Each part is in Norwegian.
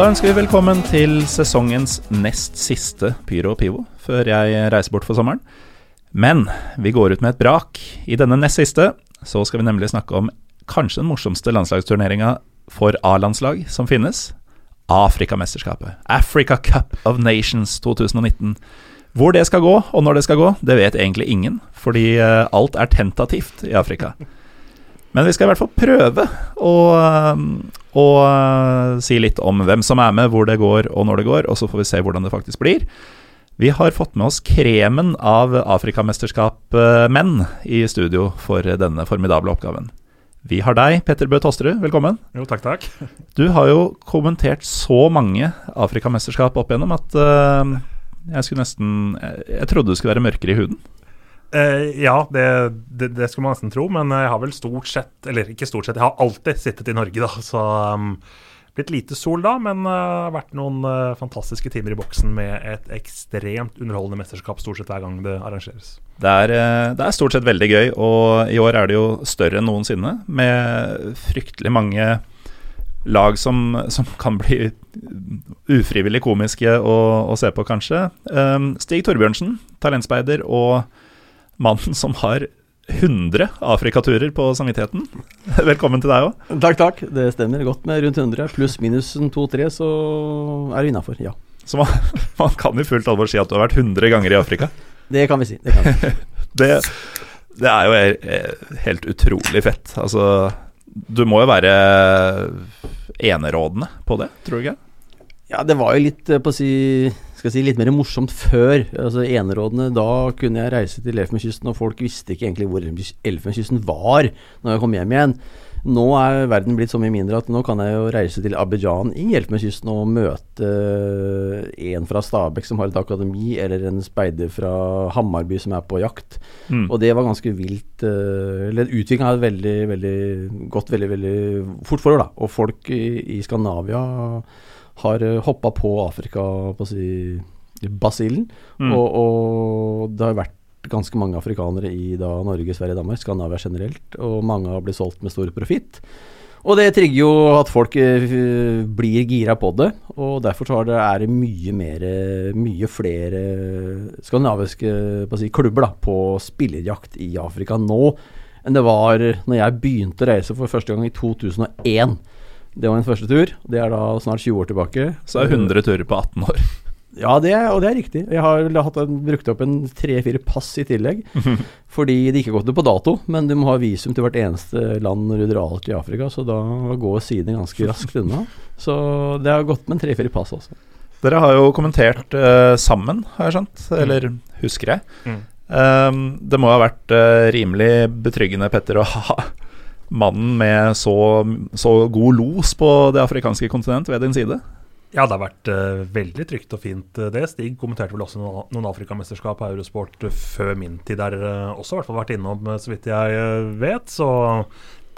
Da ønsker vi velkommen til sesongens nest siste Pyro og Pivo før jeg reiser bort for sommeren. Men vi går ut med et brak. I denne nest siste så skal vi nemlig snakke om kanskje den morsomste landslagsturneringa for A-landslag som finnes. Afrikamesterskapet. Africa Cup of Nations 2019. Hvor det skal gå, og når det skal gå, det vet egentlig ingen, fordi eh, alt er tentativt i Afrika. Men vi skal i hvert fall prøve å, å eh, si litt om hvem som er med, hvor det går og når det går, og så får vi se hvordan det faktisk blir. Vi har fått med oss kremen av Afrikamesterskap-menn i studio for denne formidable oppgaven. Vi har deg, Petter Bø Tosterud. Velkommen. Jo, takk, takk. Du har jo kommentert så mange Afrikamesterskap opp igjennom at uh, jeg skulle nesten jeg trodde du skulle være mørkere i huden. Eh, ja, det, det, det, skulle man nesten tro, men jeg har vel stort sett Eller ikke stort sett, jeg har alltid sittet i Norge, da. Så um, blitt lite sol da, men det uh, har vært noen uh, fantastiske timer i boksen med et ekstremt underholdende mesterskap stort sett hver gang det arrangeres. Det er, uh, det er stort sett veldig gøy, og i år er det jo større enn noensinne. Med fryktelig mange lag som, som kan bli ufrivillig komiske å, å se på, kanskje. Um, Stig Torbjørnsen, talentspeider, og mannen som har 100 Afrikaturer på samvittigheten. Velkommen til deg òg. Takk, takk. Det stemmer godt med rundt 100. Pluss minus 2-3, så er du innafor, ja. Så man, man kan i fullt alvor si at du har vært 100 ganger i Afrika? Det kan vi si. Det, kan vi. det, det er jo helt utrolig fett. Altså, du må jo være enerådende på det, tror du ikke? Ja, det var jo litt eh, på å si, skal si, litt mer morsomt før. Altså Enerådene, da kunne jeg reise til Elfenbenskysten, og folk visste ikke egentlig hvor Elfenbenskysten var når jeg kom hjem igjen. Nå er verden blitt så mye mindre at nå kan jeg jo reise til Abidjan i Elfenbenskysten og møte en fra Stabekk som har et akademi, eller en speider fra Hammarby som er på jakt. Mm. Og det var ganske vilt. Eh, eller utviklinga har veldig, veldig gått veldig, veldig fort for da. Og folk i, i Skandinavia har eh, hoppa på Afrika, på å si, basillen. Mm. Og, og, det har vært ganske mange afrikanere i da, Norge, Sverige, Danmark, Skandinavia generelt. Og mange har blitt solgt med stor profitt. Og det trigger jo at folk uh, blir gira på det. Og derfor så det, er det mye mer Mye flere skandinaviske på si, klubber da, på spillerjakt i Afrika nå enn det var når jeg begynte å reise for første gang i 2001. Det var min første tur. Det er da snart 20 år tilbake. Så er 100 turer på 18 år. Ja, det er, og det er riktig. Jeg har en, brukt opp en tre-fire pass i tillegg. fordi det ikke har gått ut på dato, men du må ha visum til hvert eneste land når du drar til Afrika, så da går sidene ganske raskt unna. Så det har gått med en tre-fire pass også. Dere har jo kommentert uh, sammen, har jeg skjønt. Eller husker jeg. Mm. Um, det må ha vært uh, rimelig betryggende, Petter, å ha mannen med så, så, god los på det afrikanske kontinent ved din side? Ja, det har vært uh, veldig trygt og fint, uh, det. Stig kommenterte vel også noen, noen Afrikamesterskap på Eurosport uh, før min tid der også, i hvert fall vært innom, så vidt jeg vet. Så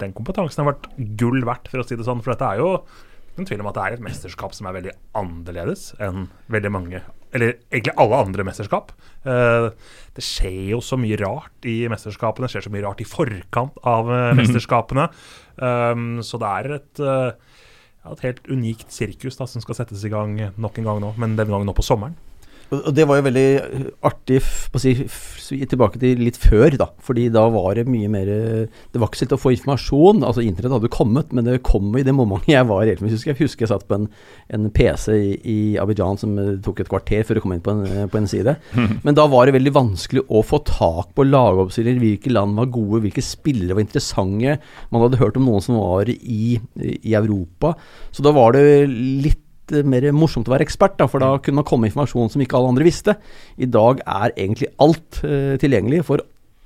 den kompetansen har vært gull verdt, for å si det sånn. For dette er jo ingen tvil om at det er et mesterskap som er veldig annerledes enn veldig mange Eller egentlig alle andre mesterskap. Uh, det skjer jo så mye rart i mesterskapene. Det skjer så mye rart i forkant av uh, mesterskapene. Um, så det er et, uh, et helt unikt sirkus da, som skal settes i gang nok en gang nå, men denne gangen nå på sommeren. Og det var jo veldig artig si, tilbake til litt før, da. Fordi da var det mye mer Det var ikke så lett å få informasjon. Altså Internett hadde kommet, men det kom i det momentet jeg var i husker. Jeg husker jeg satt på en, en PC i, i, Abidjan som tok et kvarter før å komme inn på en, på en side. Men da var det veldig vanskelig å få tak på lagoppstillinger. Hvilke land var gode, hvilke spillere var interessante. Man hadde hørt om noen som var i, i Europa. Så da var det litt mer morsomt å være ekspert, da, for da kunne man komme med informasjon som ikke alle andre visste. I dag er egentlig alt uh, tilgjengelig for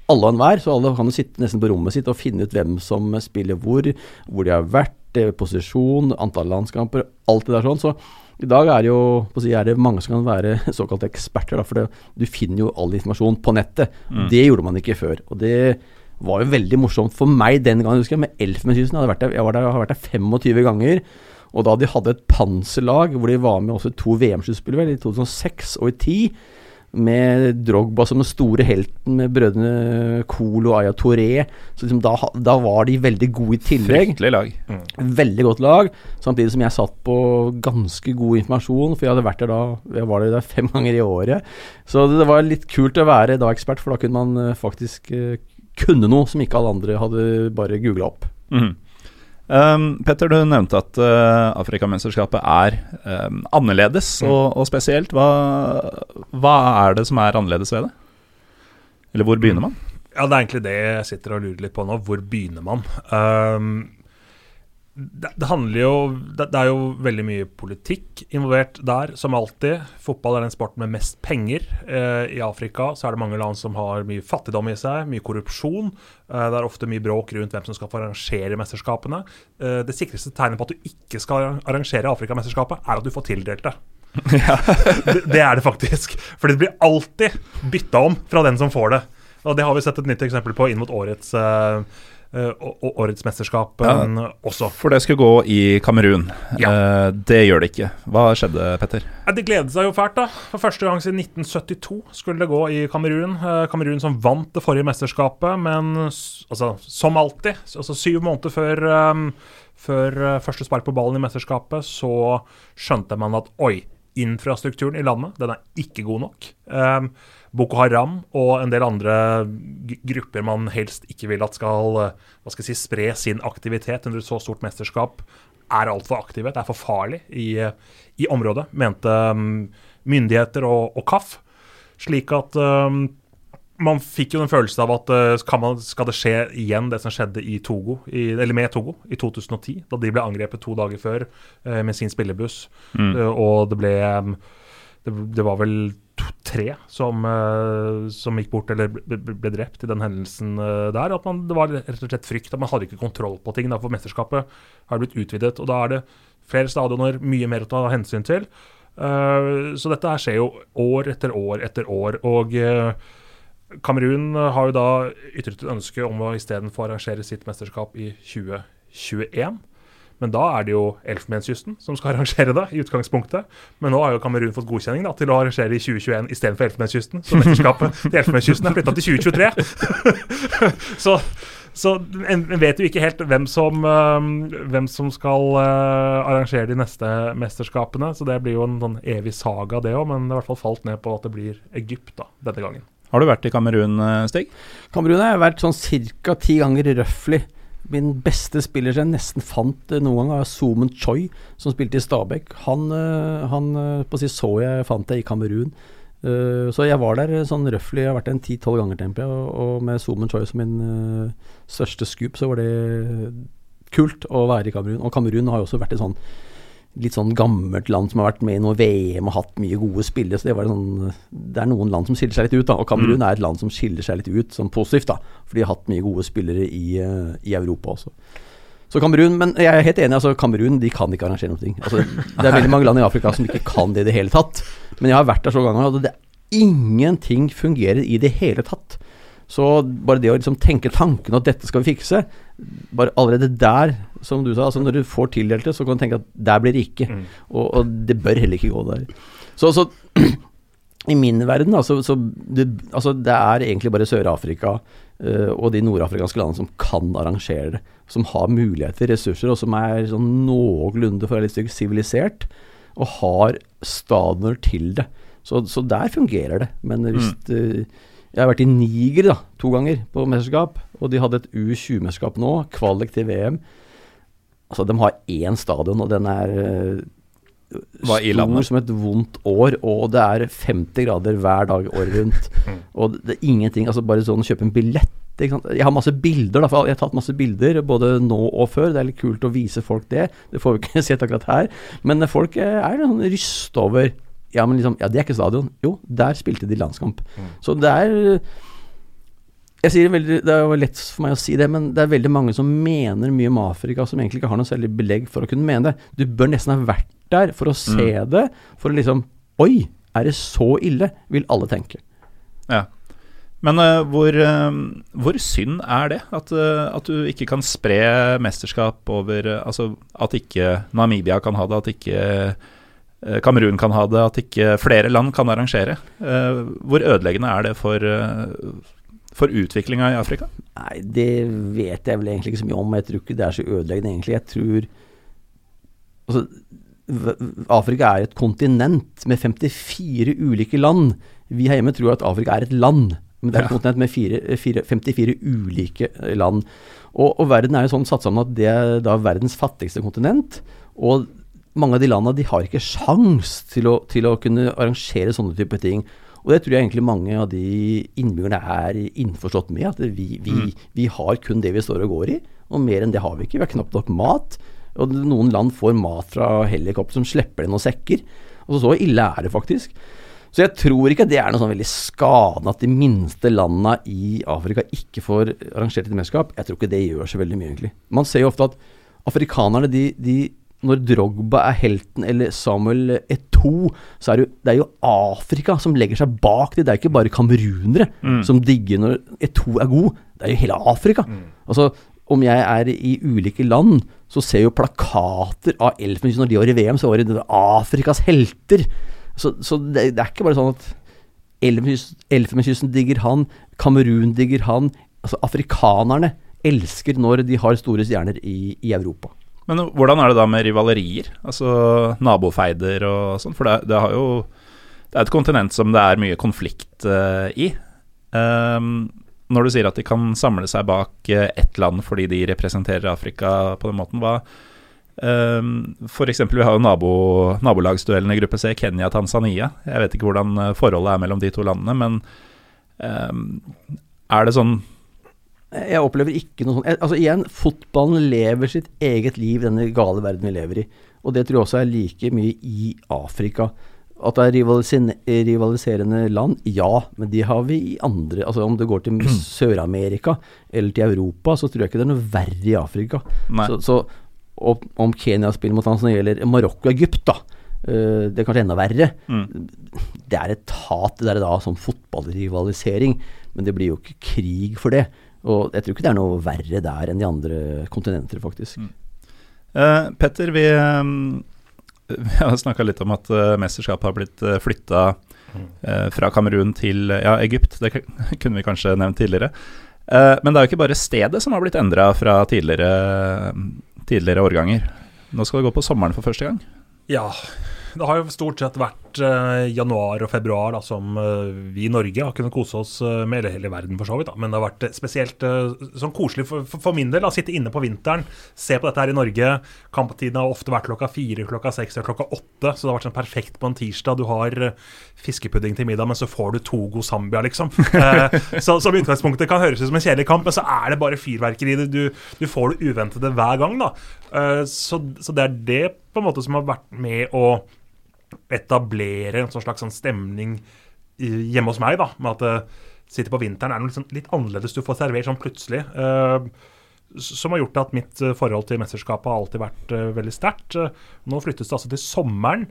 alle og enhver, så alle kan jo sitte nesten på rommet sitt og finne ut hvem som spiller hvor, hvor de har vært, eh, posisjon, antall landskamper, alt det der sånn. Så i dag er, det jo, si, er det mange som kan være såkalte eksperter, da, for det, du finner jo all informasjon på nettet. Mm. Det gjorde man ikke før. og det var jo veldig morsomt for meg den gangen, husker jeg, med Elfenbenskysten. Jeg, jeg, jeg har vært der 25 ganger. Og da de hadde et panserlag hvor de var med også to VM-sluttspill, i 2006 og i 2010 med Drogba som den store helten, med brødrene Kohl og Aya Toré. Så liksom da, da, var de veldig gode i tillegg. Fryktelig lag. Mm. Veldig godt lag, samtidig som jeg satt på ganske god informasjon, for jeg hadde vært der da Jeg var der fem ganger i året. Så det var litt kult å være da ekspert, for da kunne man eh, faktisk uh, kunne noe som ikke alle andre hadde bare googla opp. Mm. Um, Petter, du nevnte at uh, Afrikamesterskapet er um, annerledes mm. og, og, spesielt. Hva, hva, er det som er annerledes ved det? Eller hvor begynner man? Ja, Det er egentlig det jeg sitter og lurer litt på nå. Hvor begynner man? Um, det, det, handler jo det, det, er jo veldig mye politikk involvert der, som alltid. Fotball er den sporten med mest penger. Eh, I Afrika så er det mange land som har mye fattigdom i seg, mye korrupsjon. Eh, det er ofte mye bråk rundt hvem som skal få arrangere mesterskapene. Eh, det sikreste tegnet på at du ikke skal arrangere Afrikamesterskapet, er at du får tildelt det. det, det er det faktisk. For det blir alltid bytta om fra den som får det. Og det har vi sett et nytt eksempel på inn mot årets Eh, og årets mesterskap ja, også. For det skulle gå i Kamerun. Ja. Uh, det gjør det ikke. Hva skjedde, Petter? Det gledet seg jo fælt, da. For første gang siden 1972 skulle det gå i Kamerun. Uh, Kamerun som vant det forrige mesterskapet, men altså, som alltid, altså syv måneder før, um, før første spark på ballen i mesterskapet, så skjønte man at oi, infrastrukturen i landet, den er ikke god nok. Um, Boko Haram og en del andre grupper man helst ikke vil at skal, hva skal jeg si, spre sin aktivitet under et så stort mesterskap, er altfor aktive. Det er for farlig i, i området, mente um, myndigheter og, og KAF. Slik at um, man fikk jo den følelsen av at uh, man, skal det skje igjen, det som skjedde i Togo, i, eller med Togo i 2010, da de ble angrepet to dager før uh, med sin spillebuss. Mm. Uh, og det ble um, det, det, var vel tre som, uh, som, gikk bort eller ble, ble, drept i den hendelsen uh, der. At man, det var rett og slett frykt. At man hadde ikke kontroll på ting. Da, for mesterskapet har blitt utvidet. Og da er det flere stadioner, mye mer å ta hensyn til. Uh, så dette her skjer jo år etter år etter år. Og Kamerun har jo da ytret et ønske om å istedenfor arrangere sitt mesterskap i 2021 men da er det jo Elfenbenskysten som skal arrangere det, i utgangspunktet. Men nå har jo Kamerun fått godkjenning da, til å arrangere i 2021 istedenfor Elfenbenskysten. Så mesterskapet til Elfenbenskysten er flytta til 2023. så, så en vet jo ikke helt hvem som, uh, hvem som skal uh, arrangere de neste mesterskapene. Så det blir jo en sånn evig saga, det òg. Men det har i hvert fall falt ned på at det blir Egypt da, denne gangen. Har du vært i Kamerun, eh, Stig? Kamerun har jeg vært sånn ca. ti ganger røftlig. Min beste spiller som jeg nesten fant eh, noen gang, er Zoomen Choi, som spilte i Stabæk. Han, eh, han på å si så jeg fant det i Kamerun. Så jeg var der sånn røftlig, jeg har vært en ti-tolv ganger, tenker jeg. Og med Zoomen Choi som min største scoop, så var det kult å være i Kamerun. Og Kamerun har jo også vært i sånn litt sånn gammelt land som har vært med i noe VM og hatt mye gode spillere. Så det, var sånn, det er noen land som skiller seg litt ut. da, Og Kamerun mm. er et land som skiller seg litt ut sånn positivt. da, For de har hatt mye gode spillere i, uh, i Europa også. Så Kamerun, Men jeg er helt enig. altså Kamerun de kan ikke arrangere noe. Altså, det er veldig mange land i Afrika som ikke kan det i det hele tatt. Men jeg har vært der så ganger, og det, ingenting fungerer i det hele tatt. Så bare det å liksom tenke tanken at dette skal vi fikse, bare allerede der, som du sa, altså når du får tildelt det, så kan du tenke at der blir det ikke. Mm. Og, og, det bør heller ikke gå der. Så, så i min verden, altså, så det, altså, det er egentlig bare Sør-Afrika uh, og de nordafrikanske landene som kan arrangere det. Som har muligheter, ressurser, og som er sånn noenlunde for litt sivilisert. Og har stadioner til det. Så, så, der fungerer det. Men hvis mm. uh, jeg har vært i Niger da, to ganger på mesterskap, og de hadde et U20-mesterskap nå, kvalik til VM. Altså, de har én stadion, og den er uh, stor som et vondt år, og det er 50 grader hver dag året rundt. og det er ingenting Altså, bare sånn kjøpe en billett jeg har masse bilder, da, for jeg har tatt masse bilder både nå og før. Det er litt kult å vise folk det. Det får vi ikke sett akkurat her. Men folk er sånn rysta over ja, men liksom, ja, det er ikke stadion. Jo, der spilte de landskamp. Mm. Så det er jeg sier veldig, Det er jo lett for meg å si det, men det er veldig mange som mener mye om Afrika, som egentlig ikke har noe særlig belegg for å kunne mene det. Du bør nesten ha vært der for å se mm. det, for å liksom Oi, er det så ille? Vil alle tenke. Ja. Men uh, hvor, uh, hvor, synd er det? At, uh, at, du ikke kan spre mesterskap over Altså at ikke Namibia kan ha det, at ikke Kamerun kan ha det, at ikke flere land kan arrangere. Hvor ødeleggende er det for, for utviklinga i Afrika? Nei, det vet jeg vel egentlig ikke så mye om. Jeg tror ikke det er så ødeleggende, egentlig. Jeg tror Altså, Afrika er et kontinent med 54 ulike land. Vi her hjemme tror at Afrika er et land, men det er et ja. kontinent med fire, fire, 54 ulike land. Og, og, verden er jo sånn satt sammen at det er da verdens fattigste kontinent. Og mange av de landene de har ikke sjans til å, til å kunne arrangere sånne type ting. Og det tror jeg egentlig mange av de innbyggerne er innforstått med. At vi, vi, mm. vi, har kun det vi står og går i, og mer enn det har vi ikke. Vi har knapt nok mat. Og noen land får mat fra helikopter som slipper det noen sekker. Og så ille er det faktisk. Så jeg tror ikke det er noe sånn veldig skadende at de minste landene i Afrika ikke får arrangert et mesterskap. Jeg tror ikke det gjør så veldig mye, egentlig. Man ser jo ofte at afrikanerne de, de når Drogba er helten, eller Samuel Eto, så er det, jo, det er jo Afrika som legger seg bak det. Det er ikke bare kamerunere mm. som digger når Eto er god. Det er jo hele Afrika. Mm. Altså, om jeg er i ulike land, så ser jeg jo plakater av Elfenbenskysten. Når de var i VM, så var det Afrikas helter. Så, så det, det, er ikke bare sånn at Elfenbenskysten digger han, Kamerun digger han. Altså, afrikanerne elsker når de har store stjerner i, i Europa. Men hvordan er det da med rivalerier? Altså nabofeider og sånn? For det, det, har jo Det er et kontinent som det er mye konflikt uh, i. Um, når du sier at de kan samle seg bak uh, ett land fordi de representerer Afrika på den måten, hva um, F.eks. vi har jo nabo, nabolagsduellen i gruppe C, Kenya-Tanzania. Jeg vet ikke hvordan eh, forholdet er mellom de to landene, men um, er det sånn jeg opplever ikke noe sånt. Altså Igjen, fotballen lever sitt eget liv i denne gale verden vi lever i. Og det tror jeg også er like mye i Afrika. At det er rivaliserende land, ja, men de har vi i andre Altså Om det går til Sør-Amerika eller til Europa, så tror jeg ikke det er noe verre i Afrika. Så, så, om Kenya spiller mot Tanzania gjelder Marokko og Egypt, da. Uh, det er kanskje enda verre. Mm. Det er et hat, det der da, som fotballrivalisering. Men det blir jo ikke krig for det. Og jeg tror ikke det er noe verre der enn de andre kontinenter, faktisk. Mm. Uh, Petter, vi, um, vi har snakka litt om at uh, mesterskapet har blitt uh, flytta uh, fra Kamerun til ja, Egypt. Det kunne vi kanskje nevnt tidligere. Uh, men det er jo ikke bare stedet som har blitt endra fra tidligere, tidligere årganger. Nå skal det gå på sommeren for første gang. Ja, det har jo stort sett vært uh, januar og februar da, som uh, vi i Norge har kunnet kose oss uh, med, eller hele verden for så vidt. Da. Men det har vært spesielt sånn koselig for, for, min del å sitte inne på vinteren, se på dette her i Norge. Kamptiden har ofte vært klokka fire, klokka seks eller klokka åtte, så det har vært sånn perfekt på en tirsdag. Du har fiskepudding til middag, men så får du Togo Zambia, liksom. så Som utgangspunktet kan høres ut som en kjedelig kamp, men så er det bare fyrverkeri. Du, du får det uventede hver gang, da. Så, så det er det på en måte som har vært med å etablere en sånn slags sånn stemning hjemme hos meg, da, med at uh, sitter på vinteren er noe sånn, litt annerledes du får servert sånn plutselig. Uh, som har gjort at mitt forhold til mesterskapet har alltid vært uh, veldig sterkt. nå flyttes det altså til sommeren.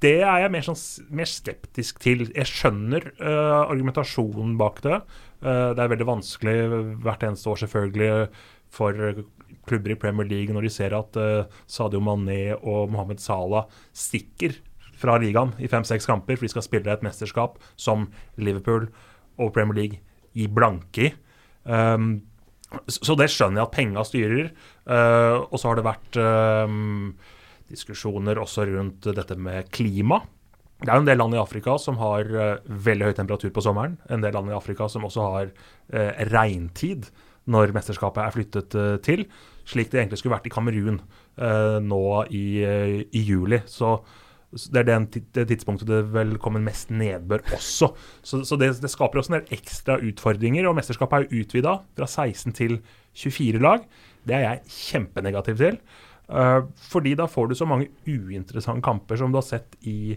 det er jeg mer, sånn, mer, skeptisk til. Jeg skjønner argumentasjonen bak det. det er veldig vanskelig hvert eneste år, selvfølgelig, for klubber i Premier League når de ser at uh, Sadio Mané og Mohammed Salah stikker fra ligaen i fem-seks kamper, for de skal spille et mesterskap som Liverpool og Premier League gir blanke i. Um, så det skjønner jeg at penga styrer. Uh, og så har det vært um, diskusjoner også rundt dette med klima. Det er jo en del land i Afrika som har uh, veldig høy temperatur på sommeren. En del land i Afrika som også har uh, regntid når mesterskapet er flyttet til slik det egentlig skulle vært i Kamerun uh, nå i, uh, i, juli. Så det er den, det tidspunktet det vel kommer mest nedbør også. Så, så det, det, skaper også en del ekstra utfordringer. Og mesterskapet er jo utvida fra 16 til 24 lag. Det er jeg kjempenegativ til. Uh, fordi da får du så mange uinteressante kamper som du har sett i,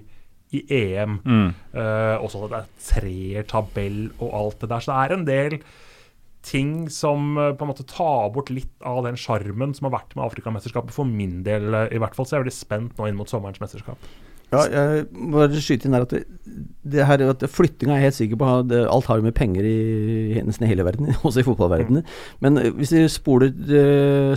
i EM. Mm. Uh, også at det er treer, tabell og alt det der. Så det er en del ting som eh, på en måte tar bort litt av den sjarmen som har vært med Afrikamesterskapet, for min del eh, i hvert fall. Så jeg er veldig spent nå inn mot sommerens mesterskap. Ja, jeg må bare skyte inn der at, det, det her, at flyttinga er jeg helt sikker på det, Alt har jo med penger i nesten hele verden, også i fotballverdenen. Mm. Men eh, hvis vi spoler,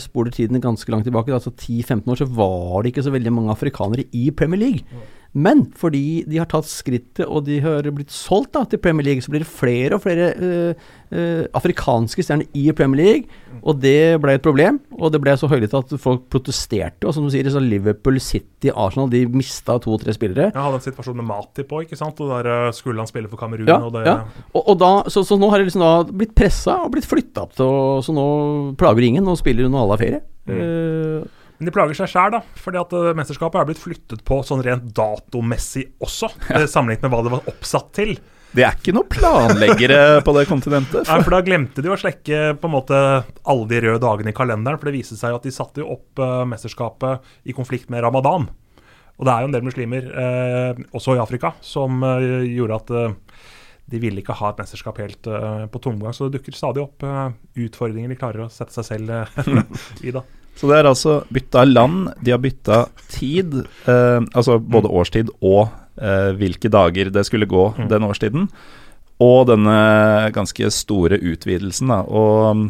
spoler, tiden ganske langt tilbake, altså 10-15 år, så var det ikke så veldig mange afrikanere i Premier League. Men fordi de har tatt skrittet og de har blitt solgt da, til Premier League, så blir det flere og flere uh, uh, afrikanske stjerner i Premier League. Og det ble et problem. Og det ble så høylytt at folk protesterte. Og som du sier, så Liverpool, City, Arsenal de mista to-tre spillere. Ja, hadde en situasjon med Mati på, ikke sant. Og der uh, skulle han spille for Kamerun. Ja, og det, ja. Og, og da, så, så, nå har det liksom da blitt pressa og blitt flytta opp til Så nå plager ingen Nå spiller hun og alle har ferie. Mm. Men de plager seg sjæl, da. Fordi at uh, mesterskapet er blitt flyttet på sånn rent datomessig også, ja. Eh, sammenlignet med hva det var oppsatt til. Det er ikke noen planleggere på det kontinentet. For. Nei, for da glemte de å slekke på en måte alle de røde dagene i kalenderen. For det viste seg at de satte jo opp uh, mesterskapet i konflikt med ramadan. Og det er jo en del muslimer, uh, også i Afrika, som gjorde at de ville ikke ha et mesterskap helt på tomgang. Så det dukker stadig opp utfordringer de klarer å sette seg selv i. da. Så det er altså bytta land, de har bytta tid, eh, altså både årstid og eh, hvilke dager det skulle gå mm. den årstiden. Og denne ganske store utvidelsen, da. Og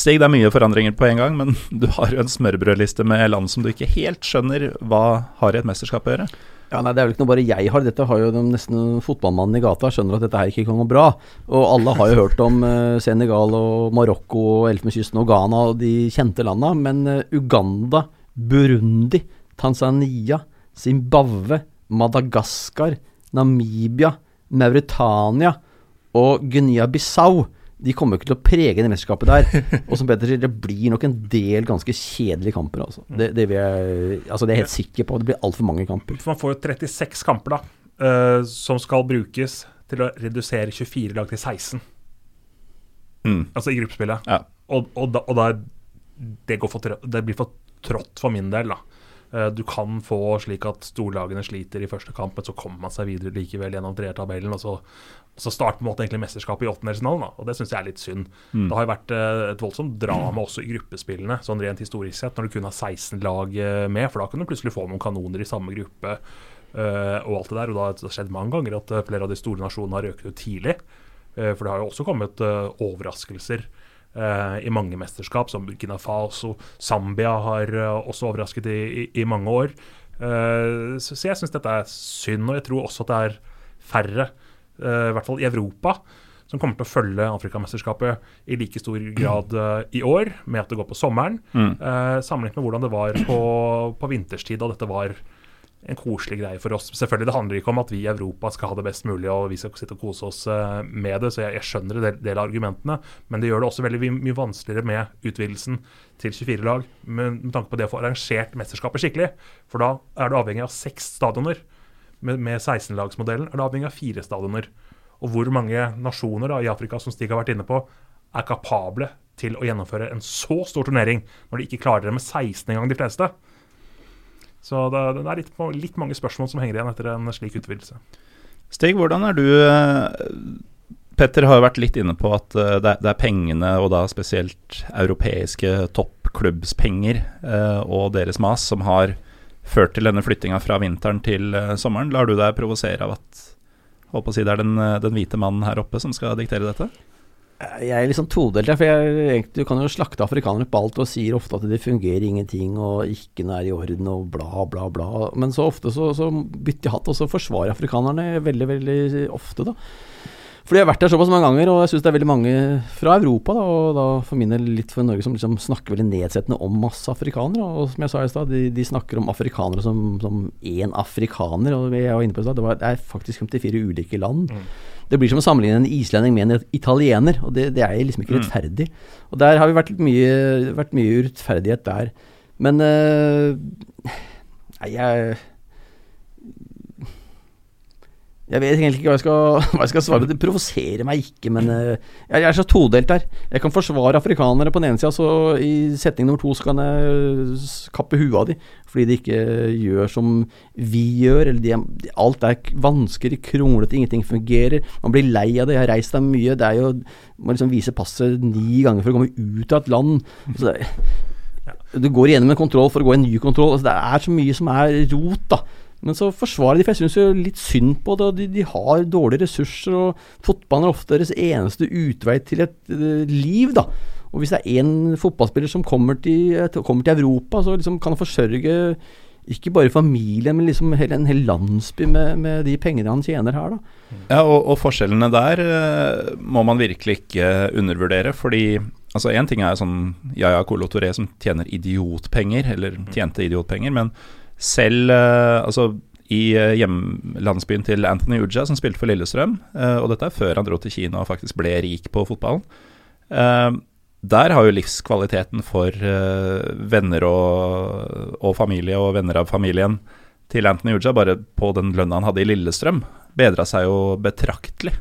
Stig, det er mye forandringer på en gang, men du har jo en smørbrødliste med land som du ikke helt skjønner hva har i et mesterskap å gjøre. Ja, nei, Det er vel ikke noe bare jeg har. Dette har jo de, nesten fotballmannen i gata skjønner at dette her ikke kan gå bra. Og alle har jo hørt om uh, Senegal og Marokko og Elfenbenskysten og Ghana og de kjente landa. Men uh, Uganda, Burundi, Tanzania, Zimbabwe, Madagaskar, Namibia, Mauritania og Guinea-Bissau de kommer ikke til å prege det mesterskapet der. Og som Petter sier, det blir nok en del ganske kjedelige kamper. Altså. Det, det, jeg, altså det er jeg helt sikker på. Det blir altfor mange kamper. Man får jo 36 kamper da, uh, som skal brukes til å redusere 24 lag til 16. Mm. Altså i gruppespillet. Ja. Og, og, da, og da, det, for, det, blir for trått for min del, da. Uh, du kan få slik at storlagene sliter i første kamp, men så kommer man seg videre likevel gjennom treertabellen. Og så, så starter på en måte egentlig mesterskapet i åttendelsfinalen, og det syns jeg er litt synd. Mm. Det har jo vært uh, et voldsomt drama også i gruppespillene, sånn rent historisk sett, når du kun har 16 lag uh, med, for da kan du plutselig få noen kanoner i samme gruppe og alt det der. Og da har det skjedd mange ganger at flere av de store nasjonene har røket ut tidlig. for det har jo også kommet overraskelser i mange mesterskap, som Burkina Faso, Zambia har også overrasket i, i, i mange år. så, så jeg syns dette er synd, og jeg tror også at det er færre Eh, i hvert fall i Europa, som kommer til å følge Afrikamesterskapet i like stor grad i år, med at det går på sommeren, mm. sammenlignet med hvordan det var på, på vinterstid, da dette var en koselig greie for oss. Selvfølgelig, Det handler ikke om at vi i Europa skal ha det best mulig og vi skal sitte og kose oss uh, med det, så jeg, jeg skjønner en del, av argumentene, men det gjør det også veldig mye vanskeligere med utvidelsen til 24 lag, med, med tanke på det å få arrangert mesterskapet skikkelig. For da er du avhengig av seks stadioner med, med 16-lagsmodellen, er du avhengig av fire stadioner. Og hvor mange nasjoner da, i Afrika som Stig har vært inne på, er kapable til å gjennomføre en så stor turnering, når de ikke klarer det med 16 engang, de fleste. Så det, det er litt, litt, mange spørsmål som henger igjen etter en slik utvidelse. Stig, hvordan er du eh, Petter har jo vært litt inne på at eh, det er pengene, og da spesielt europeiske toppklubbspenger eh, og deres mas, som har ført til denne flyttinga fra vinteren til sommeren. Lar du deg provosere av at håper å si, det er den, den, hvite mannen her oppe som skal diktere dette? Jeg er liksom todelt, for jeg, du kan jo slakte afrikanere på alt og sier ofte at det fungerer ingenting og ikke er i orden og bla, bla, bla. Men så ofte så, så bytter jeg hatt, og så forsvarer afrikanerne veldig, veldig ofte, da. Fordi jeg har vært der såpass mange ganger, og jeg syns det er veldig mange fra Europa, da, og da for min del litt for Norge, som liksom snakker veldig nedsettende om masse afrikanere. Og som jeg sa i stad, de, de, snakker om afrikanere som én afrikaner. Og jeg var inne på det, det, det, det, er faktisk 54 ulike land. Mm. Det blir som å sammenligne en islending med en italiener, og det, det er liksom ikke mm. rettferdig. Og der har vi vært mye, vært mye urettferdighet der. Men øh, Nei, jeg jeg vet egentlig ikke hva jeg skal, hva jeg skal svare. Det provoserer meg ikke, men uh, jeg, er så todelt der. Jeg kan forsvare afrikanere på den ene sida, så i setning nummer to så kan jeg kappe huet av dem fordi de ikke gjør som vi gjør. Eller de, alt er vanskelig, kronglete, ingenting fungerer. Man blir lei av det. Jeg har reist der mye. Det er jo Man liksom viser passet ni ganger for å komme ut av et land. Så det, du går igjennom en kontroll for å gå i en ny kontroll. Altså, det er så mye som er rot, da. Men så forsvarer de, for jeg syns jo litt synd på det. De, de har dårlige ressurser, og fotballen er ofte deres eneste utvei til et uh, liv, da. Og hvis det er én fotballspiller som kommer til, kommer til Europa, så liksom kan han forsørge ikke bare familien, men liksom en hel landsby med, med de pengene han tjener her, da. Ja, og, og forskjellene der eh, må man virkelig ikke undervurdere. Fordi altså én ting er sånn Yaya Kolo Touré som tjener idiotpenger, eller tjente idiotpenger, men selv eh, altså i eh, hjemlandsbyen til Anthony Uja, som spilte for Lillestrøm, eh, og dette er før han dro til Kina og faktisk ble rik på fotballen. Der har jo livskvaliteten for venner og, og, familie og venner av familien til Anthony Uja, bare på den lønna han hadde i Lillestrøm, bedra seg jo betraktelig.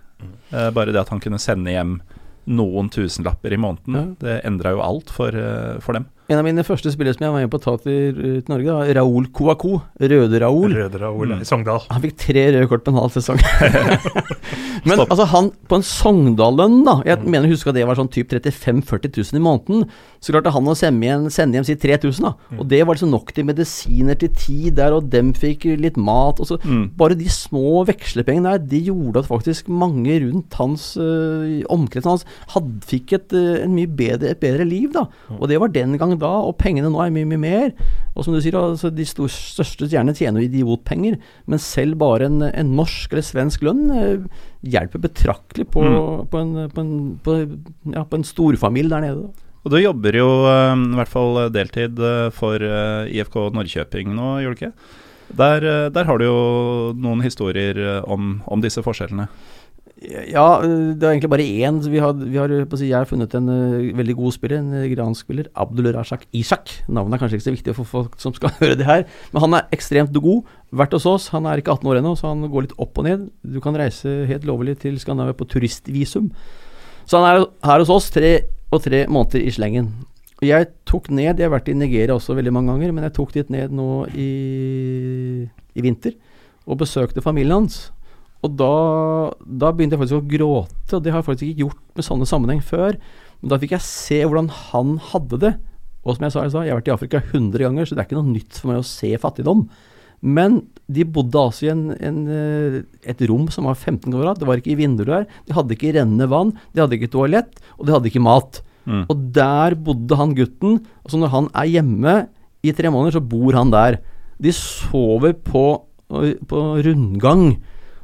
Uh, bare det at han kunne sende hjem noen tusenlapper i måneden, det endra jo alt for, for dem. En av mine første spillere som jeg var med på å ta til, til Norge, da, Raoul Kouakou. Røde-Raoul. Røde-Raoul mm. i Sogndal. Han fikk tre røde kort på en halv sesong. Men Stopp. altså, han på en Sogndal-lønn, da Jeg mm. mener husker at det var sånn typ 35 000-40 000 i måneden. Så klarte han å sende hjem, sende hjem si 3000, da. Mm. Og det var liksom nok til medisiner til tid der, og dem fikk litt mat. Og så mm. Bare de små vekslepengene der, de gjorde at faktisk mange rundt hans øh, omkretsen hans had, fikk et, øh, en mye bedre, et bedre liv, da. Mm. Og det var den gang da, og pengene nå er mye, mye mer. Og som du sier, altså, de største stjernene tjener jo idiotpenger, men selv bare en, en, norsk eller svensk lønn eh, hjelper betraktelig på, mm. på, en, på, en, på, ja, på en storfamilie der nede. Da. Og du jobber jo uh, i hvert fall deltid uh, for uh, IFK Norrköping nå, gjør du ikke? Der, der, har du jo noen historier om, om disse forskjellene. Ja, det er egentlig bare én. Vi har, vi har si, jeg har funnet en uh, veldig god spiller, en gransk spiller. Abdul Rashak Ishak. Navnet er kanskje ikke så viktig for folk som skal høre det her, men han er ekstremt god. Vært hos oss. Han er ikke 18 år ennå, så han går litt opp og ned. Du kan reise helt lovlig til Skandinavia på turistvisum. Så han er her hos oss tre og tre måneder i slengen. Jeg tok ned Jeg har vært i Nigeria også veldig mange ganger, men jeg tok dit ned nå i, i vinter og besøkte familien hans. Og da, da, begynte jeg faktisk å gråte, og det har jeg faktisk ikke gjort med sånne sammenheng før. Men da fikk jeg se hvordan han hadde det. Og som jeg sa, jeg har vært i Afrika 100 ganger, så det er ikke noe nytt for meg å se fattigdom. Men de bodde altså i en, en, eh, et rom som var 15 kvadrat. Det var ikke vinduer der. De hadde ikke rennende vann, de hadde ikke toalett, og de hadde ikke mat. Mm. Og der bodde han gutten. Og så når han er hjemme i tre måneder, så bor han der. De sover på, på rundgang.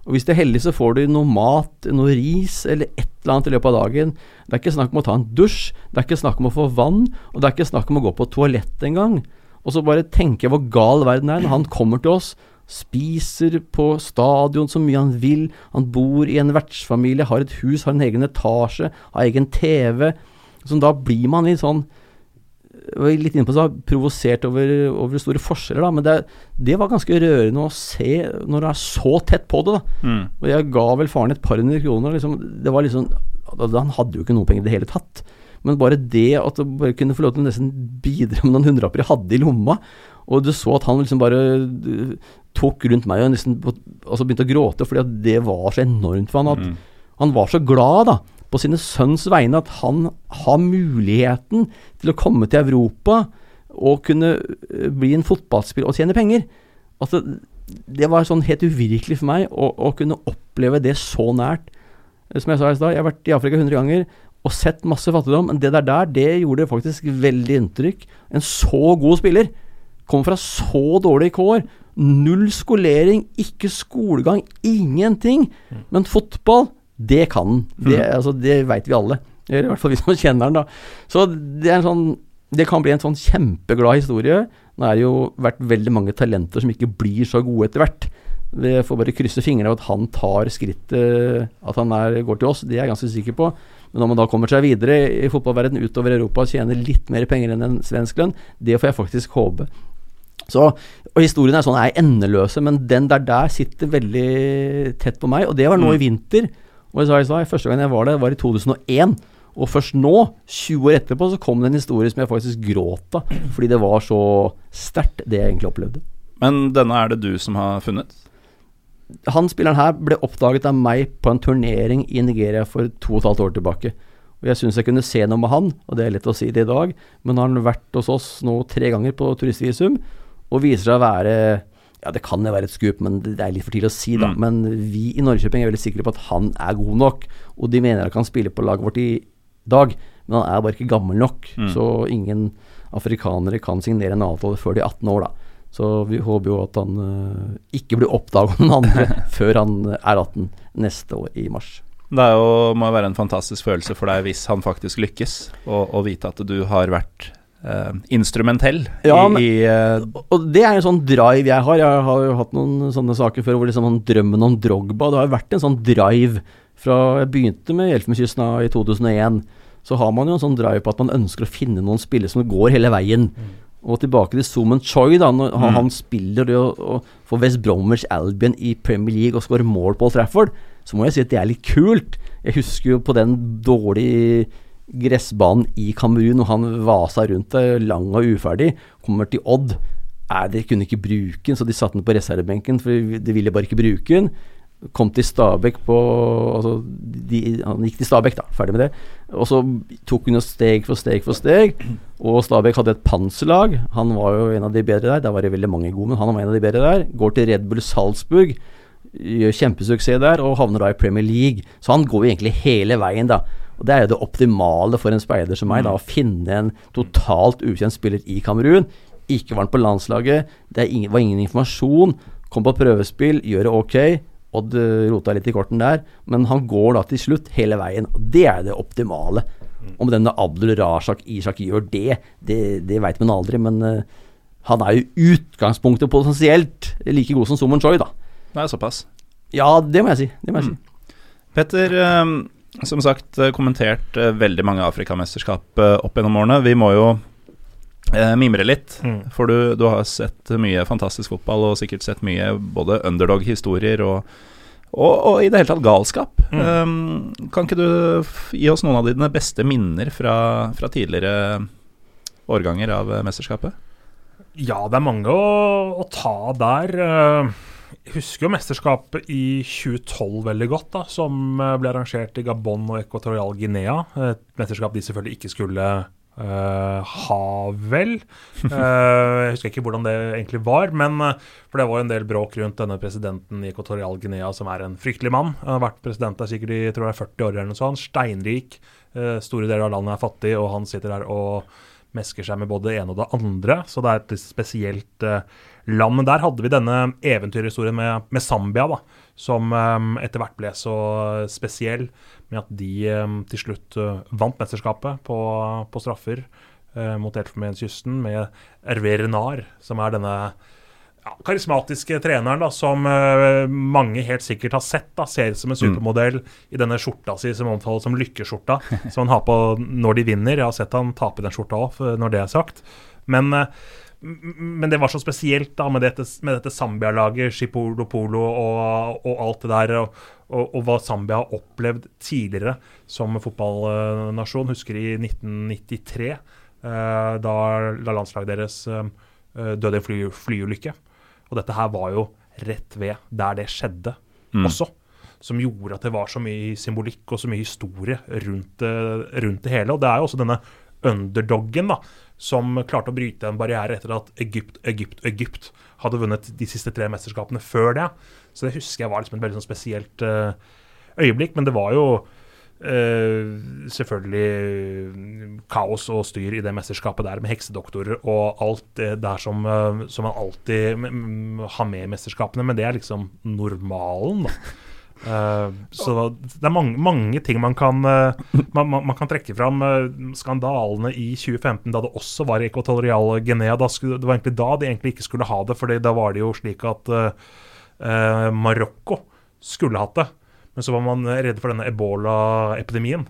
Og Hvis du er heldig, så får du noe mat, noe ris eller et eller annet i løpet av dagen. Det er ikke snakk om å ta en dusj, det er ikke snakk om å få vann, og det er ikke snakk om å gå på toalett engang. Og så bare tenke hvor gal verden er når han kommer til oss, spiser på stadion så mye han vil, han bor i en vertsfamilie, har et hus, har en egen etasje, har egen TV. Så da blir man i sånn var litt inne på det, provosert over, over, store forskjeller, da. Men det, det, var ganske rørende å se når du er så tett på det, da. Mm. Og jeg ga vel faren et par hundre kroner. Liksom, det var liksom Han hadde jo ikke noe penger i det hele tatt. Men bare det at du bare kunne få lov til å nesten bidra med noen hundrelapper jeg hadde i lomma, og du så at han liksom bare uh, tok rundt meg og nesten altså begynte å gråte fordi at det var så enormt for han at mm. han var så glad, da på sine sønns vegne at han har muligheten til å komme til Europa og kunne eh, bli en fotballspiller og tjene penger. Altså, det var sånn helt uvirkelig for meg å, å, kunne oppleve det så nært. Som jeg sa i stad, jeg har vært i Afrika 100 ganger og sett masse fattigdom, men det der der, det gjorde faktisk veldig inntrykk. En så god spiller kom fra så dårlige kår. Null skolering, ikke skolegang, ingenting. Mm. Men fotball det kan han. Det, mm. altså, det veit vi alle. I hvert fall vi som kjenner han, da. Så det, sånn, det kan bli en sånn kjempeglad historie. Nå er det jo vært veldig mange talenter som ikke blir så gode etter hvert. Vi får bare krysse fingrene for at han tar skrittet, at han er, går til oss. Det er jeg ganske sikker på. Men når man da kommer seg videre i fotballverdenen utover Europa og tjener litt mer penger enn en svensk lønn, det får jeg faktisk håpe. Så, og Historien er sånn er endeløse, men den der der sitter veldig tett på meg. Og det var nå mm. i vinter. Og jeg sa i stad, første gang jeg var der, var i 2001. Og først nå, 20 år etterpå, så kom det en historie som jeg faktisk gråt av. Fordi det var så sterkt, det jeg egentlig opplevde. Men denne er det du som har funnet? Han spilleren her ble oppdaget av meg på en turnering i Nigeria for to og et halvt år tilbake. Og Jeg syns jeg kunne se noe med han, og det er lett å si det i dag, men han har vært hos oss nå tre ganger på turistvisum, og viser seg å være ja, det kan jo være et skup, men det er litt for tidlig å si, da. Mm. Men vi i Norrköping er veldig sikre på at han er god nok. Og de mener at han kan spille på laget vårt i dag, men han er bare ikke gammel nok. Mm. Så ingen afrikanere kan signere en avtale før de er 18 år, da. Så vi håper jo at han uh, ikke blir oppdaget av noen andre før han er 18 neste år i mars. Det er jo, må være en fantastisk følelse for deg hvis han faktisk lykkes, å vite at du har vært uh, instrumentell ja, i, i uh, Og det er en sånn drive jeg har. Jeg har jo hatt noen sånne saker før hvor liksom sånn drømmen om Drogba Det har jo vært en sånn drive fra jeg begynte med Elfenbenskysten i 2001. Så har man jo en sånn drive på at man ønsker å finne noen spillere som går hele veien. Mm. Og tilbake til Suman Choi, da. Når mm. han spiller det å få West Bromwich Albion i Premier League og skårer mål på Old Trafford, så må jeg si at det er litt kult. Jeg husker jo på den dårlige gressbanen i Kamerun, og han vasa rundt der lang og uferdig. Kommer til Odd. Nei, de kunne ikke bruke den, så de satte den på reservebenken, for de ville bare ikke bruke den kom til Stabæk på altså de, Han gikk til Stabæk, da. Ferdig med det. Og så tok hun jo steg for steg for steg. Og Stabæk hadde et panserlag. Han var jo en av de bedre der. Der var det veldig mange gode, men han var en av de bedre der. Går til Red Bull Salzburg. Gjør kjempesuksess der, og havner da i Premier League. Så han går jo egentlig hele veien, da. Og Det er jo det optimale for en speider som meg, da, å finne en totalt ukjent spiller i Kamerun. Ikke var han på landslaget, det ingen, var ingen informasjon. Kom på prøvespill, gjør det ok Odd rota litt i korten der, men han går da til slutt hele veien. og Det er det optimale. Om denne Abdul Rashak Ishak gjør det, det, det veit man aldri. Men uh, han er jo utgangspunktet potensielt like god som Sumon Choi, da. Det er såpass. Ja, det må jeg si. Det må jeg mm. si. Petter, um, som sagt kommentert uh, veldig mange Afrikamesterskap uh, opp gjennom årene. Vi må jo eh, mimre litt. Mm. For du, du, har sett mye fantastisk fotball og sikkert sett mye både underdog-historier og, og, og, i det hele tatt galskap. Mm. Um, kan ikke du gi oss noen av dine beste minner fra, fra tidligere årganger av eh, mesterskapet? Ja, det er mange å, å ta der. Eh, jeg husker jo mesterskapet i 2012 veldig godt, da, som eh, ble arrangert i Gabon og Equatorial Guinea. Et mesterskap de selvfølgelig ikke skulle Uh, Havel. Uh, jeg husker ikke hvordan det egentlig var, men uh, for det var en del bråk rundt denne presidenten i Equatorial Guinea, som er en fryktelig mann. Han har vært president der sikkert i tror jeg, 40 år eller noe sånt. Steinrik. store deler av landet er fattig, og han sitter der og mesker seg med både det ene og det andre. Så det er et spesielt land. Men der hadde vi denne eventyrhistorien med, med Zambia, da, som etter hvert ble så spesiell med at de um, til slutt uh, vant mesterskapet på, på straffer uh, mot Elfenbenskysten med Hervé Renard, som er denne ja, karismatiske treneren da, som uh, mange helt sikkert har sett. da, Ser ut som en mm. supermodell mm. i denne skjorta si som omtales som lykkeskjorta, som han har på når de vinner. Jeg har sett han tape den skjorta òg, når det er sagt. Men uh, men det var så spesielt da med dette, med dette Zambia-laget, Shipolo Polo og, og, alt det der. Og, og, og, hva Zambia har opplevd tidligere som fotballnasjon. Husker i 1993, uh, da, landslaget deres eh, døde i fly, flyulykke. Og dette her var jo rett ved der det skjedde mm. også. Som gjorde at det var så mye symbolikk og så mye historie rundt, rundt det hele. Og det er jo også denne underdoggen da, som klarte å bryte en barriere etter at Egypt, Egypt, Egypt hadde vunnet de siste tre mesterskapene før det. Så det husker jeg var liksom et veldig sånn spesielt uh, øyeblikk. Men det var jo uh, selvfølgelig kaos og styr i det mesterskapet der, med heksedoktorer og alt det der som, uh, som man alltid har med i mesterskapene. Men det er liksom normalen, da. Uh, så det er mange, mange ting man kan, man, man, kan trekke fram. Skandalene i 2015, da det også var i Equatorial Guinea. Skulle, det var egentlig da de egentlig ikke skulle ha det, for da var det jo slik at Marokko skulle hatt det. Men så var man redd for denne ebola-epidemien.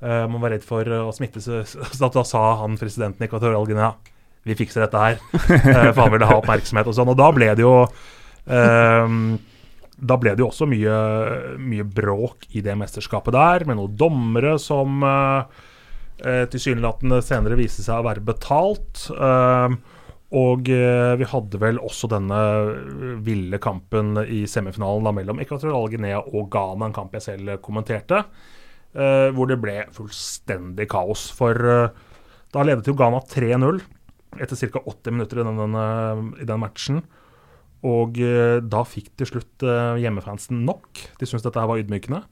man var redd for å smitte seg. Så da sa han presidenten i Equatorial Guinea vi fikser dette her. for han ville ha oppmerksomhet og sånn. Og da ble det jo da ble det jo også mye, mye, bråk i det mesterskapet der, med noen dommere som uh, tilsynelatende senere viste seg å være betalt. Uh, og uh, vi hadde vel også denne ville kampen i semifinalen da, mellom Equatorial Guinea og Ghana, en kamp jeg selv kommenterte, eh, hvor det ble fullstendig kaos. For da ledet jo Ghana 3-0 etter ca. 80 minutter i den, i den matchen. Og eh, da fikk til slutt eh, hjemmefansen nok. De syntes dette her var ydmykende.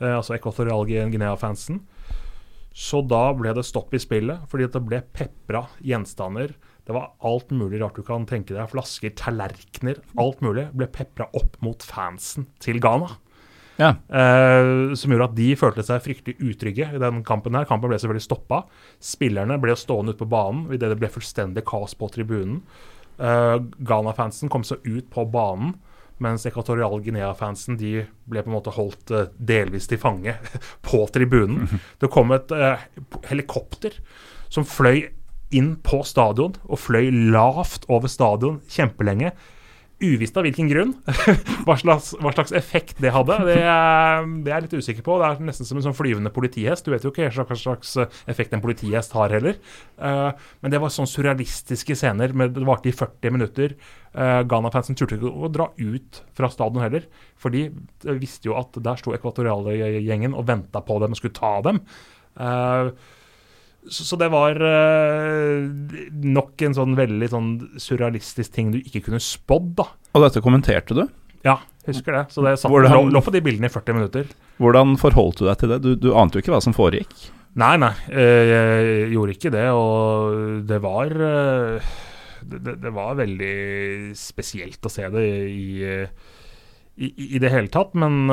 Eh, altså Equatorial Guinea-fansen. Så da ble det stopp i spillet, fordi det ble pepra gjenstander Det var alt mulig rart du kan tenke deg. Flasker, tallerkener, alt mulig ble pepra opp mot fansen til Ghana. Ja. Eh, som gjorde at de følte seg fryktelig utrygge i den kampen. her. Kampen ble selvfølgelig stoppa. Spillerne ble stående ute på banen idet det ble fullstendig kaos på tribunen. Eh, Ghana-fansen kom seg ut på banen, mens Ekvatorial Guinea-fansen de ble på en måte holdt eh, delvis til fange på tribunen. Det kom et eh, helikopter som fløy inn på stadion, og fløy lavt over stadion kjempelenge. Uvisst av hvilken grunn. hva, slags, hva slags effekt det hadde, det det er jeg litt usikker på. Det er nesten som en sånn flyvende politihest. Du vet jo ikke hva slags effekt en politihest har heller. Uh, men det var sånn surrealistiske scener. Med, det varte i 40 minutter. Uh, Ghana-fansen turte ikke å dra ut fra stadion heller. For de visste jo at der sto ekvatoriale-gjengen og venta på dem og skulle ta dem. Uh, så, det var uh, nok en sånn veldig sånn surrealistisk ting du ikke kunne spådd, da. Og dette kommenterte du? Ja, husker det. Så det satt, Hvordan, lå, lå, på de bildene i 40 minutter. Hvordan forholdt du deg til det? Du, du ante jo ikke hva som foregikk? Nei, nei, eh, jeg gjorde ikke det. Og det var eh, det, det var veldig spesielt å se det i, i, i det hele tatt. Men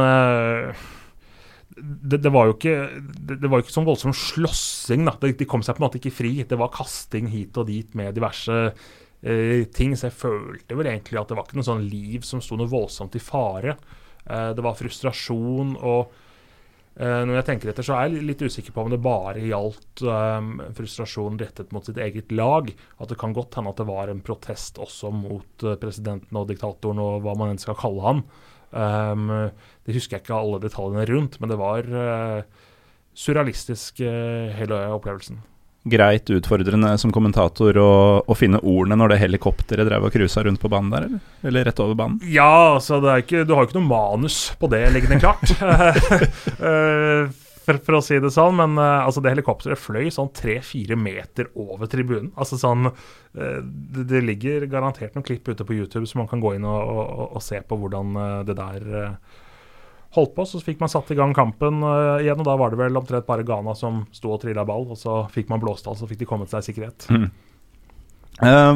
det, det, var jo ikke det, det var jo ikke sånn voldsom slåssing. de, de, kom seg på en måte ikke fri. Det var kasting hit og dit med diverse eh, ting. Så jeg følte vel egentlig at det var ikke noe sånn liv som sto noe voldsomt i fare. Eh, det var frustrasjon og eh, Når jeg tenker etter, så er jeg litt usikker på om det bare gjaldt um, frustrasjon rettet mot sitt eget lag. At det kan godt hende at det var en protest også mot uh, presidenten og diktatoren og hva man enn skal kalle han. Um, det husker jeg ikke alle detaljene rundt, men det var uh, surrealistisk, uh, hele opplevelsen. Greit utfordrende som kommentator å, å finne ordene når det helikopteret drev og cruisa rundt på banen der, eller? Eller rett over banen? Ja, altså ikke, du har jo ikke noe manus på det liggende klart. uh, for, for, å si det sånn. Men uh, altså det helikopteret fløy sånn tre-fire meter over tribunen. Altså sånn uh, det, det, ligger garantert noen klipp ute på YouTube, så man kan gå inn og, og, og se på hvordan uh, det der holdt på. Så fikk man satt i gang kampen igjen, og da var det vel omtrent bare Ghana som sto og trilla ball. Og så fikk man blåst av, så fikk de kommet seg i sikkerhet. Mm.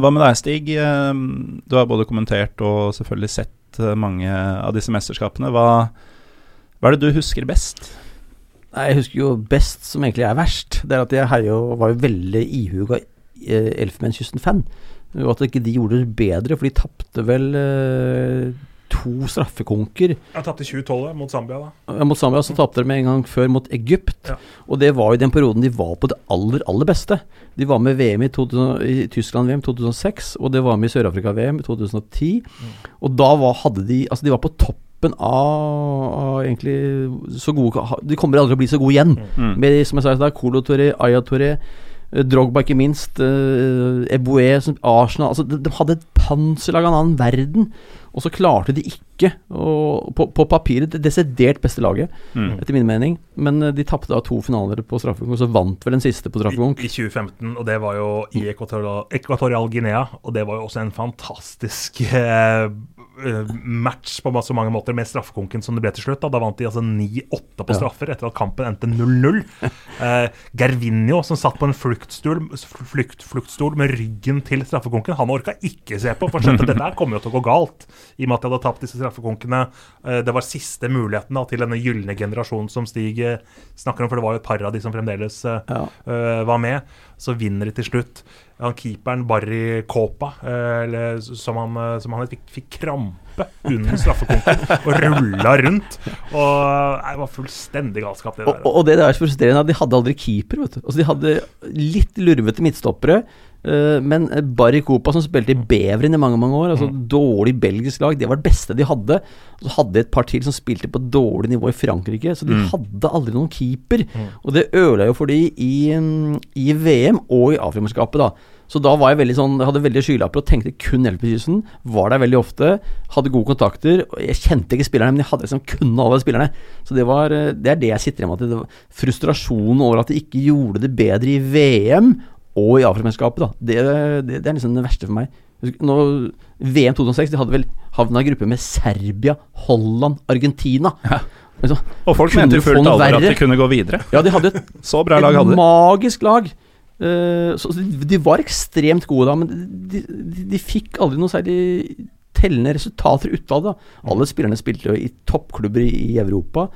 hva med deg, Stig? du har både kommentert og selvfølgelig sett mange av disse mesterskapene. Hva, hva er det du husker best? Jeg husker jo best, som egentlig er verst, det er at jeg herjo, var jo veldig ihuga eh, Elfenbenskysten-fan. Og at ikke de gjorde det bedre, for de tapte vel eh, to straffekonker. Ja, tapte 2012 mot Zambia, da. Ja, mot Zambia, Så tapte de en gang før mot Egypt. Ja. Og det var jo den perioden de var på det aller, aller beste. De var med VM i, i Tyskland-VM 2006, og det var med i Sør-Afrika-VM i 2010. Mm. Og da var, hadde de Altså, de var på topp toppen av, av, egentlig så gode De kommer aldri til å bli så gode igjen. Mm. Med, som jeg sa der, Colo Toré, Aya Toré, eh, Drogba ikke minst, uh, Eboué, Arsenal altså de, de, hadde et panserlag av en annen verden. Og så klarte de ikke, å, på, på, papiret, det desidert beste laget, mm. etter min mening. Men uh, de tapte da to finaler på straffekonk, og så vant vel den siste på straffekonk. I, I, 2015, og det var jo i Ekvatorial, Guinea, og det var jo også en fantastisk Eh, match på så mange måter med straffekonken som det ble til slutt. Da, da vant de altså 9-8 på straffer etter at kampen endte 0-0. Uh, Gervinho, som satt på en fluktstol, flukt, fluktstol med ryggen til straffekonken, han orka ikke se på. For skjønte, dette kommer jo til å gå galt, i og med at de hadde tapt disse straffekonkene. Uh, det var siste muligheten da, til denne gylne generasjonen som Stig eh, snakker om, for det var jo et par av de som fremdeles uh. Eh, var med. Så vinner de til slutt han keeperen Barry Kåpa, eller, som han, eh, som han fikk, fikk, krampe under straffekonken og rulla rundt. Og Det var fullstendig galskap, det der. Og, og det der er så frustrerende, de hadde aldri keeper, vet du. Altså, de hadde litt lurvete midtstoppere. Uh, men Barry Copa, som spilte i Beveren i mange mange år, altså mm. dårlig belgisk lag, det var det beste de hadde. Og så hadde de et par til som spilte på dårlig nivå i Frankrike, så de mm. hadde aldri noen keeper. Mm. Og det ødela jo for de i, i VM og i Afrikamesterskapet, da. Så da var jeg veldig sånn, jeg hadde veldig skylapper og tenkte kun Elfenbenskysten. Var der veldig ofte. Hadde gode kontakter. Jeg kjente ikke spillerne, men jeg hadde liksom kunne alle spillerne. Så det, var, det er det jeg sitter igjen med. At frustrasjonen over at de ikke gjorde det bedre i VM og i Afrikamesterskapet, det, det, det, er liksom det verste for meg. Nå, VM 2006 de hadde vel havna i gruppe med Serbia, Holland, Argentina. Ja. Altså, og folk mente jo fullt alvor at de kunne gå videre. Ja, de hadde et, Så bra lag hadde de. magisk lag. Uh, så de, de var ekstremt gode da, men de, de, de fikk aldri noe særlig tellende resultater ut av det. Alle spillerne spilte jo i toppklubber i, i Europa.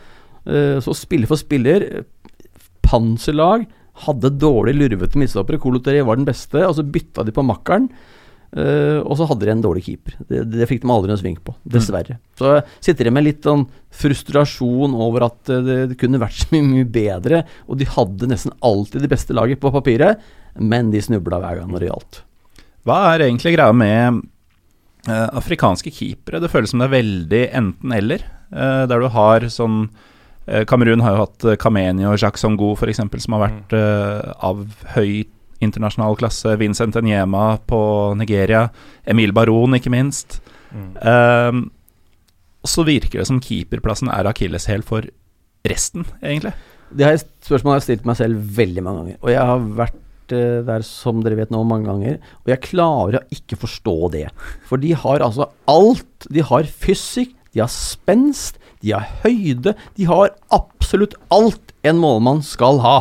Uh, så spiller for spiller Panserlag hadde dårlig lurvete midtstoppere. Koloteri var den beste, og så bytta de på makkeren. Uh, og så hadde de en dårlig keeper. Det, det fikk de aldri en sving på, dessverre. Så sitter de med litt sånn frustrasjon over at eh, det, det kunne vært så mye, mye bedre. Og de hadde nesten alltid det beste laget på papiret, men de snubla hver gang når det gjaldt. Hva er egentlig greia med uh, afrikanske keepere? Det føles som det er veldig enten-eller. uh, der du har sånn Kamerun har jo hatt eh, Kameni og Jacques Songo f.eks., som har vært eh, av høy internasjonal klasse. Vincent Enyema på Nigeria. Emil Baron, ikke minst. Mm. Um, så virker det som keeperplassen er akilleshæl for resten, egentlig. Det har jeg, spørsmålet har jeg stilt meg selv veldig mange ganger. Og jeg har vært eh, der, som dere vet nå, mange ganger. Og jeg klarer å ikke forstå det. For de har altså alt. De har fysikk, de har spenst, de har høyde. De har absolutt alt en målmann skal ha.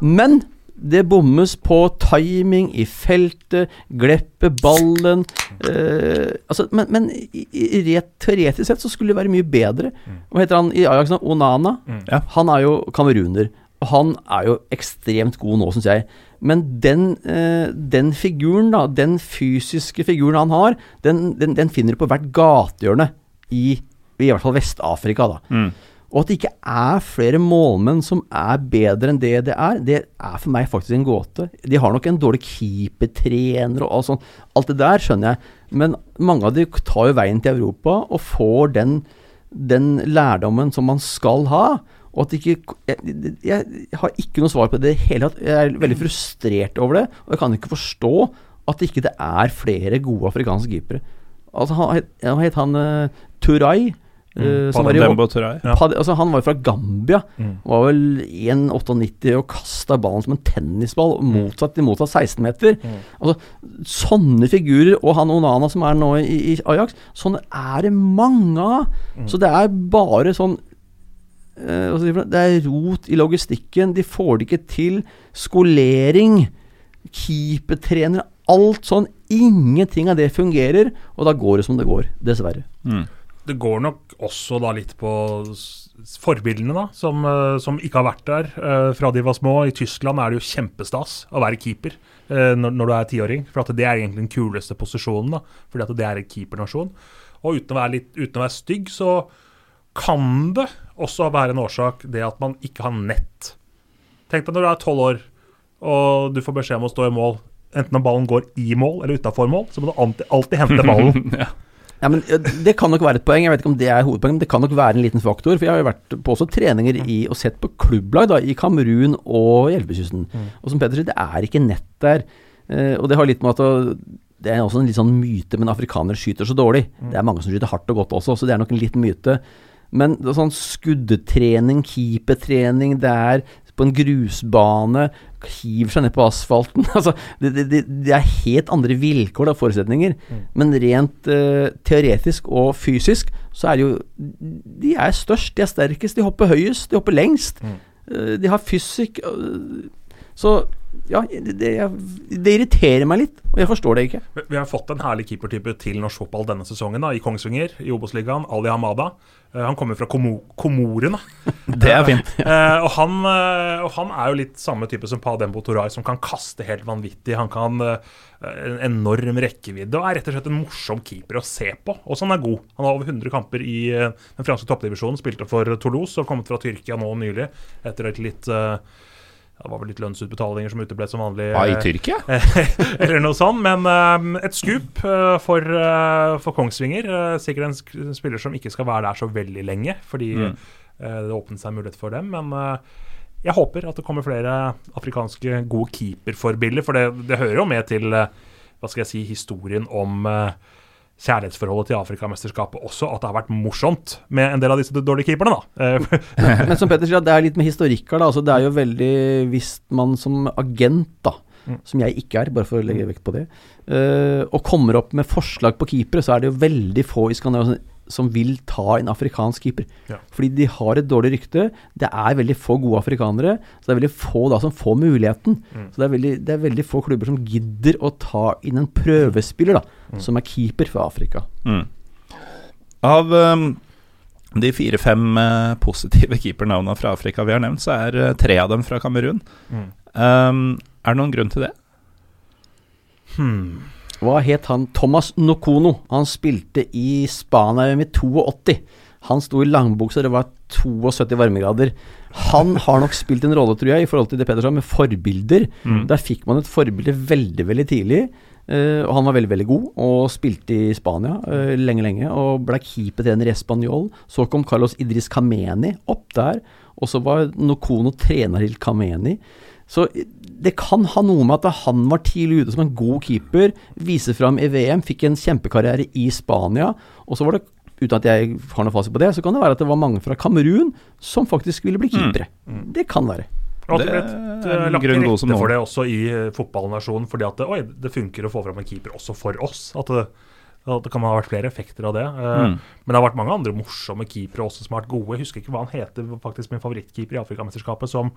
Men det bommes på timing i feltet, gleppe ballen eh, altså, Men, men i, i, rett teoretisk sett så skulle det være mye bedre. Hva heter han i Ajax nå? Onana? Ja. Han er jo kameruner. Og han er jo ekstremt god nå, syns jeg. Men den, eh, den figuren, da, den fysiske figuren han har, den, den, den finner du på hvert gatehjørne i, i hvert fall Vest-Afrika. da. Mm. Og at det ikke er flere målmenn som er bedre enn det det er, det er for meg faktisk en gåte. De har nok en dårlig keepertrener og alt sånt. Alt det der skjønner jeg. Men mange av de tar jo veien til Europa og får den, den lærdommen som man skal ha. Og at ikke jeg, jeg har ikke noe svar på det i det hele tatt. Jeg er veldig frustrert over det. Og jeg kan ikke forstå at ikke det er flere gode afrikanske keepere. Altså, han, han het han uh, Turay. Eh, Uh, var i- Ja. Pad- altså, han var jo fra Gambia. Mm. Var vel 1,98 og kasta ballen som en tennisball motsatt i motsatt 16 meter. Mm. Altså, sånne figurer, og han Onana som er nå i, i Ajax, sånne er det mange av. Mm. Så det er bare sånn eh? Det er rot i logistikken. De får det ikke til. Skolering, keepertrenere, alt sånn. Ingenting av det fungerer, og da går det som det går. Dessverre. Mm. Det går nok også da litt på forbildene, da, som, eh, som ikke har vært der uh, fra de var små. I Tyskland er det jo kjempestas å være keeper uh, når, når du er tiåring. For det er egentlig den kuleste posisjonen, da, fordi at det er en keepernasjon. Og uten å være, litt, uten å være stygg, så kan det også være en årsak det at man ikke har nett. Tenk deg når du er tolv år og du får beskjed om å stå i mål. Enten når ballen går i mål eller utafor mål, så må du alltid, alltid hente ballen. ja. Ja, men Det kan nok være et poeng. Jeg vet ikke om det er hovedpoeng, men det kan nok være en liten faktor. For jeg har jo vært på også treninger i, og sett på klubblag da, i Kamerun og i Mm. Og som Peder sier, det er ikke nett der. Eh, og det har litt med at det er også en litt sånn myte, men afrikanere skyter så dårlig. Det er mange som skyter hardt og godt også, så det er nok en liten myte. Men sånn skuddetrening, keepertrening, det er på en grusbane, hiver seg ned på asfalten. altså, det, det, det, er helt andre vilkår, da, forutsetninger. Men rent uh, teoretisk og fysisk så er det jo De er størst, de er sterkest, de hopper høyest, de hopper lengst. Eh, de har fysikk uh, Så ja, det, det, det irriterer meg litt, og jeg forstår det ikke. Vi- har fått en herlig keepertype til norsk fotball denne sesongen, da, i Kongsvinger, i Obos-ligaen. Ali Hamada. Eh, han kommer fra Komo Komorene. Det er fint. Eh, og, han, eh, og han er jo litt samme type som Padembo Toray, som kan kaste helt vanvittig. Han kan en enorm rekkevidde og er rett og slett en morsom keeper å se på. Og så han er god. Han har over 100 kamper i den franske toppdivisjonen, spilte for Toulouse og kommet fra Tyrkia nå nylig etter et litt det var vel litt lønnsutbetalinger som uteble som vanlig. Ah, I eh, Tyrkia? eller noe sånt. Men eh, et skup uh, for, uh, for Kongsvinger. Uh, sikkert en spiller som ikke skal være der så veldig lenge, fordi Mm. det åpnet seg mulighet for dem. Men jeg håper at det kommer flere afrikanske gode keeperforbilder, for det, det hører jo med til hva skal jeg si, historien om eh, kjærlighetsforholdet til Afrikamesterskapet også, at det har vært morsomt med en del av disse dårlige keeperne, da. Eh, Men som Petter sier, det er litt med historikk her. da, altså Det er jo veldig Hvis man som agent, da, Mm. som jeg ikke er, bare for å legge vekt på det, uh, og kommer opp med forslag på keepere, så er det jo veldig få i Skandinavia som vil ta en afrikansk keeper. Ja. Fordi de har et dårlig rykte. Det er veldig få gode afrikanere, så det er veldig få da som får muligheten. Mm. Så det er, veldig, det er veldig få klubber som gidder å ta inn en prøvespiller da, Mm. som er keeper for Afrika. Mm. Av um, de fire-fem uh, positive keepernavna fra Afrika vi har nevnt, så er uh, tre av dem fra Kamerun. Mm. Um, er det noen grunn til det? Hmm. Hva het han? Thomas Nokono. Han spilte i Spania med 82. Han sto i langbukser, det var 72 varmegrader. Han har nok spilt en rolle, tror jeg, i forhold til det Peder sa, med forbilder. Mm. Der fikk man et forbilde veldig, veldig tidlig. Uh, og han var veldig, veldig god, og spilte i Spania uh, lenge, lenge. Og ble keepertrener i Español. Så kom Carlos Idris Kameni opp der. Og så var Nokono trener til Kameni. Så det kan ha noe med at han var tidlig ute som en god keeper, vise fram i VM, fikk en kjempekarriere i Spania. Og så var det, uten at jeg har noe fasit på det, så kan det være at det var mange fra Kamerun som faktisk ville bli keepere. Det kan være. Og Det er en lagt til rette for det også i eh, fotballnasjonen, fordi at det, oi, det funker å få fram en keeper også for oss. At det, at det kan ha vært flere effekter av det. Eh, Mm. Men det har vært mange andre morsomme keepere også som har vært gode. Jeg husker ikke hva han heter, faktisk min favorittkeeper i Afrikamesterskapet, som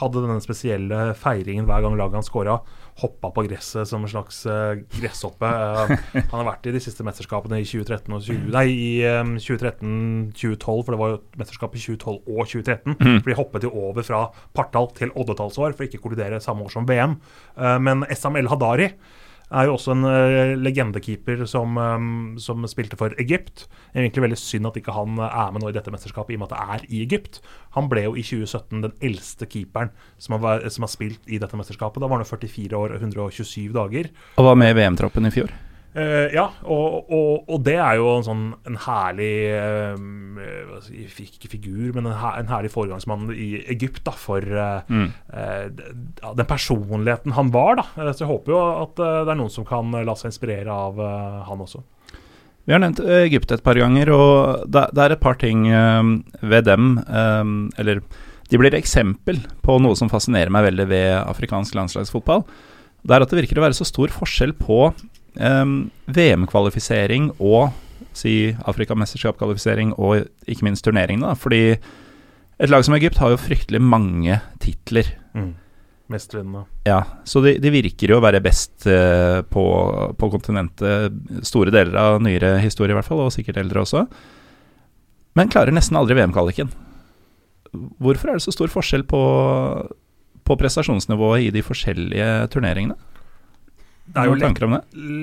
hadde denne spesielle feiringen hver gang laget han scora. Hoppa på gresset som en slags eh, gresshoppe. Eh, han har vært i de siste mesterskapene i 2013 og 20, nei, i 2013-2012, for det var jo mesterskapet i 2012 og 2013. Mm. For de hoppet jo over fra partall til oddetallsår for ikke å kollidere samme år som VM. Men SML Hadari er jo også en uh, legendekeeper som, um, som spilte for Egypt. Det er egentlig veldig synd at ikke han uh, er med nå i dette mesterskapet, i og med at det er i Egypt. Han ble jo i 2017 den eldste keeperen som har, som har spilt i dette mesterskapet. Da var han jo 44 år og 127 dager. Og var med i VM-troppen i fjor. Eh, ja, og, og, og det er jo en sånn en herlig si, Ikke figur, men en, her, en herlig foregangsmann i Egypt da, for uh, Mm. den personligheten han var. da Så jeg håper jo at det er noen som kan la seg inspirere av han også. Vi har nevnt Egypt et par ganger, og det, det er et par ting ved dem Eller de blir eksempel på noe som fascinerer meg veldig ved afrikansk landslagsfotball. Det er at det virker å være så stor forskjell på eh, VM-kvalifisering og si Afrikamesterskap-kvalifisering og ikke minst turneringene. da. Fordi et lag som Egypt har jo fryktelig mange titler. Mestvinnende. Ja, så de, de virker jo å være best uh, på, på kontinentet store deler av nyere historie, i hvert fall, og sikkert eldre også. Men klarer nesten aldri VM-kvaliken. Hvorfor er det så stor forskjell på, på prestasjonsnivået i de forskjellige turneringene? Det er jo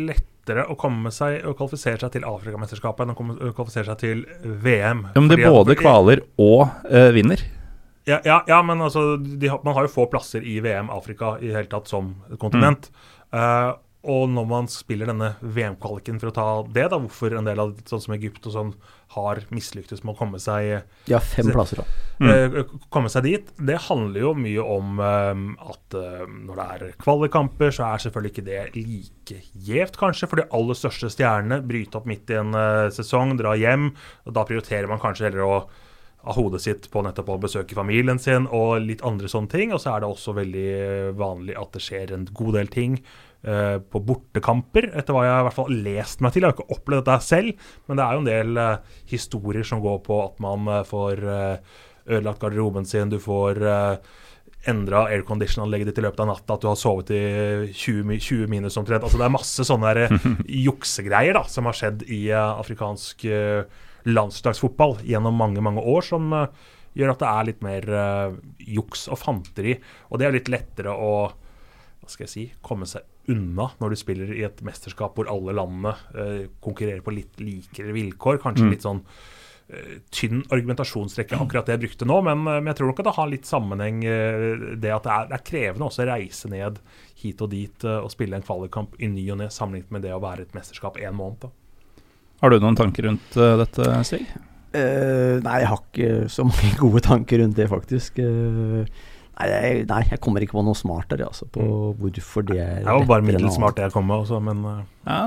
lett, lettere å komme seg og kvalifisere seg til Afrikamesterskapet enn å kvalifisere seg til VM. Ja, Men det både kvaler og uh, vinner. Ja, ja, ja men altså, de, man har jo få plasser i VM Afrika i hele tatt som kontinent. kontinent. Uh, og når man spiller denne VM-kvaliken for å ta det, da, hvorfor en del av sånn som Egypt og sånn har mislyktes med å komme seg, ja, fem plasser, da. Mm. eh, komme seg dit, det handler jo mye om eh, at eh, når det er kvalikkamper, så er selvfølgelig ikke det like gjevt, kanskje. For de aller største stjernene bryter opp midt i en eh, sesong, drar hjem. og Da prioriterer man kanskje heller å ha hodet sitt på nettopp å besøke familien sin og litt andre sånne ting. Og så er det også veldig vanlig at det skjer en god del ting eh, på bortekamper, etter hva jeg i hvert fall har lest meg til. Jeg har ikke opplevd dette selv, men det er jo en del eh, historier som går på at man eh, får eh, ødelagt garderoben sin, du får endra aircondition-anlegget ditt i løpet av natta, at du har sovet i 20, 20 minus omtrent. Altså Det er masse sånne der, juksegreier da, som har skjedd i afrikansk landslagsfotball gjennom mange, mange år, som gjør at det er litt mer uh, juks og fanteri. Og det er litt lettere å hva skal jeg si, komme seg unna når du spiller i et mesterskap hvor alle landene eh, konkurrerer på litt likere vilkår. Kanskje Mm. litt sånn eh, tynn argumentasjonsrekke, akkurat det jeg brukte nå. Men, eh, men jeg tror nok at det har litt sammenheng eh, det at det er, det er krevende også å reise ned hit og dit eh, og spille en kvalikkamp i ny og ne, sammenlignet med det å være et mesterskap en måned. Da. Har du noen tanker rundt eh, dette, Stig? Uh, nei, jeg har ikke så mange gode tanker rundt det, faktisk. Eh, nei, jeg, nei, jeg kommer ikke på noe smart der, altså, på hvorfor det er Det var bare middels smart det jeg kom med også, men eh, Ja,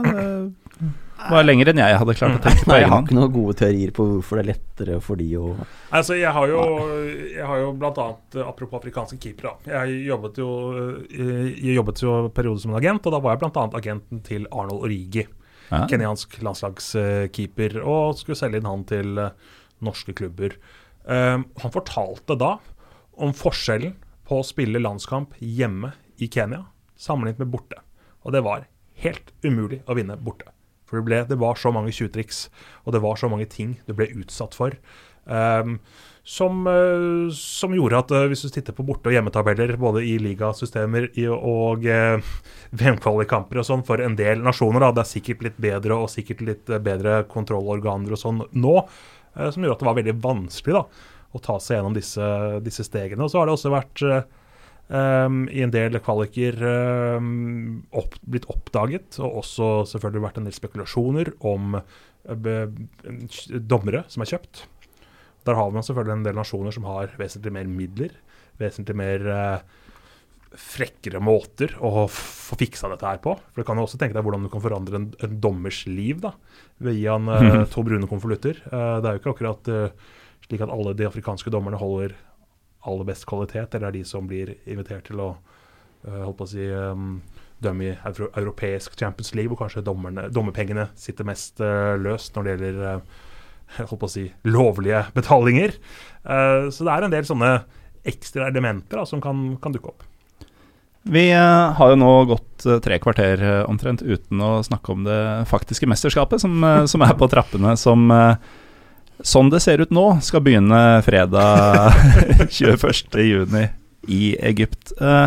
det var lenger enn jeg hadde klart å tenke på Nei, jeg har ikke noen gode teorier på hvorfor det er lettere for de å Altså, jeg har jo, jeg har jo blant annet, eh, apropos afrikanske keepere, jeg jobbet jo, eh, jeg jobbet jo en periode som en agent, og da var jeg blant annet agenten til Arnold Origi Ja. kenyansk landslagskeeper, og skulle selge inn han til norske klubber. Um, han fortalte da om forskjellen på å spille landskamp hjemme i Kenya sammenlignet med borte. Og det var helt umulig å vinne borte. For det, ble, det var så mange tjuvtriks, og det var så mange ting du ble utsatt for. Um, som, uh, som gjorde at uh, hvis du titter på borte- og hjemmetabeller både i ligasystemer og uh, VM-kvalikkamper og sånn for en del nasjoner, da, det er sikkert litt bedre og sikkert litt bedre kontrollorganer og sånn nå, som gjorde at det var veldig vanskelig da, å ta seg gjennom disse, disse stegene. Og så har det også vært eh, um, i en del kvaliker um, opp, blitt oppdaget, og også selvfølgelig vært en del spekulasjoner om eh, be, dommere som er kjøpt. Der har man selvfølgelig en del nasjoner som har vesentlig mer midler, vesentlig mer uh, frekkere måter å få fiksa dette her på. For du kan jo også tenke deg hvordan du kan forandre en, en dommers liv da, ved å gi han uh, to brune konvolutter. Uh, det er jo ikke akkurat eh, slik at alle de afrikanske dommerne holder aller best kvalitet, eller er de som blir invitert til å eh, å si, um, dømme i euro europeisk Champions League, hvor kanskje dommerne, dommerpengene sitter mest eh, løst når det gjelder eh, holdt på å si, lovlige betalinger. Så det er en del sånne ekstra elementer da, som kan, kan dukke opp. Vi har jo nå gått tre kvarter omtrent uten å snakke om det faktiske mesterskapet som, som er på trappene, som sånn det ser ut nå, skal begynne fredag 21.6 i Egypt. Eh,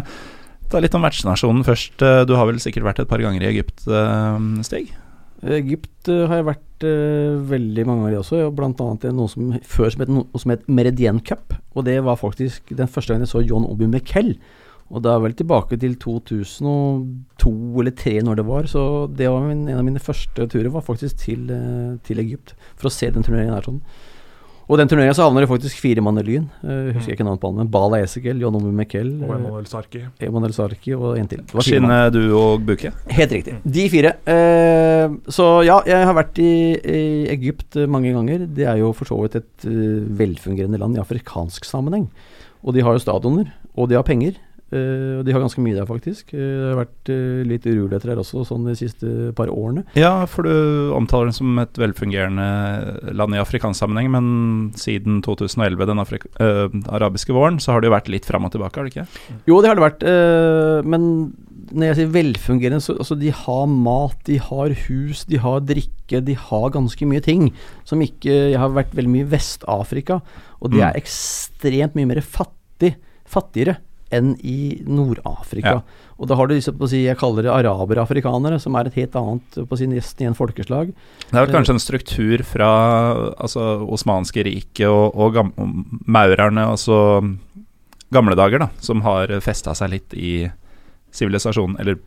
ta litt om vertsnasjonen først. Eh, Du har vel sikkert vært et par ganger i Egypt, eh, Stig? Egypt har jeg vært veldig mange ganger i også, bl.a. noe som før som het, noe som het Meridian Cup. Og det var faktisk den første gangen jeg så John Obi Miquel. Og da er vel tilbake til 2002 eller 2003 når det var. Så det var min, en av mine første turer var faktisk til, eh, til Egypt for å se den turneringen der. sånn. Og den turneringa så havner det faktisk fire mann i Lyn. Uh, husker jeg ikke navnet på han, men Bala Esekel, John Ove Miquel, Og Emanuel Sarki. Emanuel Sarki og en til. Det. Skinne, du og Buke? Helt riktig. De fire. Uh, så ja, jeg har vært i, i Egypt eh, mange ganger. Det er jo for så vidt et uh, velfungerende land i afrikansk sammenheng. Og de har jo stadioner, og de har penger. Eh, og de har ganske mye der, faktisk. Uh, det har vært uh, litt uroligheter der også, sånn de siste par årene. Ja, for du omtaler den som et velfungerende land i afrikansk sammenheng, men siden 2011, den arabiske våren, så har det jo vært litt fram og tilbake, har det ikke? Jo, det har det vært. eh, men når jeg sier velfungerende, så altså de har mat, de har hus, de har drikke, de har ganske mye ting som ikke Jeg har vært veldig mye i Vest-Afrika, og de Mm. er ekstremt mye mer fattig, fattigere enn i Nord-Afrika. Ja. Og da har du disse, på å si, jeg kaller det arabere-afrikanere, som er et helt annet på sin nesten igjen folkeslag. Det er vel kanskje en struktur fra altså, Osmanske riket og, og gam maurerne, altså gamle dager, da, som har festa seg litt i sivilisasjonen, eller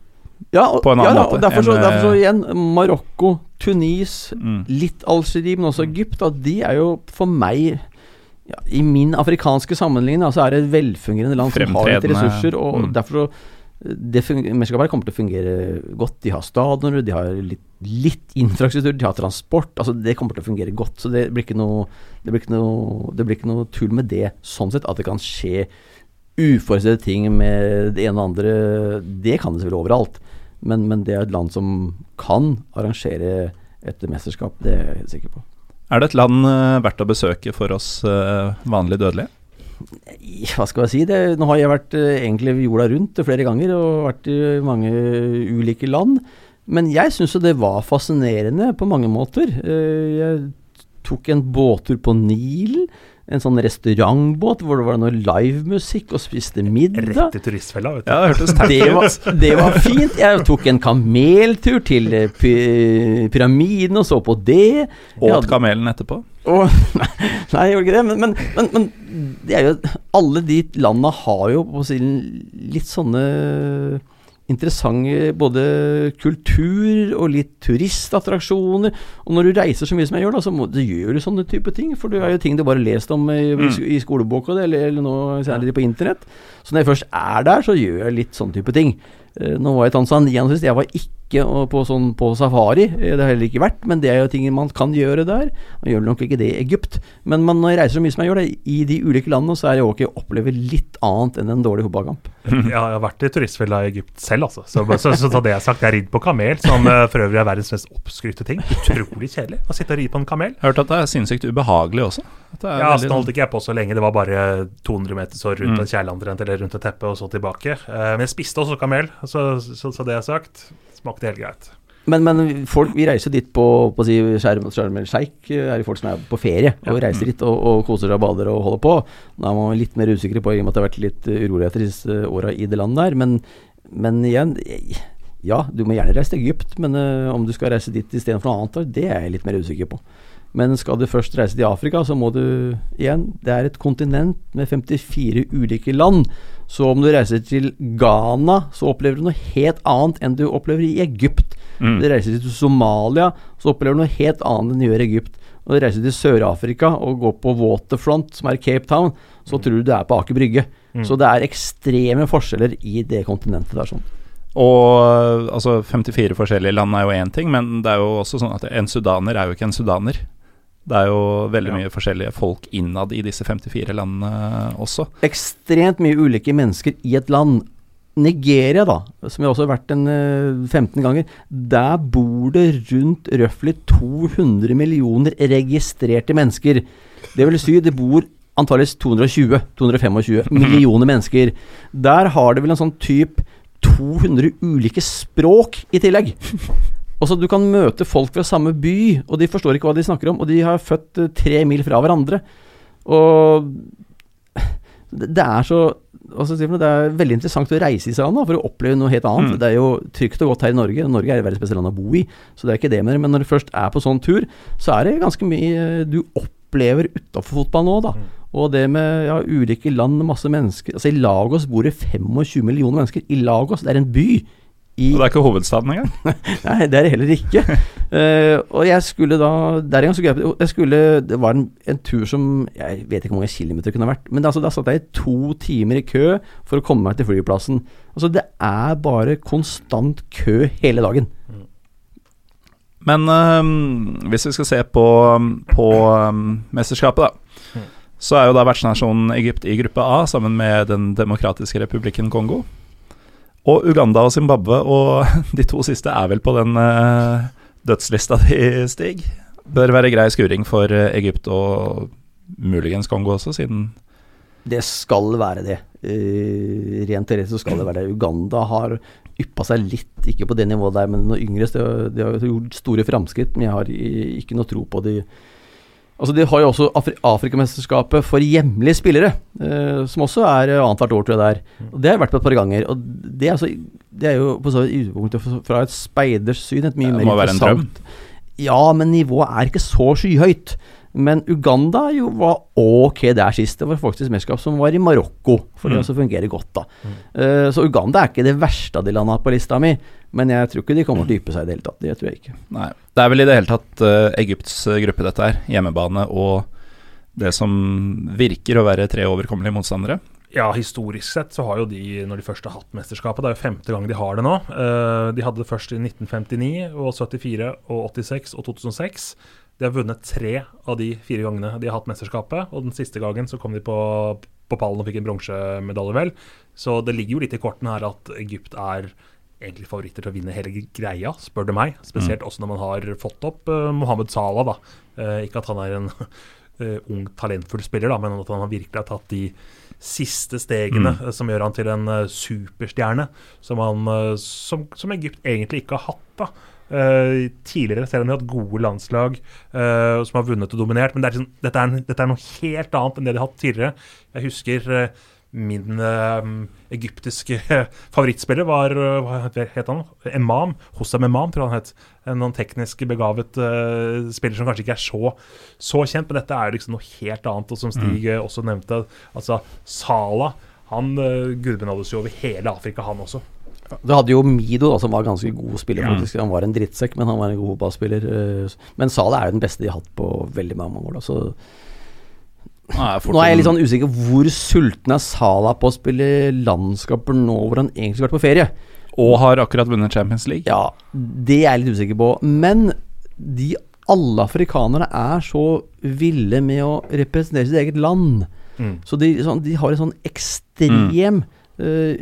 Ja, og, På en annen ja, da, måte og derfor, så, derfor så eh, igjen, Marokko, Tunis, mm. litt Algerie, men også Egypt, da, de er jo for meg ja, I min afrikanske sammenligning da, så er det et velfungerende land som har litt ressurser. Og mm. derfor så det Mesterskapet kommer til å fungere godt. De har stadioner, de har litt, litt infrastruktur, de har transport. altså Det kommer til å fungere godt. Så det blir ikke noe Det blir ikke noe, det blir ikke noe tull med det, sånn sett. At det kan skje uforutsette ting med det ene og andre. Det kan det selvfølgelig overalt. Men, men det er et land som kan arrangere et mesterskap. Det er jeg helt sikker på. Er det et land eh, verdt å besøke for oss vanlig vanlige dødelige? Hva skal jeg si? Det, nå har jeg vært eh, egentlig jorda rundt flere ganger og vært i mange ulike land. Men jeg syns jo det var fascinerende på mange måter. Eh, jeg tok en båttur på Nilen. En sånn restaurantbåt hvor det var noe livemusikk og spiste middag. Rett i turistfella, vet du. Ja, det hørtes Det var, det var fint. Jeg tok en kameltur til eh, py pyramiden og så på det. Åt hadde- kamelen etterpå? og, nei, jeg gjorde ikke det. Men, men, men, men det er jo Alle de landene har jo på å litt sånne interessante både kultur og litt turistattraksjoner. Og når du reiser så mye som jeg gjør, da, så må, du gjør du sånne type ting. For det er jo ting du bare har lest om i, mm. i skoleboka eller, eller nå særlig på internett. Så når jeg først er der, så gjør jeg litt sånn type ting. Eh, Nå var jeg i Tanzania sist. Jeg var ikke ikke på, sånn, på safari. Eh, Det har heller ikke vært, men det er jo ting man kan gjøre der. Man gjør nok ikke det i Egypt. Men man, når jeg reiser så mye som jeg gjør det, i de ulike landene, så er det ok å oppleve litt annet enn en dårlig fotballkamp. Jeg har vært i turistfella i Egypt selv, altså. Så, så, så, så det jeg har sagt, jeg har ridd på kamel, som eh, for øvrig er verdens mest oppskrytte ting. Utrolig kjedelig å sitte og ri på en kamel. Hørte hørt at det er sinnssykt ubehagelig også. At det er Ja, veldig så holdt ikke jeg på så lenge. Det var bare 200 meter så rundt Mm. en kjærlandrent eller rundt et teppe, og så tilbake. Eh, men jeg spiste også kamel, så, så, så det er sagt, smakte helt greit. Men, men folk, vi reiser dit på, på si Sharm el Sheikh, eh, er det folk som er på ferie og Ja. reiser dit og, og koser seg og bader og holder på. Da er man litt mer usikre på, i og med at det har vært litt eh, uroligheter disse åra i det landet der. Men, men igjen, eh, ja, du må gjerne reise til Egypt, men uh, om du skal reise dit istedenfor noe annet, det er jeg litt mer usikker på. Men skal du først reise til Afrika, så må du igjen Det er et kontinent med 54 ulike land. Så om du reiser til Ghana, så opplever du noe helt annet enn du opplever i Egypt. Mm. Du reiser til Somalia, så opplever du noe helt annet enn du gjør i Egypt. Og du reiser til Sør-Afrika og går på Waterfront, som er Cape Town, så tror du du er på Aker Brygge. Mm. Så det er ekstreme forskjeller i det kontinentet der. sånn. Og altså 54 forskjellige land er jo én ting, men det er jo også sånn at en sudaner er jo ikke en sudaner. Det er jo veldig Ja. mye forskjellige folk innad i disse 54 landene også. Ekstremt mye ulike mennesker i et land. Nigeria, da, som jeg også har vært en eh, 15 ganger, der bor det rundt røftlig 200 millioner registrerte mennesker. Det vil si, det bor antakeligvis 220-225 millioner mennesker. Der har det vel en sånn type 200 ulike språk i tillegg. Og så Du kan møte folk fra samme by, og de forstår ikke hva de snakker om. Og de har født eh, tre mil fra hverandre. Og det er så noe, Det er veldig interessant å reise i seg an for å oppleve noe helt annet. Mm. Det er jo trygt og godt her i Norge. Norge er et verdens beste land å bo i, så det er ikke det mer. Men når du først er på sånn tur, så er det ganske mye du opplever utafor fotball nå, da. Mm. Og det med ja, ulike land, masse mennesker Altså I Lagos bor det 25 millioner mennesker. I Lagos, det er en by. I, Og det er ikke hovedstaden engang. Nei, det er det heller ikke. uh, og jeg skulle da Der en gang så gøy jeg skulle, Det var en, en tur som Jeg vet ikke hvor mange kilometer det kunne vært. Men altså, da satt jeg i to timer i kø for å komme meg til flyplassen. Altså, det er bare konstant kø hele dagen. Men øhm, hvis vi skal se på, på um, mesterskapet, da. Mm. Så er jo da vertsnasjonen Egypt i gruppe A sammen med Den demokratiske republikken Kongo. Og Uganda og Zimbabwe, og de to siste er vel på den øh, dødslista di, Stig. Bør være grei skuring for øh, Egypt og muligens Kongo også, siden Det skal være det. Uh, rent teoretisk så skal det være det. Uganda har yppa seg litt, ikke på det nivået der, men noe yngre. De har gjort store framskritt, men jeg har ikke noe tro på de Altså De har jo også Afri Afrikamesterskapet for hjemlige spillere, eh, som også er eh, annethvert år, tror jeg det er. Og Det har jeg vært på et par ganger. Og Det er, altså, det er jo på så vidt utgangspunktet fra- et speiders syn et mye Det mer må være en drøm. Ja, men nivået er ikke så skyhøyt. Men Uganda jo var ok der sist. Det var faktisk mesterskap som var i Marokko, for det Mm. også fungerer godt, da. Eh, så Uganda er ikke det verste av de landa på lista mi, men jeg tror ikke de kommer til å dype seg i det hele tatt. Det tror jeg ikke. Nei. Det er vel i det hele tatt uh, Egypts øh, gruppe, dette her. Hjemmebane og det som virker å være tre overkommelige motstandere. Ja, historisk sett så har jo de, når de først har hatt mesterskapet, det er jo femte gang de har det nå. Uh, de hadde det først i 1959 og 74 og 86 og 2006. De har vunnet tre av de fire gangene de har hatt mesterskapet, og den siste gangen så kom de på, på pallen og fikk en bronsemedalje, vel. Så det ligger jo litt i kortene her at Egypt er egentlig favoritter til å vinne hele greia, spør du meg. Spesielt også når man har fått opp uh, Mohammed Salah, da. Uh, ikke at han er en uh, ung, talentfull spiller, da, men at han har virkelig har tatt de siste stegene Mm. eh, som gjør han til en eh, superstjerne, som, han, eh, som, som Egypt egentlig ikke har hatt. da. Eh, tidligere, selv om de har hatt gode landslag uh, som har vunnet og dominert. Men det er liksom, dette, er, en- dette er noe helt annet enn det de har hatt tidligere. Jeg husker uh, min egyptiske favorittspiller var Hva het han? Emam. Hossam Emam, tror jeg han het. En noen teknisk begavet spiller som kanskje ikke er så, så kjent, men dette er liksom noe helt annet. Og som Stig eh, også nevnte, altså Salah han uh, gudbenådes jo over hele Afrika, han også. Du hadde jo Mido, da, som var ganske god spiller. Ja. faktisk. Han var en drittsekk, men han var en god fotballspiller. eh, Men Salah er jo den beste de har hatt på veldig mange år. Da. Så Nå er, nå er jeg litt sånn usikker. Hvor sulten er Sala på å spille landskaper nå hvor han egentlig skulle vært på ferie? Og har akkurat vunnet Champions League. Ja, det er jeg litt usikker på. Men de alle afrikanerne er så ville med å representere sitt eget land. Mm. Så de, sånn, de har en sånn ekstrem uh,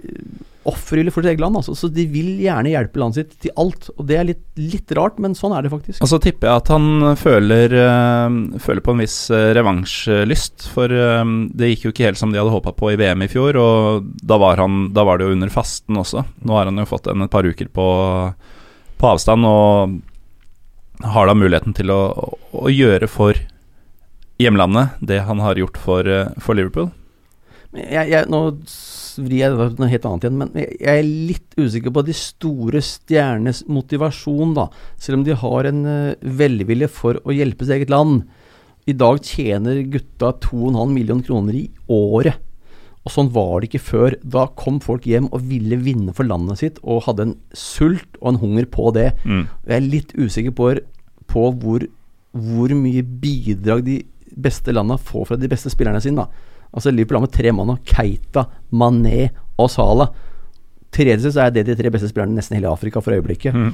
offervilje for sitt eget land. Altså. Så de vil gjerne hjelpe landet sitt til alt. Og det er litt, litt rart, men sånn er det faktisk. Og så tipper jeg at han føler, øh, føler på en viss eh, revansjlyst. For øh, det gikk jo ikke helt som de hadde håpa på i VM i fjor, og da var, han, da var det jo under fasten også. Nå har han jo fått en et par uker på, på avstand, og har da muligheten til å, å gjøre for hjemlandet det han har gjort for, eh, for Liverpool. Jeg, jeg, nå vrir jeg det noe helt annet igjen, men jeg, er litt usikker på de store stjernenes motivasjon, da. Selv om de har en uh, velvilje for å hjelpe sitt eget land. I dag tjener gutta 2,5 millioner kroner i året. Og sånn var det ikke før. Da kom folk hjem og ville vinne for landet sitt, og hadde en sult og en hunger på det. Mm. Jeg er litt usikker på, på hvor, hvor mye bidrag de beste landene får fra de beste spillerne sine. da. Altså Liverpool har med tre mann nå. Keita, Mané og Salah. Tredje så er det de tre beste spillerne i nesten hele Afrika for øyeblikket. Mm.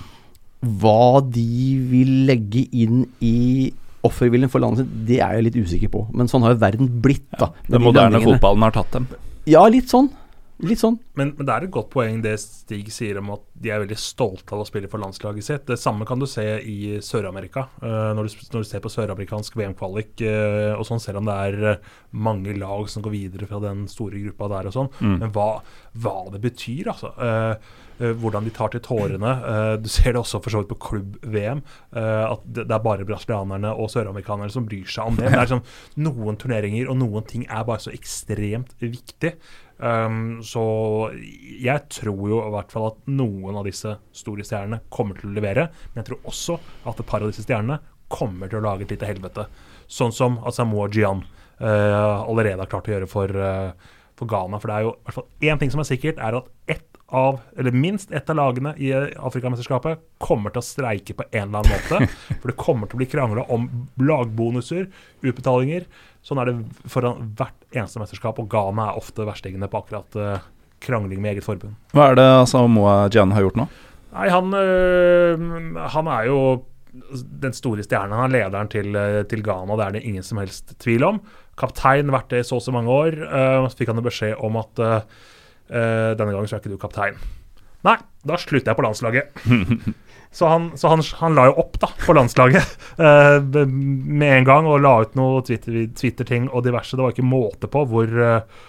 Hva de vil legge inn i offerviljen for landet sitt, det er jeg litt usikker på. Men sånn har jo verden blitt, da. Ja, Den de moderne fotballen har tatt dem. Ja, litt sånn. Litt sånn. Men, men det er et godt poeng det Stig sier om at de er veldig stolte av å spille for landslaget sitt. Det samme kan du se i Sør-Amerika. Uh, når, du, når du ser på søramerikansk VM-kvalik uh, og sånn, selv om det er eh, mange lag som går videre fra den store gruppa der og sånn. Mm. Men hva, hva det betyr, altså. Uh, eh, hvordan de tar til tårene. Eh, du ser det også for så vidt på klubb-VM. eh, at det, det er bare brasilianerne og søramerikanerne som bryr seg om det. Men det er sånn, noen turneringer og noen ting er bare så ekstremt viktig. Um, så jeg tror jo i hvert fall at noen av disse store stjernene kommer til å levere. Men jeg tror også at et par av disse stjernene kommer til å lage et lite helvete. Sånn som Asamoah Gyan uh, allerede har klart å gjøre for, uh, for Ghana. For det er jo i hvert fall én ting som er sikkert, er at ett av, eller minst ett av lagene i eh, Afrikamesterskapet kommer til å streike på en eller annen måte. For det kommer til å bli krangla om lagbonuser, utbetalinger. Sånn er det foran hvert eneste mesterskap, og Ghana er ofte verstingene på akkurat uh, krangling med eget forbund. Hva er det altså Moa Jan har gjort nå? Nei, han, øh, han er jo den store stjerna. Han er lederen til, øh, til Ghana, det er det ingen som helst tvil om. Kaptein, vært det i så og så mange år. øh, så fikk han beskjed om at øh, denne gangen så er ikke du kaptein. Nei, da slutter jeg på landslaget. Så han, så han, han la jo opp da på landslaget uh, med en gang og la ut noe Twitter- Twitter-ting og diverse. Det var ikke måte på hvor uh,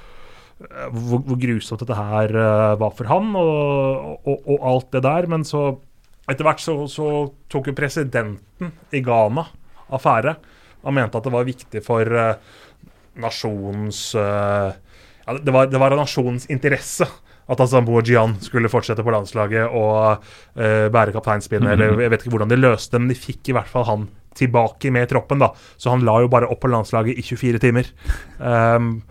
hvor, hvor grusomt dette her uh, var for han, og, og, og alt det der. Men så etter hvert så, så tok jo presidenten i Ghana affære. Han mente at det var viktig for nasjonens ja, det, var, det var nasjonens interesse at Asambo og Gian skulle fortsette på landslaget og uh, bære kapteinspinnet. eller Jeg vet ikke hvordan de løste det, men de fikk i hvert fall han tilbake med troppen. da. Så han la jo bare opp på landslaget i 24 timer. Um,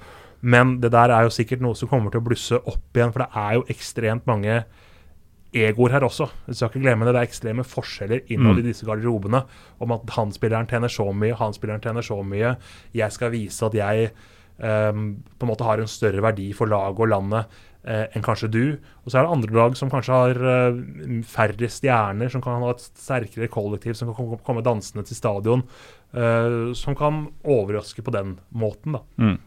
men det der er jo sikkert noe som kommer til å blusse opp igjen, for det er jo ekstremt mange egoer her også. Jeg skal ikke glemme det. Det er ekstreme forskjeller innad Mm. i disse garderobene. Om at han spilleren tjener så mye, han spilleren tjener så mye. Jeg skal vise at jeg um, på en måte har en større verdi for laget og landet enn kanskje du. Og så er det andre lag som kanskje har eh, færre stjerner, som kan ha et sterkere kollektiv, som kan komme dansende til stadion. eh, som kan overraske på den måten, da. Mm.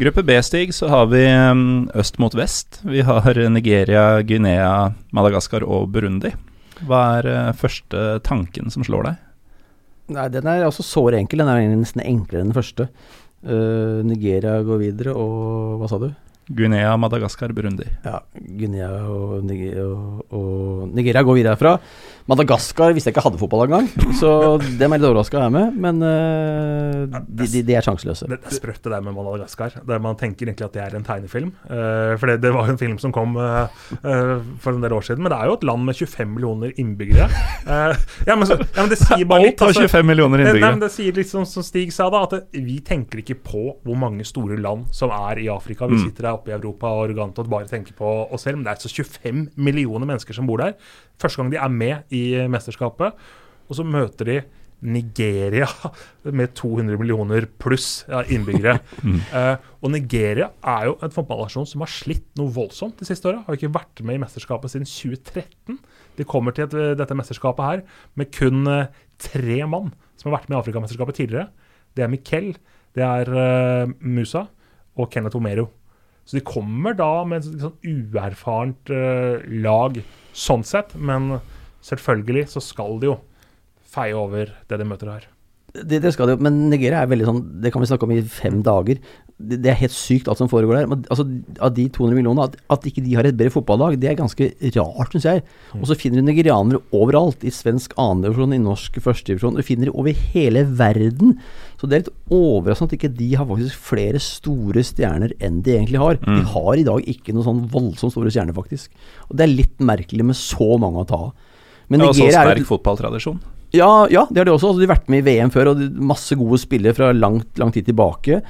Gruppe B-stig så har vi øst mot vest. Vi har Nigeria, Guinea, Madagaskar og Burundi. Hva er eh, første tanken som slår deg? Nei, den er altså såre enkel. Den er nesten enklere enn den første. Uh, Nigeria går videre, og hva sa du? Guinea, Madagaskar, Burundi. Ja, Guinea og og, og Nigeria går videre herfra. Madagaskar visste jeg ikke hadde fotball engang, så dem er litt overraska jeg er med. Men uh, de, de, de er sjanseløse. Det det er sprøtt det der med Madagaskar. Der man tenker egentlig at det er en tegnefilm. Uh, for det, det var jo en film som kom uh, for en del år siden. Men det er jo et land med 25 millioner innbyggere. Eh, ja, men, så, ja, men det sier bare litt. Altså. 25 millioner innbyggere. Nei, men det sier litt som, som Stig sa, da, at det, vi tenker ikke på hvor mange store land som er i Afrika. Vi Mm. sitter her oppe i Europa og arrogant og bare tenker på oss selv. Men det er altså 25 millioner mennesker som bor der. Første gang de er med i mesterskapet. Og så møter de Nigeria med 200 millioner pluss innbyggere. Mm. Eh, og Nigeria er jo en fotballnasjon som har slitt noe voldsomt de siste åra. Har ikke vært med i mesterskapet siden 2013. De kommer til et, dette mesterskapet her med kun eh, tre mann som har vært med i Afrikamesterskapet tidligere. Det er Miquel, det er eh, Musa og Kenneth Omero. Så de kommer da med et sånn uerfarent eh, lag sånn sett, men selvfølgelig så skal de jo feie over det de møter her. Det, det skal det jo, men Nigeria er veldig sånn Det kan vi snakke om i fem dager. Det, det er helt sykt alt som foregår der. Men, altså, av de 200 millionene, at, at ikke de har et bedre fotballag, det er ganske rart, syns jeg. Og så finner du nigerianere overalt. I svensk annendivisjon, i norsk førstedivisjon. Du finner de over hele verden. Så det er litt overraskende at ikke de har faktisk flere store stjerner enn de egentlig har. De har i dag ikke noen sånn voldsomt store stjerner, faktisk. Og det er litt merkelig med så mange å ta av. Men Ja, og så er sterk fotballtradisjon. ja, ja, det har de også. Altså, de har vært med i VM før, og masse gode spillere fra langt, lang tid tilbake.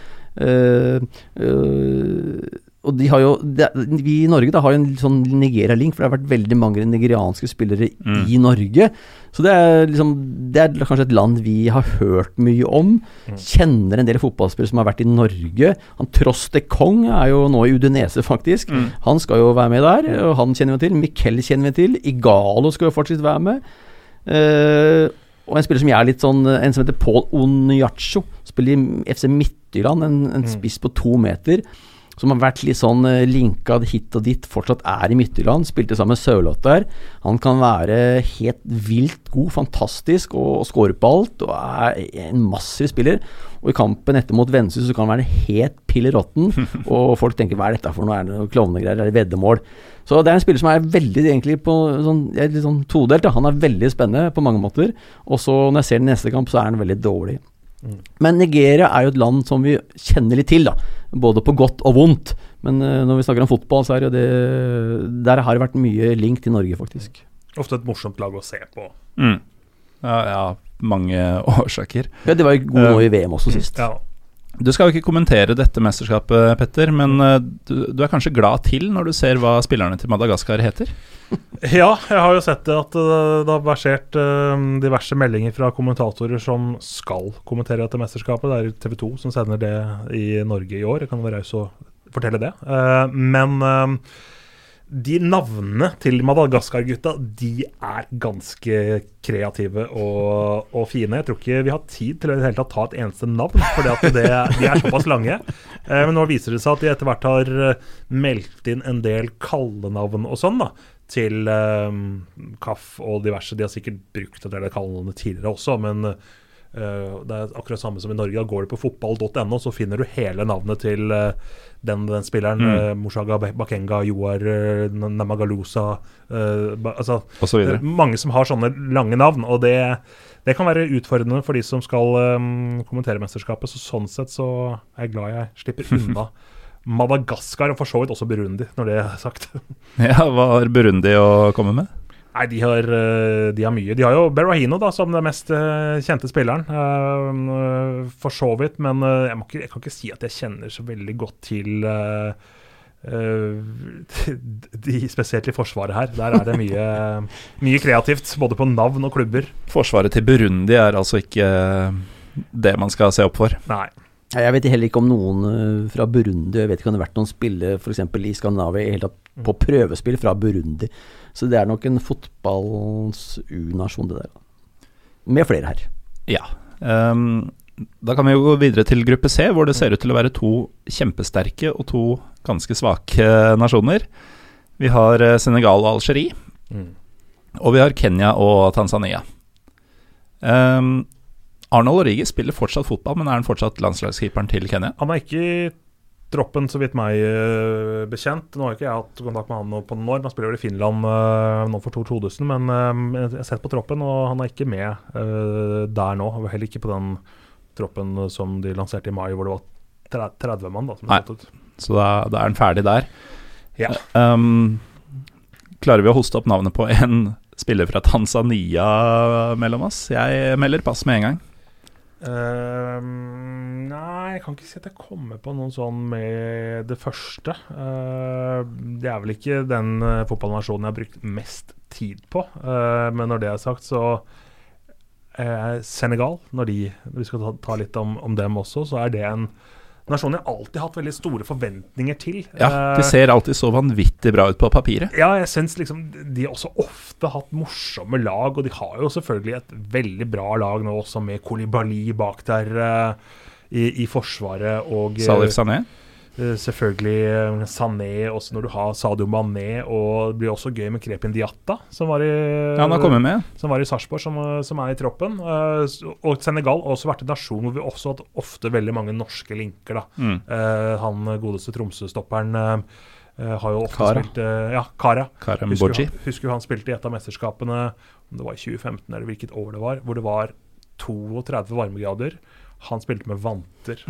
Uh, eh, og de har jo de, Vi i Norge da har jo en sånn Nigeria-link, for det har vært veldig mange nigerianske spillere Mm. i Norge. Så det er liksom Det er kanskje et land vi har hørt mye om. Kjenner en del fotballspillere som har vært i Norge. Han Tross de Kong er jo nå i Udinese, faktisk. Mm. Han skal jo være med der, og han kjenner vi til. Mikkel kjenner vi til. Igalo skal jo fortsatt være med. Uh, og en spiller som jeg er litt sånn En som heter Paul Onyacho. Spiller i FC Midtjylland, en, en spiss på to meter. Som har vært litt sånn eh, linka hit og dit, fortsatt er i Midtjylland. Spilte sammen med Sørloth der. Han kan være helt vilt god, fantastisk, og, og score på alt. Og er en massiv spiller. Og i kampen etter mot Vennesla så kan han være helt piller råtten. og folk tenker hva er dette for noe, er det noe klovnegreier, er det veddemål? Så det er en spiller som er veldig egentlig på sånn, litt sånn todelt. Han er veldig spennende på mange måter. Og så når jeg ser den neste kamp, så er han veldig dårlig. Men Nigeria er jo et land som vi kjenner litt til, da. Både på godt og vondt. Men uh, når vi snakker om fotball, så er jo det Der har det vært mye link til Norge, faktisk. Ofte et morsomt lag å se på. Mm. Ja, ja, mange årsaker. Ja, det var jo god nå i VM også sist. Ja. Du skal jo ikke kommentere dette mesterskapet, Petter, men eh, du, du er kanskje glad til når du ser hva spillerne til Madagaskar heter? Ja, jeg har jo sett det at uh, det har versert uh, diverse meldinger fra kommentatorer som skal kommentere dette mesterskapet. Det er TV 2 som sender det i Norge i år. Jeg kan være raus og fortelle det. Men de navnene til Madagaskar-gutta, de er ganske kreative og, og, fine. Jeg tror ikke vi har tid til å hele tatt ta et eneste navn, for de er såpass lange. Eh, men nå viser det seg at de etter hvert har uh, meldt inn en del kallenavn og sånn, da. Til eh, Kaff og diverse. De har sikkert brukt en del av kallenavnene tidligere også, men Uh, det er akkurat samme som i Norge. Da går du på fotball.no, så finner du hele navnet til uh, den, den spilleren. Mm. Uh, Mushaga Bakenga, Joar Namagalusa altså. Mange som har sånne lange navn. Og det, det kan være utfordrende for de som skal um, kommentere mesterskapet. Så sånn sett så er jeg glad jeg slipper unna Madagaskar, og for så vidt også Burundi, når det er sagt. Ja, Hva har Burundi å komme med? Nei, de har, eh, de har mye. De har jo Berahino da, som den mest eh, kjente spilleren, eh, for så vidt. Men jeg, må ikke, jeg kan ikke si at jeg kjenner så veldig godt til uh, eh, de, spesielt i Forsvaret her. Der er det mye, mye kreativt, både på navn og klubber. Forsvaret til Burundi er altså ikke det man skal se opp for. Nei. Jeg vet heller ikke om noen fra Burundi Jeg vet ikke om det har vært noen spillere f.eks. i Skandinavia i hele tatt på prøvespill fra Burundi. Så det er nok en fotballens U-nasjon, det der. Med flere her. Ja. Um, da kan vi jo gå videre til gruppe C, hvor det ser ut til å være to kjempesterke og to ganske svake nasjoner. Vi har eh, Senegal og Algerie, Mm. og vi har Kenya og Tanzania. Um, Arnold Origi spiller fortsatt fotball, men er han fortsatt landslagskeeperen til Kenya? Han er ikke troppen, så vidt meg eh, bekjent. Nå har ikke jeg hatt kontakt med han nå på noen år. Han spiller vel i Finland eh, nå for 2000, men eh, jeg har sett på troppen, og han er ikke med der nå. Heller ikke på den troppen som de lanserte i mai, hvor det var 30 mann. da, som Nei. ut. Så da, da er han ferdig der. Ja. Um, klarer vi å hoste opp navnet på en spiller fra Tanzania mellom oss? Jeg melder pass med en gang. Ehm, nei, jeg kan ikke si at jeg kommer på noen sånn med det første. Uh, det er vel ikke den uh, fotballnasjonen jeg har brukt mest tid på. Eh, men når det er sagt, så Eh, Senegal, når, de, vi skal ta, ta litt om, om, dem også, så er det en nasjon jeg alltid har hatt veldig store forventninger til. Ja, De ser alltid så vanvittig bra ut på papiret. Ja, jeg syns liksom de har også ofte hatt morsomme lag, og de har jo selvfølgelig et veldig bra lag nå også, med Kolibali bak der uh, i, i, forsvaret og Salif Sané? Eh, selvfølgelig eh, Sané, også når du har Sadio Mané. Og det blir også gøy med Krepin Diatta, som var i, ja, han har kommet med. Som var i Sarpsborg, som, som, er i troppen. Eh, og Senegal har også vært en nasjon hvor vi også har hatt ofte veldig mange norske linker. da. Mm. han godeste Tromsø-stopperen har jo ofte Kara. spilt Ja, Kara. Kara husker, husker han spilte i et av mesterskapene, om det var i 2015 eller hvilket år det var, hvor det var 32 varmegrader. Han spilte med vanter.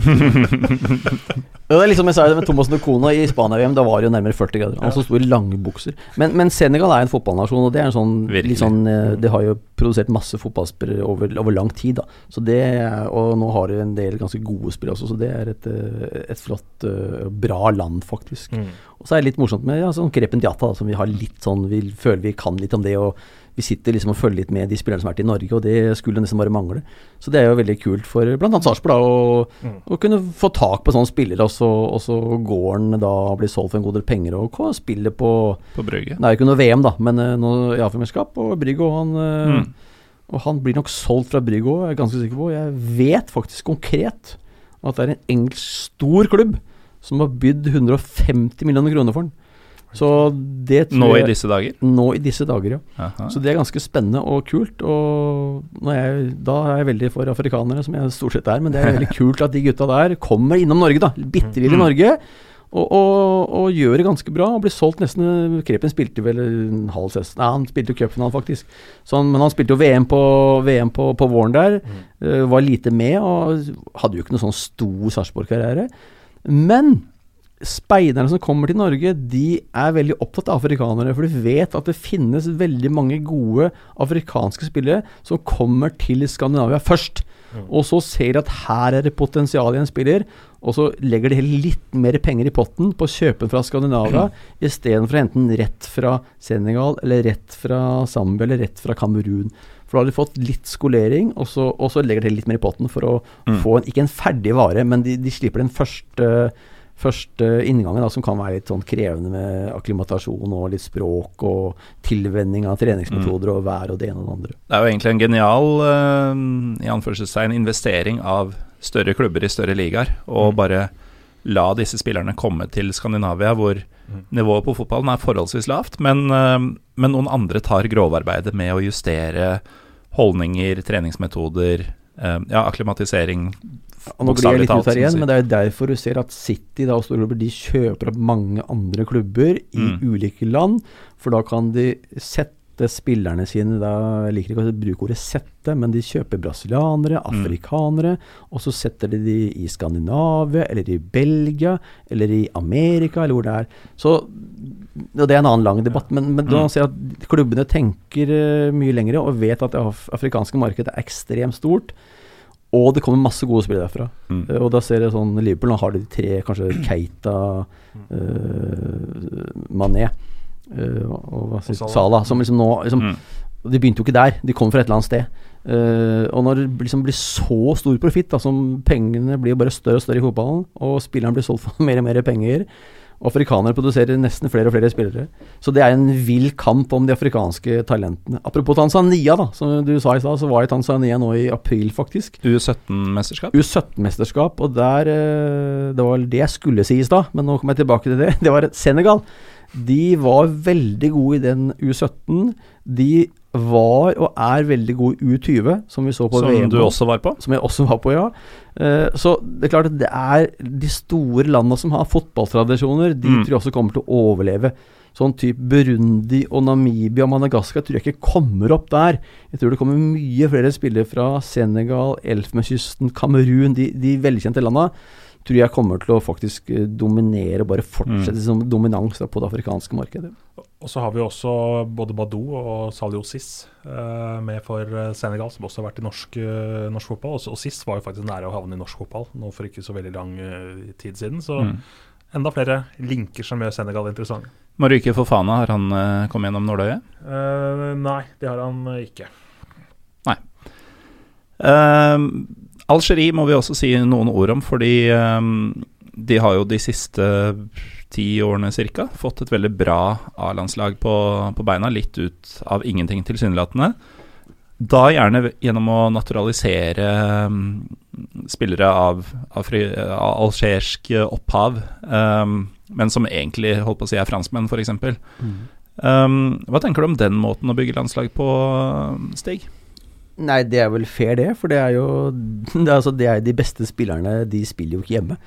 det er liksom jeg sa det med Thomas Nocona i Spania-VM. Da var det jo nærmere 40 grader. Han som sto i lange bukser. Men, men, Senegal er en fotballnasjon, og det er en sånn, litt sånn De har jo produsert masse fotballspillere over, over, lang tid. da Så det Og nå har de en del ganske gode spillere også, så det er et, eh, et flott, eh, bra land, faktisk. Mm. Og så er det litt morsomt med ja, sånn Krepen Diata, som vi har litt sånn Vi føler vi kan litt om det. og vi sitter liksom og følger litt med de spillerne som har vært i Norge, og det skulle nesten bare mangle. Så det er jo veldig kult for bl.a. Sarpsborg å, mm. å, kunne få tak på sånne spillere, og så, og så går han da blir solgt for en god del penger og spiller på På Brygge. Det er jo ikke noe VM, da, men noe noe Jaffermesterskap, og Brygge og han uh, mm. Og han blir nok solgt fra Brygge òg, er ganske sikker på. Jeg vet faktisk konkret at det er en engelsk stor klubb som har bydd 150 millioner kroner for den. Så det tror Nå i disse dager? Nå i disse dager, ja. Aha. Så det er ganske spennende og kult. Og jeg, da er jeg veldig for afrikanere, som jeg stort sett er, men det er veldig kult at de gutta der kommer innom Norge, da. Bitte lille mm. Norge. Og, og, og, gjør det ganske bra. Og blir solgt nesten Krepen spilte vel en halv sesong Nei, han spilte jo cupfinalen, faktisk. Så han, men han spilte jo VM på, VM på, på våren der. Mm. Uh, var lite med, og hadde jo ikke noe sånn stor Sarpsborg-karriere. Men speiderne som kommer til Norge, de er veldig opptatt av afrikanere. For de vet at det finnes veldig mange gode afrikanske spillere som kommer til Skandinavia først. Mm. Og så ser de at her er det potensial i en spiller, og så legger de litt mer penger i potten på å kjøpe fra Skandinavia, mm. istedenfor enten rett fra Senegal, eller rett fra Zambia, eller rett fra Kamerun. For da har de fått litt skolering, og så, og så legger de litt mer i potten for å mm. få en, ikke en ferdig vare, men de, de slipper den første første inngangen, da, som kan være litt sånn krevende med akklimatasjon og litt språk og tilvenning av treningsmetoder mm. og vær og det ene og det andre. Det er jo egentlig en genial uh, i anførselstegn investering av større klubber i større ligaer, og mm. bare la disse spillerne komme til Skandinavia, hvor mm. nivået på fotballen er forholdsvis lavt, men, uh, men noen andre tar grovarbeidet med å justere holdninger, treningsmetoder, uh, ja, akklimatisering og nå blir jeg litt ut her igjen, men det er derfor du ser at City da, og store klubber de kjøper opp mange andre klubber i mm. ulike land. For da kan de sette spillerne sine da, Jeg liker ikke å bruke ordet 'sette', men de kjøper brasilianere, mm. afrikanere, mm. og så setter de de i Skandinavia, eller i Belgia, eller i Amerika, eller hvor det er. Så og Det er en annen lang debatt, men, men da mm. ser jeg at klubbene tenker uh, mye lengre og vet at det afrikanske markedet er ekstremt stort. Og det kommer masse gode spillere derfra. Mm. Uh, og da ser jeg sånn Liverpool nå har de tre, kanskje Keita, uh, Mané uh, og hva sier Salah, som liksom nå liksom, mm. De begynte jo ikke der, de kom fra et eller annet sted. og når det liksom blir så stor profitt, som pengene blir bare større og større i fotballen, og spilleren blir solgt for mer og mer penger, Afrikanere produserer nesten flere og flere spillere. Så det er en vill kamp om de afrikanske talentene. Apropos Tanzania, da, som du sa i stad, så var jeg i Tanzania nå i april, faktisk. U17-mesterskap? U17-mesterskap, og der eh, Det var det jeg skulle si i stad, men nå kommer jeg tilbake til det. Det var Senegal. De var veldig gode i den U17. De var og er veldig god U20, som vi så på som VM. Som du også var på? Som jeg også var på, ja. Uh, så det er klart at det er de store landene som har fotballtradisjoner, de mm. tror jeg også kommer til å overleve. Sånn type Burundi og Namibia og Madagaskar tror jeg ikke kommer opp der. Jeg tror det kommer mye flere spillere fra Senegal, Elfenbenskysten, Kamerun, de, de velkjente landene tror jeg kommer til å faktisk eh, dominere og bare fortsette mm. som dominans på det afrikanske markedet. Og så har vi også både Badou og Salio Siss uh, med for eh, Senegal, som også har vært i norsk, uh, norsk fotball. Og, og Siss var jo faktisk nære å havne i norsk fotball nå for ikke så veldig lang uh, tid siden. Så mm. enda flere linker som gjør Senegal interessant. Marike Fofana, har han kommet gjennom nåløyet? nei, det har han ikke. Nei. Um, Algerie må vi også si noen ord om, fordi um, de har jo de siste ti årene ca. fått et veldig bra A-landslag på, på, beina, litt ut av ingenting tilsynelatende. Da gjerne gjennom å naturalisere um, spillere av, av, fri, av algersk opphav, um, men som egentlig holdt på å si er franskmenn, f.eks. Mm. Um, hva tenker du om den måten å bygge landslag på, Stig? Nei, det er vel fair, det. For det er jo det er, altså, det er De beste spillerne de spiller jo ikke hjemme.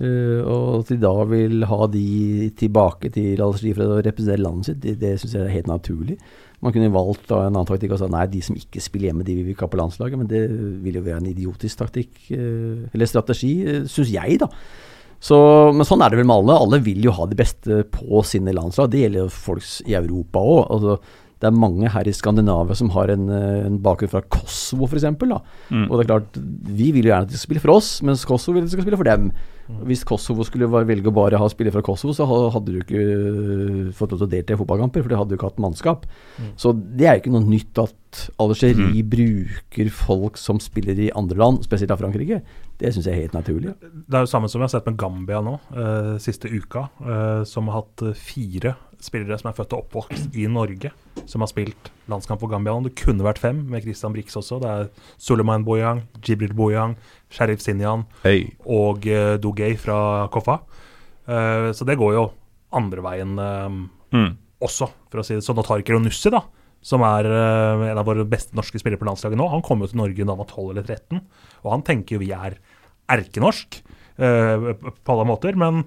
Uh, og at de da vil ha de tilbake til Algerie for å representere landet sitt, det, det syns jeg er helt naturlig. Man kunne valgt da en annen taktikk og sagt nei, de som ikke spiller hjemme, de vil vi ikke ha på landslaget. Men det vil jo være en idiotisk taktikk, uh, eller strategi, uh, eh, syns jeg, da. Så, men sånn er det vel med alle. Alle vil jo ha de beste på sine landslag. Det gjelder jo folk i Europa òg. Altså, det er mange her i Skandinavia som har en, eh, en bakgrunn fra Kosovo, f.eks. Mm. Og det er klart, vi vil jo gjerne at de skal spille for oss, mens Kosovo vil at de skal spille for dem. Mm. Hvis Kosovo skulle velge å bare ha spillere fra Kosovo, så hadde du ikke eh, fått lov til å delta i fotballkamper, for de hadde jo ikke hatt mannskap. Mm. Så det er jo ikke noe nytt at Algerie mm. bruker folk som spiller i andre land, spesielt av Frankrike. Det syns jeg er helt naturlig. Det er jo samme som vi har sett med Gambia nå, eh, siste uka, eh, som har hatt fire spillere som er født og oppvokst i Norge, som har spilt landskamp for Gambia. Det kunne vært fem, med Christian Brix også. Det er Suleiman Boyang, Jibril Boyang, Sheriff Sinyan hey. og uh, Dogay fra Koffa. Uh, så det går jo andre veien um, mm. også, for å si det sånn. Og Tariq Ronussi, da, som er uh, en av våre beste norske spillere på landslaget nå, han kom jo til Norge da han var 12 eller 13, og han tenker jo vi er erkenorsk på alle måter. men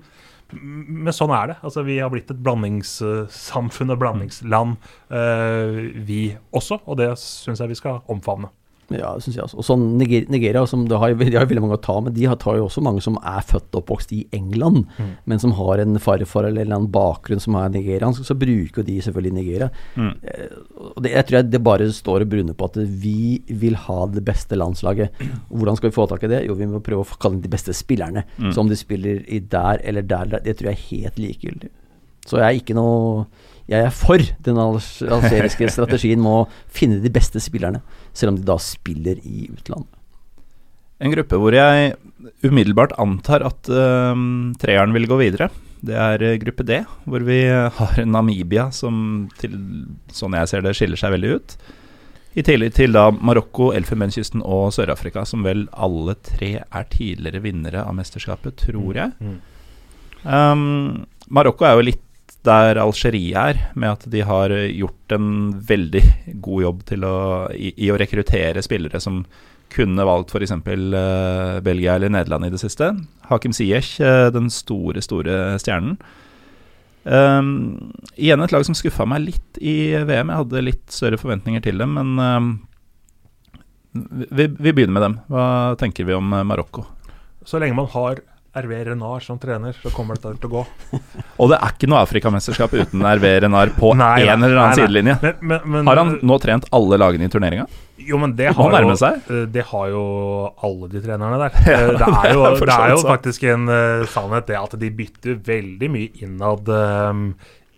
men sånn er det. Altså, vi har blitt et blandingssamfunn og blandingsland, uh, vi også. Og det syns jeg vi skal omfavne. Ja, det syns jeg også. Og sånn Nigeria, Nigeria som det har, de har veldig mange å ta med, de tar jo også mange som er født og oppvokst i England, mm. men som har en farfar eller en annen bakgrunn som er nigeriansk, så bruker de selvfølgelig Nigeria. Mm. Eh, det, jeg tror jeg det bare står og brunner på at vi vil ha det beste landslaget. Hvordan skal vi få tak i det? Jo, vi må prøve å kalle inn de beste spillerne. Mm. Så om de spiller i der eller der, det tror jeg er helt likegyldig. Så jeg er ikke noe jeg er for den algeriske strategien med å finne de beste spillerne, selv om de da spiller i utlandet. En gruppe hvor jeg umiddelbart antar at uh, treeren vil gå videre. Det er uh, gruppe D, hvor vi har Namibia som til, sånn jeg ser det, skiller seg veldig ut. I tillegg til da Marokko, Elfenbenskysten og Sør-Afrika, som vel alle tre er tidligere vinnere av mesterskapet, tror jeg. Mm. Um, Marokko er jo litt der Algerie er, med at de har gjort en veldig god jobb å, i, i, å rekruttere spillere som kunne valgt f.eks. Uh, Belgia eller Nederland i det siste. Hakim Ziyech, uh, den store, store stjernen. Um, igjen et lag som skuffa meg litt i VM. Jeg hadde litt større forventninger til dem, men um, vi, vi, begynner med dem. Hva tenker vi om Marokko? Så lenge man har Hervé Renard som trener, så kommer dette til å gå. og det er ikke noe Afrikamesterskap uten Hervé Renard på nei, en eller annen nei, sidelinje. Men, men, men, har han nå trent alle lagene i turneringa? Jo, men det har, jo, eh, det har jo alle de trenerne der. Eh, det er jo, det er jo faktisk en uh, sannhet det at de bytter veldig mye innad um,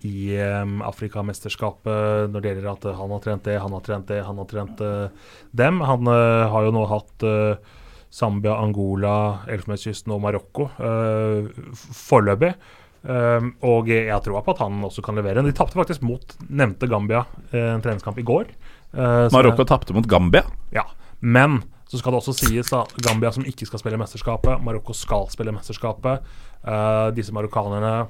i um, Afrikamesterskapet når det gjelder at han har trent det, han har trent det, han har trent uh, dem. Han uh, har jo nå hatt uh, Zambia, Angola, Elfenbenskysten og Marokko uh, foreløpig. Um, og jeg tror på at han også kan levere. De tapte faktisk mot nevnte Gambia en treningskamp i går. Marokko tapte mot Gambia? Ja. Men så skal det også sies da, Gambia som ikke skal spille mesterskapet, Marokko skal spille mesterskapet. Disse marokkanerne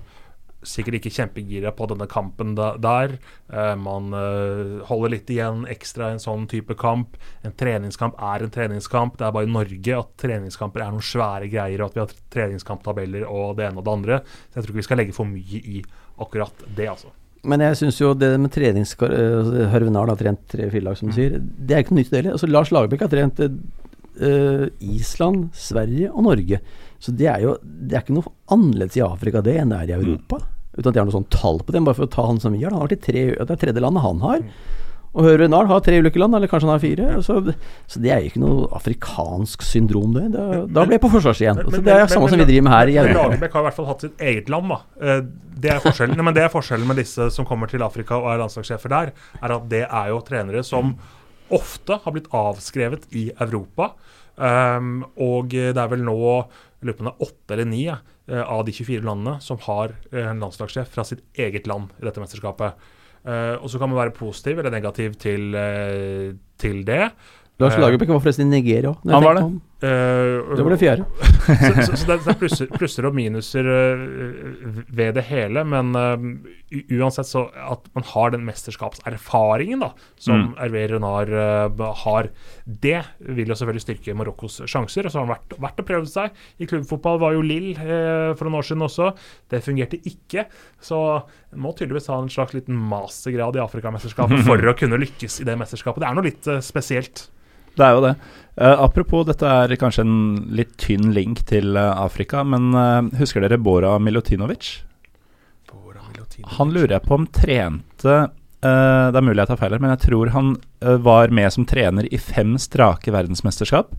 sikkert ikke kjempegira på denne kampen der. Uh, man uh, holder litt igjen ekstra i en sånn type kamp. En treningskamp er en treningskamp. Det er bare i Norge at treningskamper er noen svære greier, og at vi har treningskamptabeller og det ene og det andre. Så jeg tror ikke vi skal legge for mye i akkurat det, altså. Men jeg syns jo det med trenings... Uh, Hørvenar har trent tre-fire lag, som du mm. sier. Det er ikke noe nytt det Altså, Lars Lagerbäck har trent uh, Island, Sverige og Norge. Så det er jo det er ikke noe annerledes i Afrika det enn det er i Europa. Mm. Uten at jeg har noe sånn tall på det, bare for å ta han som vi har. Han har vært i tre, det er tredje landet han har. Og Høre Renard har tre ulike land, eller kanskje han har fire. Så, så det er jo ikke noe afrikansk syndrom, det. Da, da ble jeg på forsvarssiden. Altså, det er jo samme som vi driver med her i. Lagerbäck har i hvert fall hatt sitt eget land, da. Eh, det er forskjellen, men det er forskjellen med disse som kommer til Afrika og er landslagssjefer der, er at det er jo trenere som ofte har blitt avskrevet i Europa. Um, og det er vel nå jeg lurer på om det er åtte eller ni ja, av de 24 landene som har eh, en landslagssjef fra sitt eget land i dette mesterskapet. Uh, og så kan man være positiv eller negativ til, til det. Lars Eh, Lagerbäck var forresten i Nigeria. Han var det. Uh, Det var det fjerde. så, så, så det, er plusser, plusser og minuser uh, ved det hele, men uh, uansett så at man har den mesterskapserfaringen da, som Mm. Hervé Renard har, det vil jo selvfølgelig styrke Marokkos sjanser. Og så har han vært, vært og prøvd seg. I klubbfotball var jo Lill for noen år siden også. Det fungerte ikke. Så en må tydeligvis ha en slags liten mastergrad i Afrikamesterskapet for å kunne lykkes i det mesterskapet. Det er noe litt spesielt. Det er jo det. Uh, apropos, dette er kanskje en litt tynn link til uh, Afrika, men uh, husker dere Bora Milutinovic? Han lurer jeg på om trente eh, Det er mulig jeg tar feil, her, men jeg tror han var med som trener i fem strake verdensmesterskap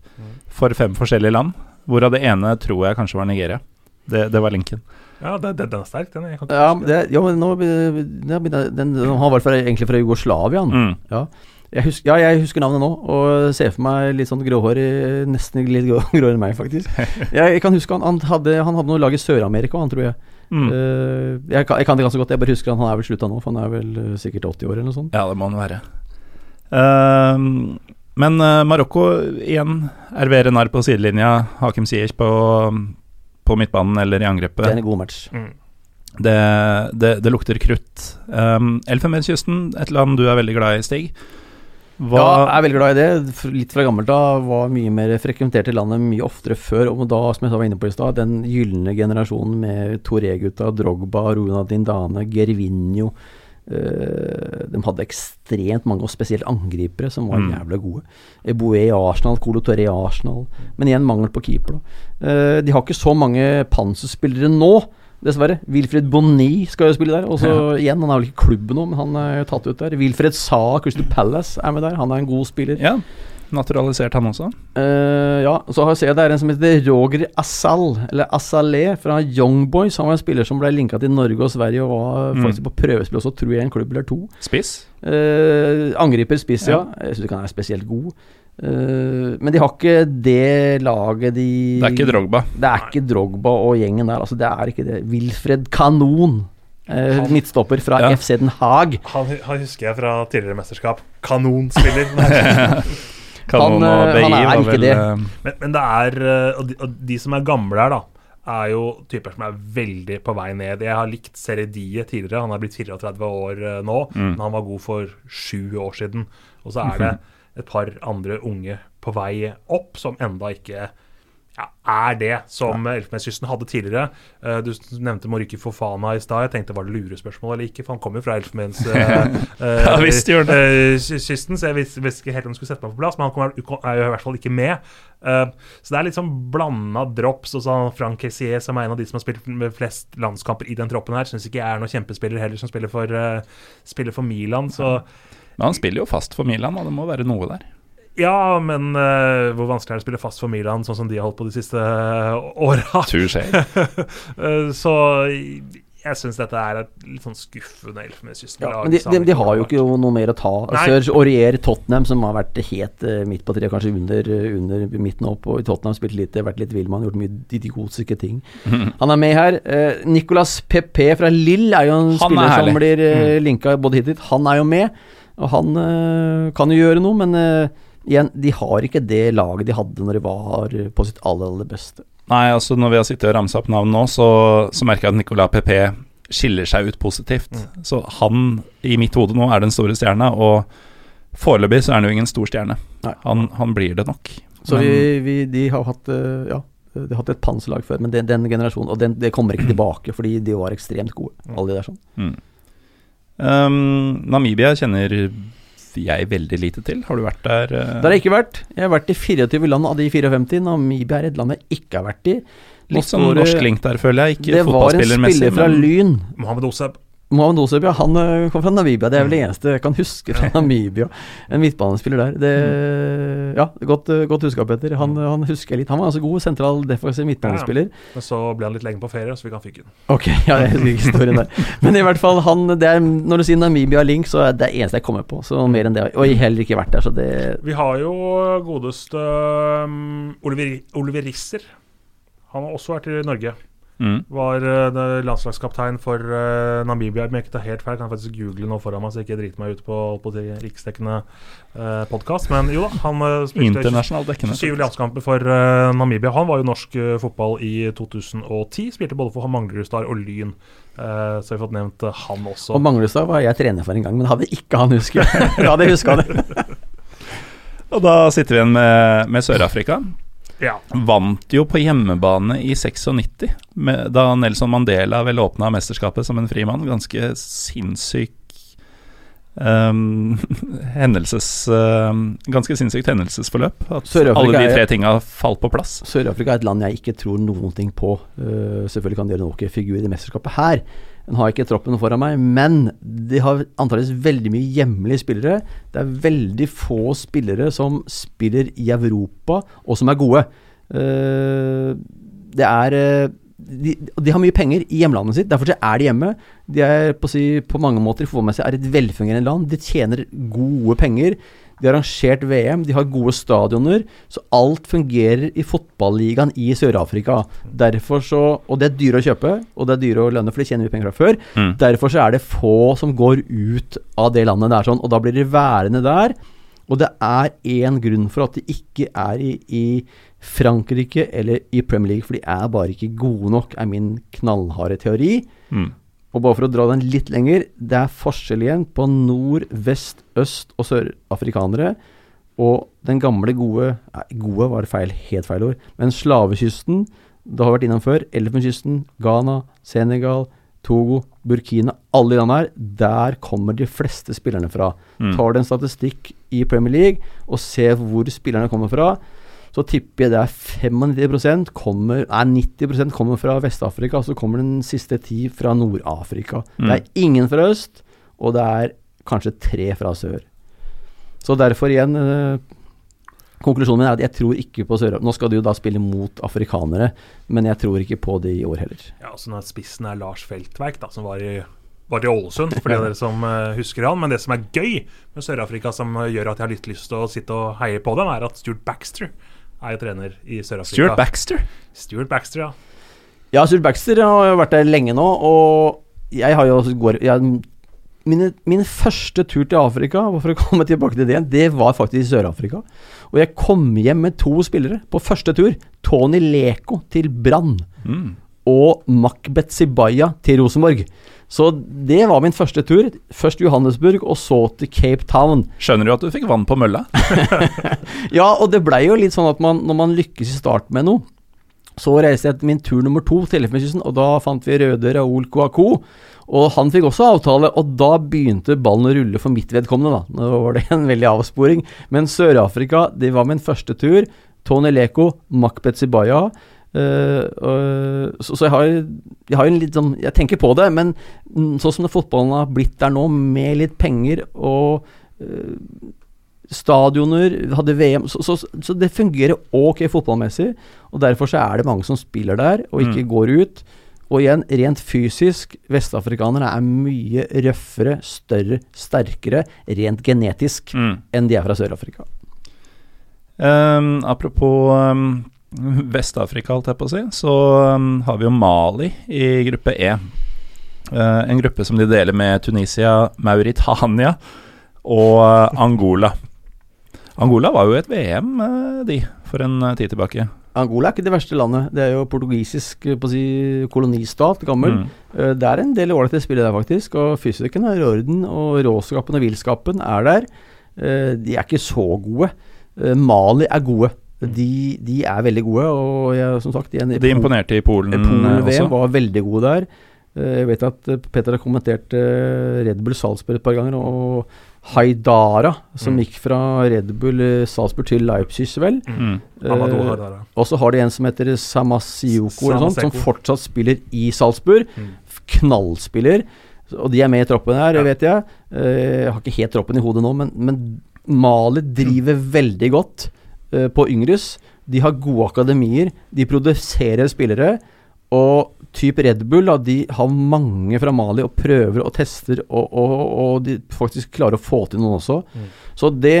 for fem forskjellige land. Hvorav det ene tror jeg kanskje var Nigeria. Det, det var linken. Ja, det, det, den er sterk, den. Jeg kan ikke Ja, det, ja men nå, den, den, har var fra, egentlig fra Jugoslavia. Mm. Ja. Jeg husker, ja, jeg husker navnet nå, og ser for meg litt sånn gråhårig, nesten litt grå- gråere enn meg, faktisk. Jeg, jeg kan huske han, han hadde, han hadde noe lag i Sør-Amerika, han tror jeg. Mm. Uh, jeg, kan, jeg kan det ganske godt, jeg bare husker han, han er vel slutta nå, for han er vel uh, sikkert 80 år eller noe sånt. Ja, det må han være. Uh, men eh, Marokko igjen. Ervere narr på sidelinja, Hakim Ziyech på, på midtbanen eller i angrepet. Det er en god match. Mm. Det, det, det lukter krutt. Um, Elfenbenskysten, et land du er veldig glad i, Stig. Hva, Ja, jeg er veldig glad i det. Litt fra gammelt av var mye mer frekventert i landet mye oftere før. Og da, som jeg var inne på i stad, den gylne generasjonen med Toré-gutta, Drogba, Runa Dindane, Gervinho eh, De hadde ekstremt mange, og spesielt angripere, som var Mm. jævlig gode. Eboué i Arsenal, Colo Torre i Arsenal. Men igjen mangel på keeper. Da. Eh, de har ikke så mange panserspillere nå. Dessverre. Wilfred Bonni skal jo spille der. Og så igjen, han er vel ikke klubben nå, men han er tatt ut der. Wilfred Sa, Crystal Palace er med der. Han er en god spiller. ja, naturalisert han også. Uh, ja, så har- jeg jeg det er en som heter Roger Assal, eller Assalé, fra Young Boys. Han var en spiller som ble linka til Norge og Sverige, og var Mm. faktisk på prøvespill også, tror jeg, en klubb eller to. Spiss. Uh, angriper spiss, ja. Jeg syns ikke han er spesielt god. Eh, men de har ikke det laget de Det er ikke Drogba. Det er ikke Drogba og gjengen der. Altså, det er ikke det. Wilfred Kanon, eh, Han- midtstopper fra Ja. FC Den Haag. Han, han husker jeg fra tidligere mesterskap. Kanonspiller. Kanon Han, og eh, BI han er ikke vel det. men, men det er og de, og de som er gamle her, da, er jo typer som er veldig på vei ned. Jeg har likt Seredie tidligere. Han er blitt 34 år nå, Mm. men han var god for sju år siden. Og så er det et par andre unge på vei opp som enda ikke ja, er det som Elfenbenskysten hadde tidligere. Eh, du nevnte Moriki Fofana i stad. Jeg tenkte var det lurespørsmål eller ikke, for han kommer jo fra Elfenbenskysten. Ja, gjør kysten, så jeg visste, ikke helt om jeg skulle sette meg på plass, men han kom, er jo i hvert fall ikke med. Eh, så det er litt sånn blanda drops. Og så Frank Kessier, som er en av de som har spilt med flest landskamper i den troppen her, syns ikke jeg er noen kjempespiller heller, som spiller for, eh, spiller for Milan. Så Men han spiller jo fast for Milan, og det må være noe der. ja, men uh, hvor vanskelig er det å spille fast for Milan, sånn som de har holdt på de siste uh, åra? Eh, så jeg syns dette er et litt sånn skuffende Elfenbenskysten. Ja, men de, de, de har jo ikke noe mer å ta. Serge Aurier Tottenham, som har vært helt uh, midt på treet, kanskje under, under midten opp. Og i Tottenham spilt litt, vært litt villmann, gjort mye idiotiske ting. Han er med her. Uh, Nicolas Pepe fra Lill er jo en Han er spiller som blir uh, linka både hit og dit. Han er jo med, og han eh, kan jo gjøre noe, men eh, igjen, de har ikke det laget de hadde når de var på sitt aller, aller beste. Nei, altså når vi har sittet og ramsa opp navn nå, så, så merker jeg at Nicolas PP skiller seg ut positivt. Mm. Så han, i mitt hode nå, er den store stjerna, og foreløpig så er han jo ingen stor stjerne. Han, han blir det nok. Så Men- vi, vi, de har hatt eh, Ja, de har hatt et panserlag før, men den, den generasjonen Og den, det kommer ikke tilbake, fordi de var ekstremt gode, alle de der sånn. Mm. Um, Namibia kjenner jeg veldig lite til. Har du vært der? Uh... Der har jeg ikke vært. Jeg har vært i 24 land av de 54. Namibia er et land jeg ikke har vært i. Litt sånn norsk link der, føler jeg. Ikke Det var en fotballspillermessig. spiller fra Lyn. Mohammed Oseb. Mohamed Oseb. Han øh, kom fra Namibia. Det er vel det eneste jeg kan huske fra Namibia. En midtbanespiller der. Det, ja, godt, øh, godt huska, Petter. Han, han husker jeg litt. Han var altså god sentral defensiv midtbanespiller. Men så ble han litt lenge på ferie, så vi fikk han fyken. Ok, ja, jeg husker historien der. Men i hvert fall, han, det er, når du sier Namibia Link, så er det det eneste jeg kommer på. Så mer enn det. Og jeg heller ikke vært der, så det Vi har jo godeste um, Oliver, Oliver Risser. Han har også vært i Norge. Mm. Var uh, landslagskaptein for uh, Namibia. Men jeg ikke tar helt feil, kan jeg faktisk google nå foran meg, så jeg ikke driter meg ut på, på de riksdekkende uh, podkast. Men jo da, han uh, spilte syv landskamper for uh, Namibia. Han var jo norsk uh, fotball i 2010. Spilte både for Manglerudstad og Lyn. Uh, så vi har fått nevnt uh, han også. Og Manglerudstad var jeg trener for en gang, men hadde ikke han husket. Ja, det huska han. Og da sitter vi igjen med, med Sør-Afrika. Ja. Vant jo på hjemmebane i 96, med, da Nelson Mandela vel åpna mesterskapet som en frimann. Ganske sinnssyk um, hendelses um, Ganske sinnssykt hendelsesforløp. At alle de tre tinga falt på plass. Sør-Afrika er et land jeg ikke tror noen ting på. Uh, selvfølgelig kan de gjøre noe figur i det mesterskapet her. Den har ikke troppen foran meg, men de har antakeligvis veldig mye hjemlige spillere. Det er veldig få spillere som spiller i Europa, og som er gode. Eh, det er eh, de, de har mye penger i hjemlandet sitt, derfor er de hjemme. De er på, si, på mange måter er et velfungerende land. De tjener gode penger. De har arrangert VM, de har gode stadioner. Så alt fungerer i fotballigaen i Sør-Afrika. Derfor så Og det er dyre å kjøpe, og det er dyre å lønne, for de tjener mye penger fra før. Mm. Derfor så er det få som går ut av det landet der sånn, og da blir de værende der. Og det er én grunn for at de ikke er i, i Frankrike eller i Premier League, for de er bare ikke gode nok, er min knallharde teori. Mm. Og bare for å dra den litt lenger, det er forskjell igjen på nord, vest, øst og sørafrikanere. Og den gamle gode nei, Gode var feil, helt feil ord. Men slavekysten, det har vært innom før. Elfenkysten, Ghana, Senegal, Togo, Burkina. Alle de landene her, der kommer de fleste spillerne fra. Mm. Tar du en statistikk i Premier League og ser hvor spillerne kommer fra, så tipper jeg det er 95 kommer, nei, 90% kommer fra Vest-Afrika, så kommer den siste ti fra Nord-Afrika. Mm. Det er ingen fra øst, og det er kanskje tre fra sør. Så derfor igjen eh, Konklusjonen min er at jeg tror ikke på sør Nå skal du jo da spille mot afrikanere, men jeg tror ikke på det i år heller. Ja, så når spissen er Lars Feltverk, da, som var i, var i Ålesund, for de dere som eh, husker han. Men det som er gøy med Sør-Afrika, som eh, gjør at jeg har litt lyst til å sitte og heie på dem, er at Stuart Baxter er jo trener i Sør-Afrika. Stuart Baxter. Stuart Baxter, ja. Ja, Stuart Baxter har jo vært der lenge nå, og jeg har jo går, jeg, mine, min første tur til Afrika, for å komme tilbake til det det var faktisk i Sør-Afrika. Og jeg kom hjem med to spillere på første tur. Tony Leko til Brann. Mm. Og Makbet Sibaya til Rosenborg. Så det var min første tur. Først Johannesburg, og så til Cape Town. Skjønner du at du fikk vann på mølla? Ja, og det blei jo litt sånn at man, når man lykkes i starten med noe, så reiste jeg til min tur nummer to til Elfenbenskysten, og da fant vi Røde Raoul Kouakou. Og han fikk også avtale, og da begynte ballen å rulle for mitt vedkommende, da. Nå var det en veldig avsporing. Men Sør-Afrika, det var min første tur. Tony Leko, Makbet Sibaya. Og- så, så jeg har, jeg har en litt sånn Jeg tenker på det, men sånn som det fotballen har blitt der nå, med litt penger og uh, stadioner, hadde VM så, så, så det fungerer ok fotballmessig. Og derfor så er det mange som spiller der, og ikke Mm. går ut. Og igjen, rent fysisk, vestafrikanere er mye røffere, større, sterkere, rent genetisk, Mm. enn de er fra Sør-Afrika. Um, apropos um, Vest-Afrika, holdt jeg på å si, så um, har vi jo Mali i gruppe E. Uh, en gruppe som de deler med Tunisia, Mauritania og uh, Angola. Angola var jo et VM, uh, de, for en tid tilbake. Angola er ikke det verste landet. Det er jo portugisisk eh, på å si, kolonistat, gammel. Mm. Eh, Det er en del ålreite spillere der, faktisk. Og fysikken er i orden, og råskapen og villskapen er der. Eh, De er ikke så gode. Eh, Mali er gode. De, de er veldig gode, og jeg, som sagt igjen, De imponerte i Polen Polen også? Polen var veldig gode der. Eh, Jeg vet at eh, Peter har kommentert eh, Red Bull Salzburg et par ganger, og Haidara, som Mm. gikk fra Red Bull Salzburg til Leipzig, vel. Mm. Eh, og så har de en som heter Samasioko, sånt, som fortsatt spiller i Salzburg. Mm. Knallspiller. Og de er med i troppen her, Ja. vet jeg. Eh, Jeg har ikke helt troppen i hodet nå, men, men Mali driver veldig godt på Yngres. De har gode akademier. De produserer spillere. Og type Red Bull, da, de har mange fra Mali og prøver og tester, og, og, og de faktisk klarer å få til noen også. Mm. Så det,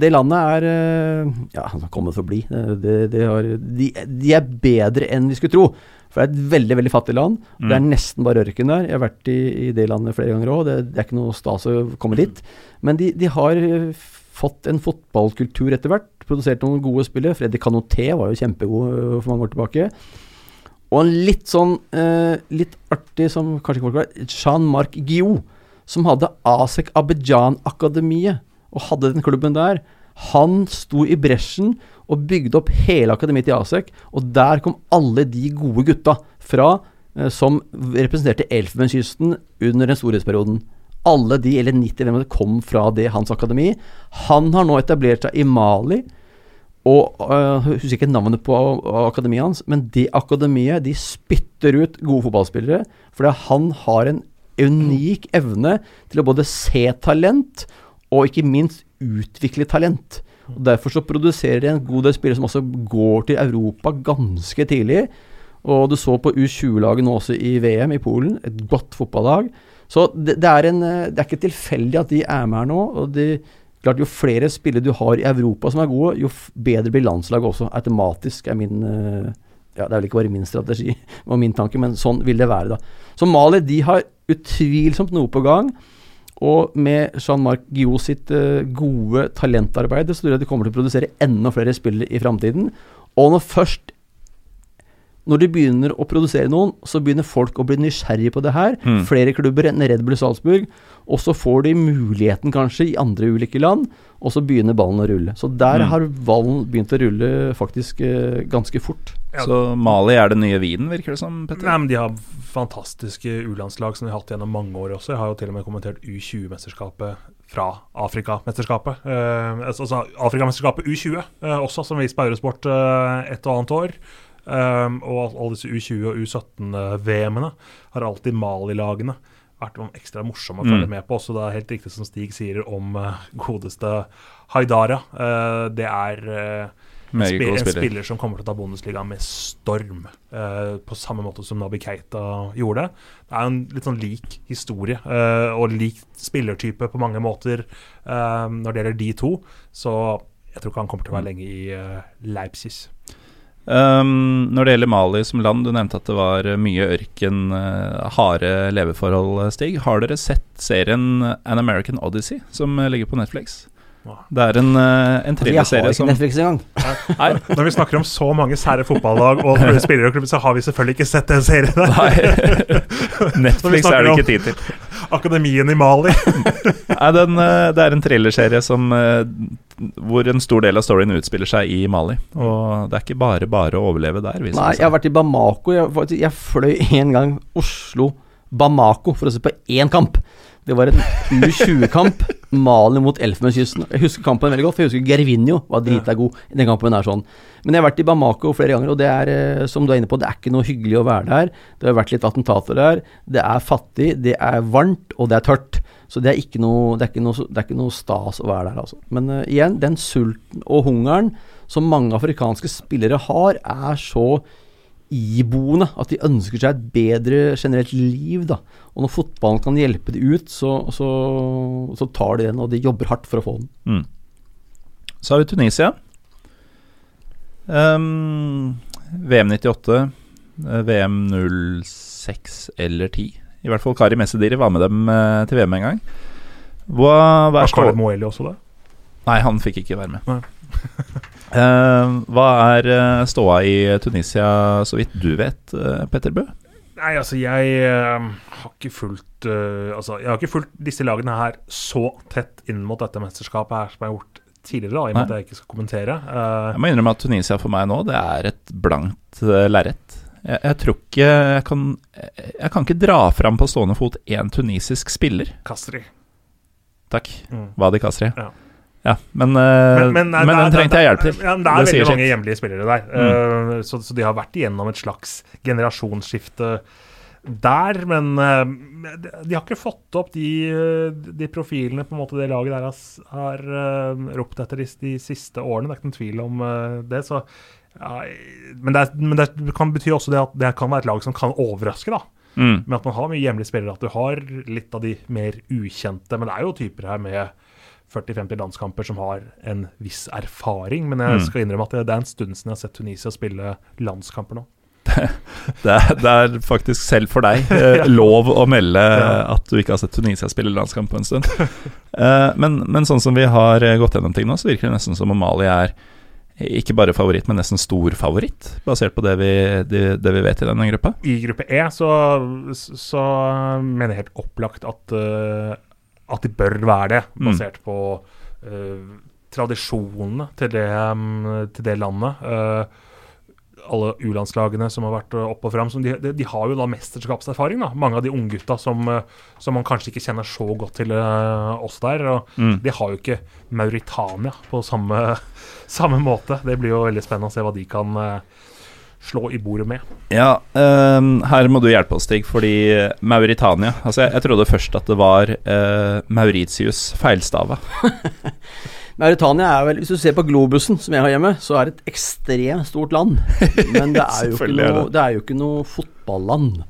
det landet er eh, Ja, han har kommet for å bli. Det, det, har, de, de er bedre enn vi skulle tro. For det er et veldig veldig fattig land. Det er Mm. nesten bare ørken der. Jeg har vært i, i det landet flere ganger òg. Det, det er ikke noe stas å komme dit. Men de, de har eh, fått en fotballkultur etter hvert. Produsert noen gode spillere. Freddy Canoté var jo kjempegod eh, for mange år tilbake. Og en litt sånn eh, litt artig som kanskje ikke folk vet, Jean-Marc Guillou, som hadde ASEC Abidjan-akademiet, og hadde den klubben der. Han sto i bresjen og bygde opp hele akademiet til ASEC, og der kom alle de gode gutta fra eh, som representerte Elfenbenskysten under den storhetsperioden. Alle de, eller 90 hvem det kom fra det hans akademi. Han har nå etablert seg i Mali. Og jeg husker ikke navnet på akademiet hans, men det akademiet de spytter ut gode fotballspillere. Fordi han har en unik evne til å både se talent og ikke minst utvikle talent. Og Derfor så produserer de en god del spillere som også går til Europa ganske tidlig. Og du så på U20-laget nå også i VM i Polen, et godt fotballag. Så det, det, er en, eh, det er ikke tilfeldig at de er med her nå. og de Klart Jo flere spillere du har i Europa som er gode, jo bedre blir landslaget også. Automatisk er min eh, Ja, det er vel ikke bare min strategi og min tanke, men sånn vil det være, da. Så Mali de har utvilsomt noe på gang. Og med Jean-Marc Guillou sitt eh, gode talentarbeid så tror jeg de kommer til å produsere enda flere spillere i framtiden. Og når først Når de begynner å produsere noen, så begynner folk å bli nysgjerrige på det her. Mm. Flere klubber enn Red Bull Salzburg. Og så får de muligheten kanskje i andre ulike land, og så begynner ballen å rulle. Så der Mm. har ballen begynt å rulle faktisk eh, ganske fort. Ja. Så Mali er det nye Wien, virker det som, Petter? Nei, men De har fantastiske U-landslag som de har hatt gjennom mange år også. Jeg har jo til og med kommentert U20-mesterskapet fra Afrikamesterskapet. Eh, altså Afrikamesterskapet U20 eh, også, som vi på Eurosport eh, et og annet år. Um, og alle disse U20- og U17-VM-ene har alltid Mali-lagene vært ekstra morsomme å følge Mm. med på. Også det er helt riktig som Stig sier om uh, godeste Haidara. Uh, det er uh, en, sp en spiller. som kommer til å ta Bundesliga med storm, eh, på samme måte som Nabi Keita gjorde. Det er en litt sånn lik historie, eh, og lik spillertype på mange måter eh, når det gjelder de to. Så jeg tror ikke han kommer til å være lenge i eh, Leipzig. Um, når det gjelder Mali som land, du nevnte at det var eh, mye ørken, uh, harde leveforhold, Stig. Har dere sett serien An American Odyssey, som eh, ligger på Netflix? Det er en, uh, en Altså, jeg har ikke som Netflix engang. Nei, Når vi snakker om så mange sære fotballag og spillere og klubber, så har vi selvfølgelig ikke sett den serien der. Nei. Netflix er det ikke tid til. Akademien i Mali. Nei, den, eh, det er en thrillerserie som eh, hvor en stor del av storyen utspiller seg i Mali. Og det er ikke bare bare å overleve der. Nei, jeg har vært i Bamako. Jeg, jeg fløy en gang Oslo-Bamako for å se på én kamp. Det var en U20-kamp. Mali mot Elfenbenskysten. Jeg husker kampen veldig godt, for jeg husker Gervinho var drita god i den kampen. er sånn. Men jeg har vært i Bamako flere ganger, og det er eh, som du er inne på, det er ikke noe hyggelig å være der. Det har vært litt attentater der. Det er fattig, det er varmt, og det er tørt. Så det er ikke noe, det er ikke noe, det er ikke noe stas å være der, altså. Men uh, igjen, den sulten og hungeren som mange afrikanske spillere har, er så iboende at de ønsker seg et bedre generelt liv. da. Og når fotballen kan hjelpe de ut, så, så, så tar de den, og de jobber hardt for å få den. Mm. Så har vi Tunisia. Um, VM 98, eh, VM 06 eller 10. I hvert fall Kari Messediri var med dem eh, til VM en gang. Hva, hva er Var stå... Moeli også det? Nei, han fikk ikke være med. Nei. Eh, hva er eh, ståa i Tunisia, så vidt du vet, uh, Petter Bø? Nei, altså, jeg eh, har ikke fulgt eh, Altså, jeg har ikke fulgt disse lagene her så tett inn mot dette mesterskapet her som jeg har gjort tidligere, da, i og med at jeg ikke skal kommentere. Eh, Jeg må innrømme at Tunisia for meg nå, det er et blankt lerret. Jeg, jeg tror ikke jeg kan jeg kan ikke dra fram på stående fot én tunisisk spiller. Kastri. Takk. Mm. Wadi Kasri. Ja. Ja, men, uh, men, nei, det er- den trengte jeg hjelp til. Ja, det er Det veldig mange hjemlige spillere der. Eh, så, så de har vært igjennom et slags generasjonsskifte der, men uh, de, har ikke fått opp de, de, profilene på en måte det laget der har, har uh, ropt etter de, de, siste årene. Det er ikke noen tvil om uh, det. så ja, men, det, men, det, kan bety også det at det kan være et lag som kan overraske. da. Mm. Med at man har mye hjemlige spillere, at du har litt av de mer ukjente. Men det er jo typer her med 40-50 landskamper som har en viss erfaring. Men jeg mm. skal innrømme at det, det er en stund siden jeg har sett Tunisia spille landskamper nå. Det er, det er, faktisk selv for deg eh, lov å melde at du ikke har sett Tunisia spille landskamp på en stund. Eh, men, men, sånn som vi har gått gjennom ting nå, så virker det nesten som om Mali er ikke bare favoritt, men nesten stor favoritt, basert på det vi, det, det vi vet i denne gruppa? I gruppe E så, så mener jeg helt opplagt at, uh, at de bør være det, mm. basert mm. på uh, tradisjonene til det, um, til det landet. Uh, alle U-landslagene som har vært opp og fram, de, de, de, har jo da mesterskapserfaring. da, Mange av de unggutta som, eh, som man kanskje ikke kjenner så godt til uh, oss der. og mm. De har jo ikke Mauritania på samme, samme, måte. Det blir jo veldig spennende å se hva de kan uh, slå i bordet med. Ja, um, her må du hjelpe oss, Stig, fordi Mauritania altså jeg, jeg trodde først at det var Mauritius feilstava. Mauritania er vel Hvis du ser på globusen som jeg har hjemme, så er det et ekstremt stort land. Men det er jo ikke noe, det er jo ikke noe fotballand.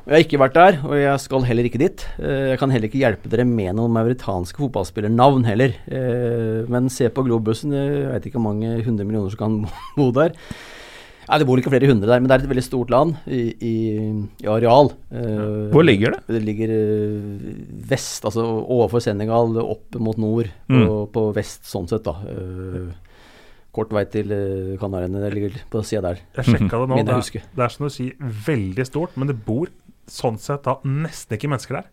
Og Jeg har ikke vært der, og jeg skal heller ikke dit. Eh, jeg kan heller ikke hjelpe dere med noen mauritanske fotballspillernavn heller. Eh, men se på globusen, jeg vet ikke hvor mange hundre millioner som kan bo der. Nei, Det bor ikke flere hundre der, men det er et veldig stort land i, i, i areal. Uh, Hvor ligger det? Det ligger uh, vest, altså overfor Senegal, opp mot nord, mm. på, på, vest sånn sett, da. Uh, kort vei til uh, Kanariene. Det ligger på sida der. Jeg sjekka det nå. Det er, det er som du sier, veldig stort, men det bor sånn sett da nesten ikke mennesker der.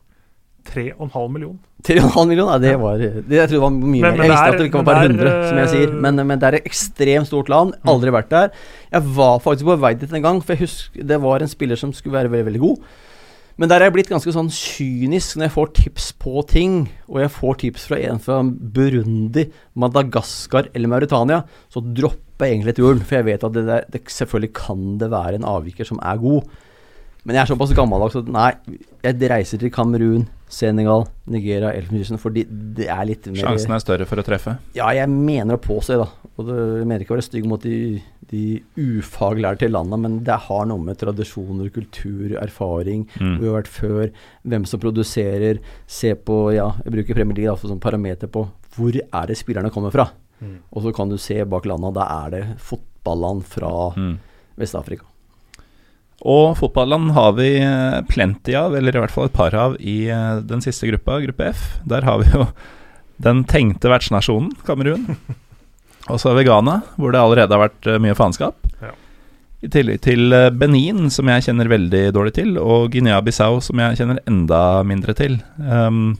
3,5 millioner. 3,5 millioner? det var det, Jeg trodde det var mye men, mer. Jeg visste at det ikke var bare 100, som jeg sier. Men, men, det er et ekstremt stort land. Mm. Aldri vært der. Jeg var faktisk på vei dit en gang, for jeg husker det var en spiller som skulle være veldig, veldig god. Men der er jeg blitt ganske sånn kynisk når jeg får tips på ting. Og jeg får tips fra en fra Burundi, Madagaskar eller Mauritania, så dropper jeg egentlig turen. For jeg vet at det der, det, selvfølgelig kan det være en avviker som er god. Men jeg er såpass gammeldags at nei, jeg reiser til Kamerun, Senegal, Nigeria, Elfenbenskysten, fordi det er litt mer Sjansen er større for å treffe? Ja, jeg mener å påse, da. Og det, jeg mener ikke å være stygg mot de, de ufaglærte landa, men det har noe med tradisjoner, kultur, erfaring, mm. hvor vi har vært før, hvem som produserer, se på Ja, jeg bruker Premier League som parameter på hvor er det spillerne kommer fra. Mm. Og så kan du se bak landa, da er det fotballand fra mm. Vest-Afrika. Og fotballand har vi eh, plenty av, eller i hvert fall et par av, i eh, den siste gruppa, gruppe F. Der har vi jo den tenkte vertsnasjonen, Kamerun. Og så er vi Ghana, hvor det allerede har vært eh, mye faenskap. Ja. I tillegg til Benin, som jeg kjenner veldig dårlig til, og Guinea-Bissau, som jeg kjenner enda mindre til. Um,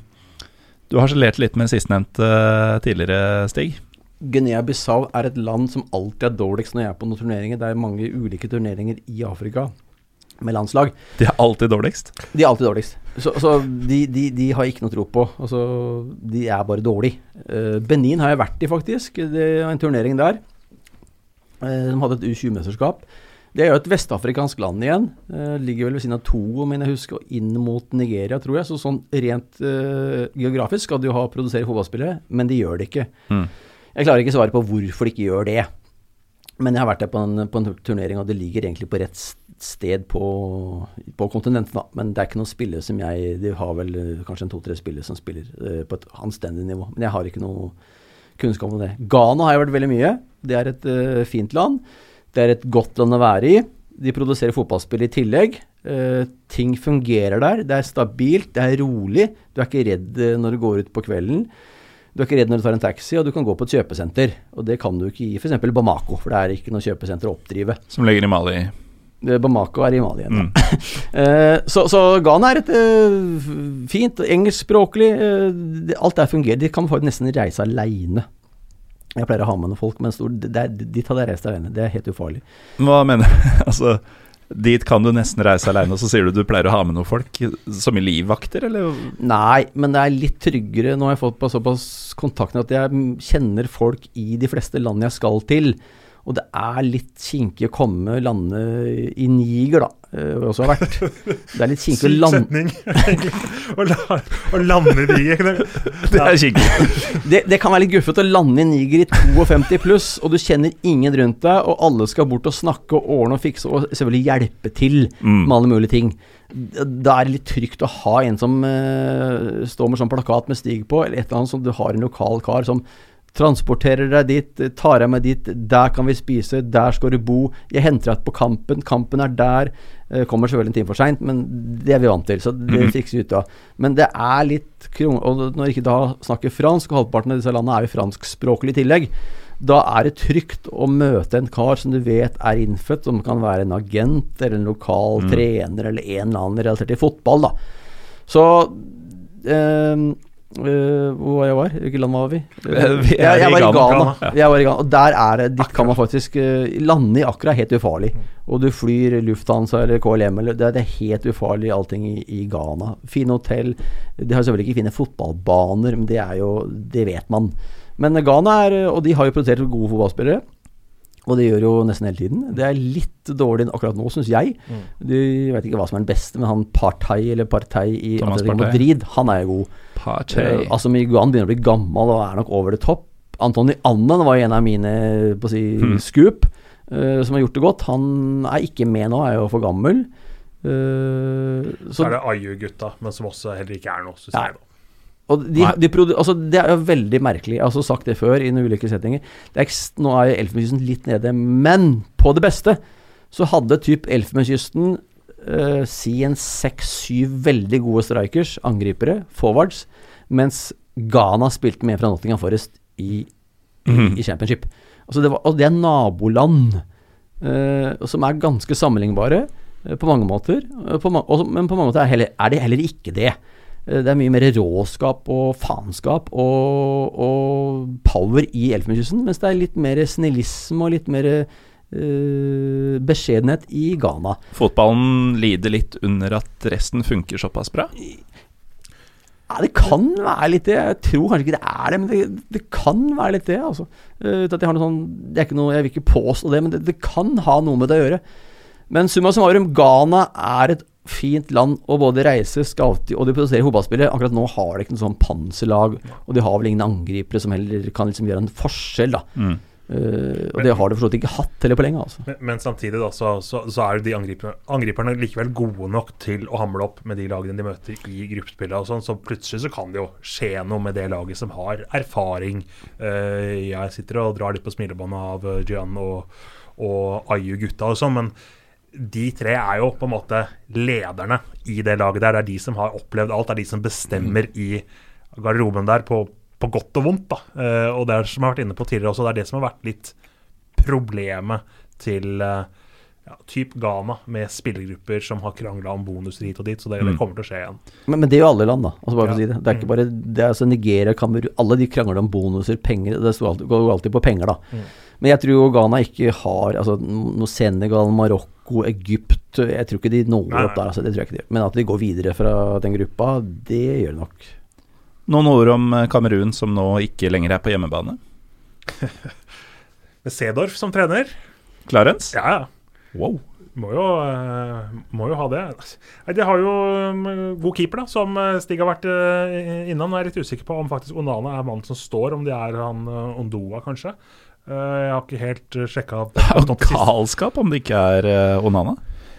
du har harselert litt med sistnevnte tidligere, Stig. Guinea-Bissau er et land som alltid er dårligst når jeg er på noen turneringer. Det er mange ulike turneringer i Afrika med landslag. De er alltid dårligst? De er alltid dårligst. Så, så de, de, de, har ikke noe tro på. Altså, de er bare dårlige. Uh, Benin har jeg vært i, faktisk. Det er en turnering der. Uh, som hadde et U20-mesterskap. Det er jo et vestafrikansk land igjen. Uh, ligger vel ved siden av Togo, men jeg husker, inn mot Nigeria, tror jeg. Så sånn rent geografisk skal de jo ha produsere fotballspillere, men de gjør det ikke. Mm. Jeg klarer ikke å svare på hvorfor de ikke gjør det. Men jeg har vært der på en, på en turnering, og det ligger egentlig på rett sted på, på kontinentet, da. Men det er ikke noen spillere som jeg De har vel eh, kanskje en to-tre spillere som spiller uh, på et anstendig nivå. Men jeg har ikke noe kunnskap om det. Ghana har jeg vært veldig mye. Det er et uh, fint land. Det er et godt land å være i. De produserer fotballspill i tillegg. Uh, ting fungerer der. Det er stabilt, det er rolig. Du er ikke redd når du går ut på kvelden. Du er ikke redd når du tar en taxi, og du kan gå på et kjøpesenter. Og det kan du ikke i f.eks. Bamako, for det er ikke noe kjøpesenter å oppdrive. Som ligger i Mali? Bamako er i Mali igjen. Mm. uh, så, så, Ghana er et uh, fint, engelskspråklig Alt der fungerer. De kan nesten reise aleine. Jeg pleier å ha med noen folk, men stor, dit hadde jeg reist alene. Det er helt ufarlig. Hva mener du? altså Dit kan du nesten reise aleine, og så sier du du pleier å ha med noen folk? Som i livvakter, eller? Nei, men det er litt tryggere. Nå har jeg fått på såpass kontakt at jeg kjenner folk i de fleste land jeg skal til. Og det er litt kinkig å komme lande i Niger, da. eh, hvor jeg også har vært. Det er litt kinkig å lande setning, egentlig. Å lande i Niger. Det er kinkig. det, det kan være litt guffete å lande i Niger i 52 pluss, og du kjenner ingen rundt deg, og alle skal bort og snakke og ordne og fikse og selvfølgelig hjelpe til Mm. med alle mulige ting. Da er det litt trygt å ha en som uh, står med sånn plakat med Stig på, eller et eller annet som du har en lokal kar som transporterer deg dit, tar deg med dit, der kan vi spise, der skal du bo, jeg henter deg på kampen, kampen er der. Eh, Kommer selvfølgelig en time for seint, men det er vi vant til, så det Mhm. fikser vi ut av. Men det er litt kron... Og når ikke da snakker fransk, og halvparten av disse landene er jo franskspråklige i tillegg, da er det trygt å møte en kar som du vet er innfødt, som kan være en agent eller en lokal Mm. trener eller en eller annen relatert til fotball, da. Så ehm, eh, hvor var jeg var? Hvilket land var vi? Vi er jeg, jeg var i Ghana. Jeg var i Ghana. Og der er det Dit kan man faktisk uh, Lande i Accra helt ufarlig. Og du flyr Lufthansa eller KLM eller det er helt ufarlig allting i, i Ghana. Fine hotell. De har selvfølgelig ikke fine fotballbaner, men det er jo Det vet man. Men Ghana er Og de har jo produsert gode fotballspillere. Og det gjør jo nesten hele tiden. Det er litt dårlig akkurat nå, syns jeg. Mm. Du vet ikke hva som er den beste, men han Partei eller Partei i Atletico Madrid, han er jo god. Partey. Eh, altså Miguan begynner å bli gammel og er nok over det topp. Antony Annen var en av mine på å si, mm. scoop uh, som har gjort det godt. Han er ikke med nå, er jo for gammel. Uh, Så så, er det Ayu-gutta, men som også heller ikke er noe, synes ja. jeg. da. Og de, de altså, det er jo veldig merkelig. Jeg har sagt det før i noen ulike settinger. Det er, nå er Elfenbenskysten litt nede, men på det beste så hadde typ Elfenbenskysten uh, si en seks-syv veldig gode strikers, angripere, forwards, mens Ghana spilte med fra Nottingham Forest i, i, Mhm. i championship. Altså det, var, og det er naboland uh, som er ganske sammenlignbare uh, på mange måter, på ma og, men på mange måter er, heller, er det heller ikke det. Eh, Det er mye mer råskap og faenskap og, og power i Elfenbenskysten, mens det er litt mer snillisme og litt mer Uh, beskjedenhet i Ghana. Fotballen lider litt under at resten funker såpass bra. Ja, det kan være litt det. Jeg tror kanskje ikke det er det, men det, det kan være litt det. altså. Uh, at jeg, har noe sånn, det er ikke noe, jeg vil ikke påstå det, men det, det kan ha noe med det å gjøre. Men summa summarum, Ghana er et fint land å både reise, scoute og de produserer fotballspillere. Akkurat nå har de ikke noe sånn panserlag, og de har vel ingen angripere som heller kan liksom gjøre en forskjell. da. Mm. Uh, og det har de for ikke hatt heller på lenge. altså. Men, men samtidig da, så, så, så er de angriperne, angriperne likevel gode nok til å hamle opp med de lagene de møter i gruppespillet. og sånn, Så plutselig så kan det jo skje noe med det laget som har erfaring. Uh, jeg sitter og drar litt på smilebåndet av eh, Gian og, og Ayu-gutta og sånn, men de tre er jo på en måte lederne i det laget der. Det er de som har opplevd alt. Det er de som bestemmer i garderoben der på, på godt og vondt. da. Eh, og det er som jeg har vært inne på tidligere også, det er det som har vært litt problemet til eh, ja, typ Ghana, med spillergrupper som har krangla om bonuser hit og dit. Så det, det Mm. kommer til å skje igjen. Men, men det jo alle land, da. Altså bare for å si det. Det er ikke bare det er altså Nigeria, Kamerun Alle de krangler om bonuser, penger. Det går jo alltid på penger, da. Mm. Men jeg tror jo Ghana ikke har altså, noe Senegal, Marokko, Egypt Jeg tror ikke de når Nei, opp der. Altså, det tror jeg ikke de. Men at de går videre fra den gruppa, det gjør de nok. Noen ord om eh, Kamerun, som nå ikke lenger er på hjemmebane. Med Sedorf som trener, Clarence? ja ja. Wow. Må jo, eh, må jo ha det. Nei, De har jo um, god keeper, da, som eh, Stig har vært innom. Jeg er litt usikker på om faktisk Onana er mannen som står, om det er han Ondoa, kanskje. Eh, jeg har ikke helt uh, sjekka Det er jo galskap om det ikke er eh, Onana.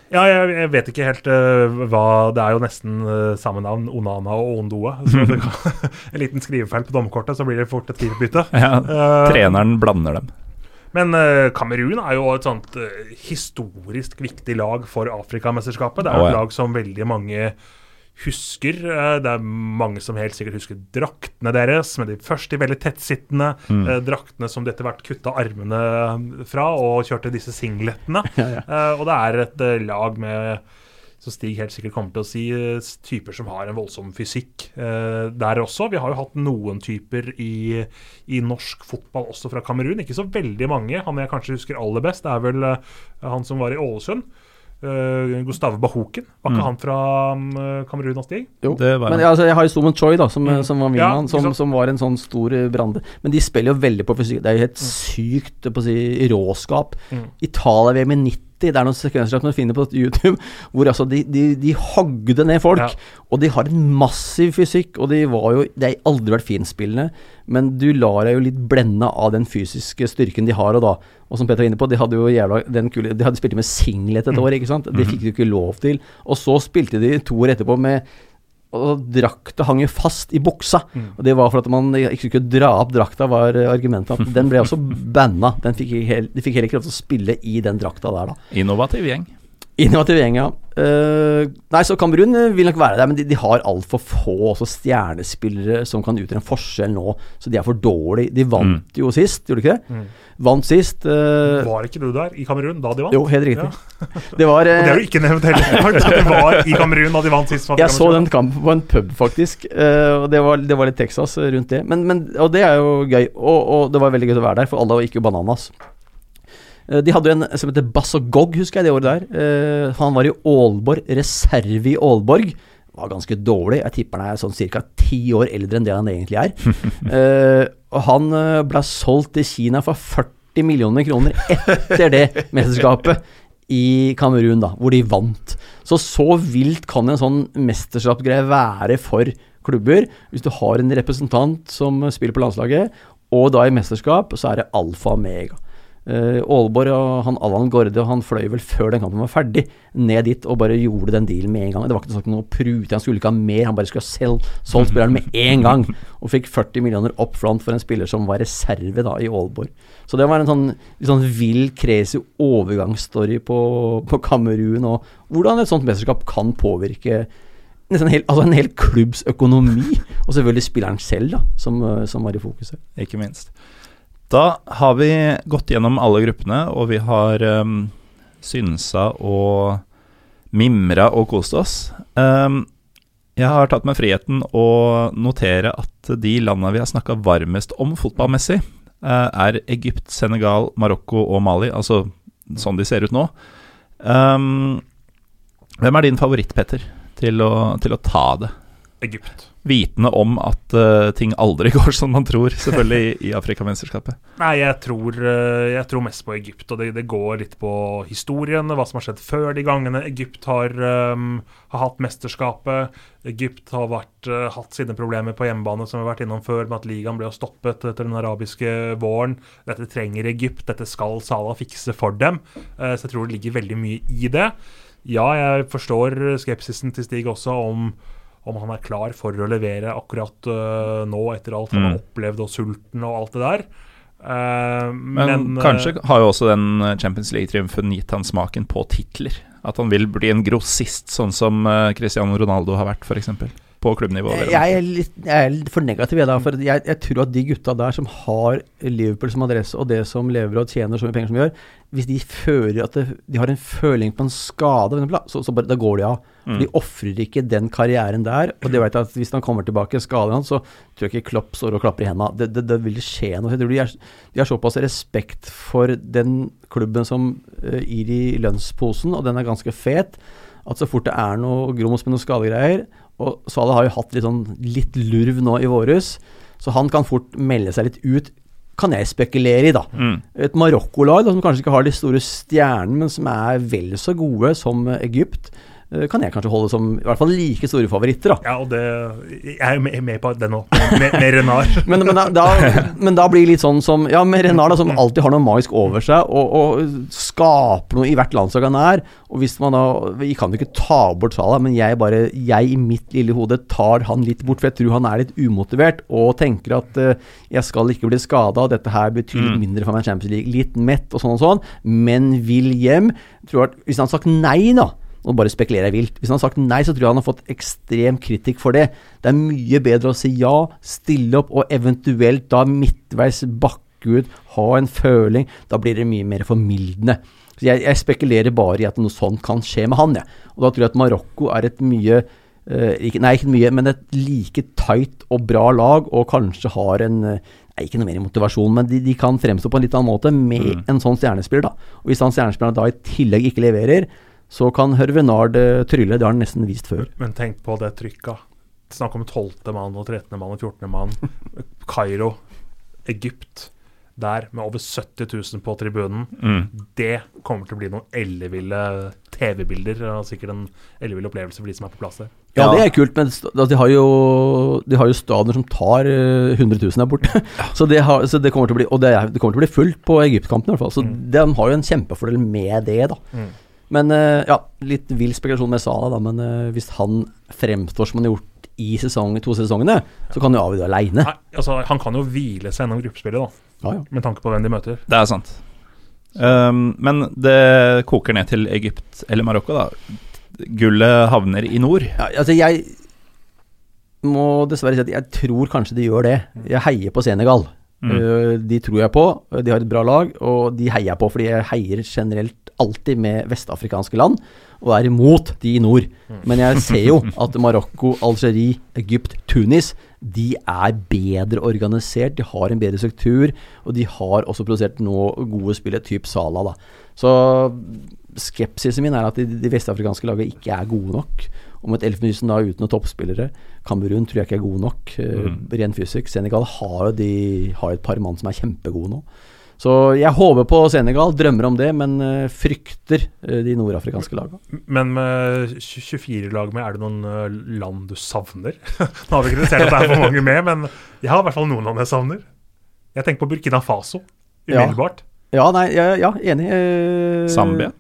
Ja, jeg, jeg vet ikke helt uh, hva Det er jo nesten uh, samme navn, Onana og Ondoa. Så kan, en liten skrivefeil på dommerkortet, så blir det fort et keeperbytte. Ja, uh, treneren blander dem. Men uh, Kamerun er jo et sånt eh, historisk viktig lag for Afrikamesterskapet. Det er jo Å, et lag som veldig mange husker. Eh, det er mange som helt sikkert husker draktene deres, med de første veldig tettsittende Mm. eh, draktene som de etter hvert kutta armene fra og kjørte disse singletene. Ja, ja. Eh, og det er et eh, lag med som Stig helt sikkert kommer til å si, eh, typer som har en voldsom fysikk eh, der også. Vi har jo hatt noen typer i, i norsk fotball også fra Kamerun. Ikke så veldig mange. Han jeg kanskje husker aller best, det er vel eh, han som var i Ålesund. Uh, Gustave Bahoken. Var ikke Mm. han fra um, Kamerun og Stig? Jo. Det var Men ja, altså, jeg har jo Suman Choi, da, som, Mm. som var min Ja, mann, som, som var en sånn stor brande. Men de spiller jo veldig på fysikk. Det er jo helt sykt på å si, råskap. Mm. Italia-VM i Det er noen sekvenser som du finner på YouTube hvor altså de, de, de hagde ned folk. Ja. Og de har en massiv fysikk, og de var jo De har aldri vært finspillende, men du lar deg jo litt blende av den fysiske styrken de har. Og da, og som Peter var inne på, de hadde jo jævla den kule De hadde spilt med singlet et år, ikke sant. Det fikk de ikke lov til. Og så spilte de to år etterpå med og drakta hang jo fast i buksa. Og det var for at man ikke skulle dra opp drakta, var argumentet. At den ble også banna. Den fikk, helt, de fikk heller ikke lov til å spille i den drakta der, da. Innovativ gjeng. Innovativ gjeng, ja. Eh, nei, så Kamerun eh, vil nok være der, men de, de har altfor få også stjernespillere som kan utgjøre en forskjell nå. Så de er for dårlige. De vant jo sist, gjorde de ikke det? Vant sist. Uh, Var ikke du der i Kamerun da de vant? jo, helt riktig. Det var Og det er jo ikke nevnt heller. At det var i Kamerun da de vant sist. Jeg så den kampen på en pub, faktisk. eh, og det var, det var litt Texas rundt det. Men, men, og det er jo gøy. Og, og det var veldig gøy å være der, for alle gikk jo bananas. Eh, De hadde en som heter Bassogog, husker jeg, det året der. Eh, han var i Aalborg, reserve i Aalborg. Var ganske dårlig. Jeg tipper han er sånn ca. ti år eldre enn det han egentlig er. Eh, og han ble solgt til Kina for 40 millioner kroner etter det mesterskapet i Kamerun, da, hvor de vant. Så så vilt kan en sånn mesterskapsgreie være for klubber. Hvis du har en representant som spiller på landslaget, og da i mesterskap, så er det alfa og mega. Uh, Aalborg og han Allan Gårde han fløy vel før den kampen var ferdig, ned dit og bare gjorde den dealen med en gang. Det var ikke sagt noe prute, han skulle ikke ha mer, han bare skulle ha selv solgt spilleren med en gang. Og fikk 40 millioner up front for en spiller som var reserve da i Aalborg. Så det var en sånn, en sånn vill, crazy overgangsstory på, på Kamerun, og hvordan et sånt mesterskap kan påvirke en hel, altså en hel klubbs økonomi, og selvfølgelig spilleren selv, da, som, uh, som var i fokuset. Ikke minst. Da har vi gått gjennom alle gruppene, og vi har um, synsa og mimra og kost oss. Um, jeg har tatt meg friheten å notere at de landene vi har snakka varmest om fotballmessig, uh, er Egypt, Senegal, Marokko og Mali, altså sånn de ser ut nå. Um, hvem er din favoritt, Petter, til å, til å ta det? Egypt. Vitende om at uh, ting aldri går som man tror, selvfølgelig, i, i Afrikamesterskapet. Nei, jeg tror, eh, jeg tror mest på Egypt. Og det, det går litt på historien, hva som har skjedd før de gangene Egypt har, um, har hatt mesterskapet. Egypt har vært, uh, hatt sine problemer på hjemmebane, som vi har vært innom før, med at ligaen ble stoppet etter den arabiske våren. Dette trenger Egypt, dette skal Salah fikse for dem. Uh, så jeg tror det ligger veldig mye i det. Ja, jeg forstår skepsisen til Stig også om om han er klar for å levere akkurat uh, nå, etter alt han har Mm. opplevd og sulten og alt det der. Uh, Men, men, øh, kanskje har jo også den Champions League-triumfen gitt han smaken på titler. At han vil bli en grossist, sånn som eh, Cristiano Ronaldo har vært, f.eks. På klubbnivå. jeg er litt, jeg er litt for negativ, jeg da. For jeg, jeg tror at de gutta der som har Liverpool som adresse, og det som lever og tjener så mye penger som de gjør, hvis de føler at det, de har en føling på en skade, så, så bare, da går de av. For Mm. De ofrer ikke den karrieren der. Og det vet at hvis han kommer tilbake skadet hans, så tror jeg ikke Klopp står og klapper i hendene. Det, det, det vil skje noe. Jeg tror de, er, de har såpass respekt for den klubben som uh, gir de lønnsposen, og den er ganske fet, at så fort det er noe grums med noen skadegreier Og Salah har jo hatt litt sånn litt lurv nå i våres, så han kan fort melde seg litt ut. Kan jeg spekulere i, da. Mm. Et Marokko-lag som kanskje ikke har de store stjernene, men som er vel så gode som Egypt, kan jeg kanskje holde som i hvert fall like store favoritter. da. Ja, og det Jeg er med, med på den òg, med, med Renard. Men, men, da, men da blir det litt sånn som Ja, med Renard, da, som alltid har noe magisk over seg, og, og skaper noe i hvert landslag han er. Og hvis man da Vi kan jo ikke ta bort Salah, men jeg bare Jeg i mitt lille hode tar han litt bort, for jeg tror han er litt umotivert og tenker at uh, jeg skal ikke bli skada, dette her betyr litt Mm. mindre for meg Champions League. Litt mett og sånn og sånn, men vil hjem. Tror at Hvis han hadde sagt nei, da nå bare spekulerer jeg vilt. Hvis han har sagt nei, så tror jeg han har fått ekstrem kritikk for det. Det er mye bedre å si ja, stille opp, og eventuelt da midtveis bakke ut, ha en føling. Da blir det mye mer formildende. Så jeg, jeg spekulerer bare i at noe sånt kan skje med han, jeg. Og da tror jeg at Marokko er et mye eh, ikke, Nei, ikke mye, men et like tight og bra lag, og kanskje har en eh, Nei, ikke noe mer motivasjon, men de, de kan fremstå på en litt annen måte med Mm. en sånn stjernespiller, da. Og hvis han stjernespilleren da i tillegg ikke leverer, så kan Hervenard eh, trylle. Det har han nesten vist før. Men tenk på det trykket. Snakk om 12. mann og 13. mann og 14. mann. Kairo, Egypt. der med over 70 000 på tribunen. Mm. Det kommer til å bli noen elleville TV-bilder, og sikkert en ellevill opplevelse for de som er på plass der. Ja, Ja. det er kult, men altså, de har jo, de har jo stadioner som tar eh, 100 000 der borte. så, det har, så det kommer til å bli Og det, er, det kommer til å bli fullt på Egypt-kampen i hvert fall. Så Mm. de har jo en kjempefordel med det, da. Mm. Men eh, ja, litt vill spekulasjon med Sala, da. Men eh, hvis han fremstår som han har gjort i sesong, to sesongene, så kan jo avgjøre aleine. Nei, altså, han kan jo hvile seg gjennom gruppespillet, da, Ja, ja. med tanke på hvem de møter. Det er sant. Um, men det koker ned til Egypt eller Marokko, da. Gullet havner i nord. Ja, altså jeg må dessverre si at jeg tror kanskje de gjør det. Jeg heier på Senegal. Mm. Uh, de tror jeg på. De har et bra lag, og de heier jeg på fordi jeg heier generelt alltid med vestafrikanske land, og er imot de i nord. Men jeg ser jo at Marokko, Algerie, Egypt, Tunis de er bedre organisert, de har en bedre struktur, og de har også produsert nå gode spillere, type Sala. da. Så skepsisen min er at de, de vestafrikanske lagene ikke er gode nok. Om et Elfenbenskysten da uten noen toppspillere. Kamerun tror jeg ikke er gode nok, eh, Mm. ren fysikk. Senegal har jo de, har et par mann som er kjempegode nå. Så jeg håper på Senegal, drømmer om det, men eh, frykter eh, de nordafrikanske lagene. Men med 24 lag med, er det noen land du savner? Nå har vi ikke sett at det er for mange med, men jeg har i hvert fall noen land jeg savner. Jeg tenker på Burkina Faso Ja. umiddelbart. Ja, nei, ja, ja enig. eh, Zambia.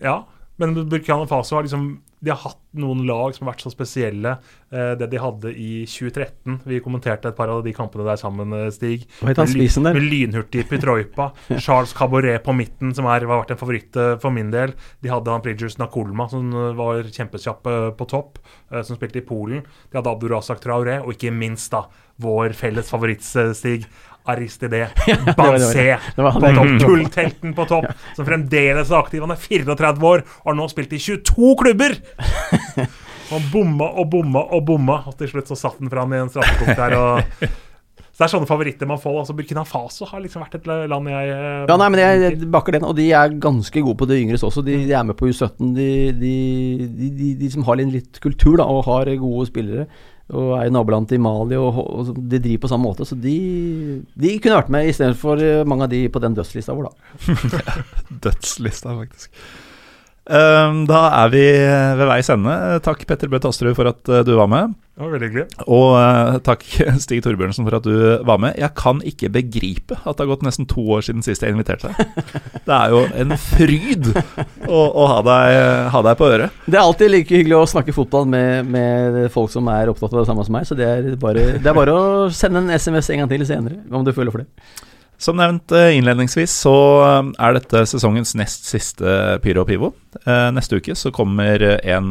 Ja. men Burkina Faso har liksom de har hatt noen lag som har vært så spesielle. Eh, det de hadde i 2013. Vi kommenterte et par av de kampene der sammen, eh, Stig. Hva het han Med spissen der? Med lynhurtig Pitroipa. Charles Caboret på midten, som er, har vært en favoritt eh, for min del. De hadde han Pridgers Nakolma, som var kjempekjapp på topp, som spilte i Polen. De hadde Abdurazak Traoré, og ikke minst da vår felles favoritt, eh, Stig. Aristide Bancé på topp. Gulltelten på topp, som fremdeles er aktiv. Han er 34 år og har nå spilt i 22 klubber! Han bomma og bomma og bomma, og til slutt så satt han fram i en straffepunkt der. Og så det er sånne favoritter man får. Altså Burkina Faso har liksom vært et land jeg eh, Ja, nei, men jeg, bakker den, og de er ganske gode på det yngres også. De, de er med på U17. De, de, de, som har litt kultur da, og har gode spillere. Og er i naboland til Mali, og, og de driver på samme måte. Så de, de kunne vært med istedenfor mange av de på den dødslista vår, da. Dødslista, faktisk. Um, da er vi ved veis ende. Takk, Petter Bø Tasterud, for at uh, du var med. Det var veldig hyggelig. Og uh, takk, Stig Torbjørnsen, for at du var med. Jeg kan ikke begripe at det har gått nesten to år siden sist jeg inviterte deg. Det er jo en fryd å, å ha, deg, ha deg på øret. Det er alltid like hyggelig å snakke fotball med, med folk som er opptatt av det samme som meg, så det er, bare, det er bare å sende en SMS en gang til senere, om du føler for det. Som nevnt eh, innledningsvis, så eh, er dette sesongens nest siste Pyro og Pivo. Neste uke så kommer en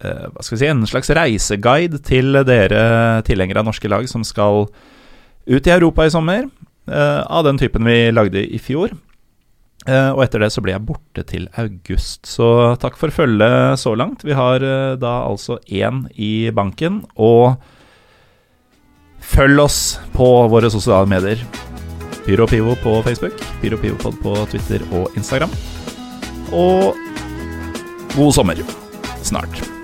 Hva skal vi si En slags reiseguide til dere tilhengere av norske lag som skal ut i Europa i sommer. eh, Av den typen vi lagde i fjor. Eh, Og etter det så blir jeg borte til august. Så takk for følget så langt. Vi har eh, da altså én i banken. Og følg oss på våre sosiale medier. Pyro Pivo på Facebook, Pyro Pivopod på Twitter og Instagram. Og god sommer snart.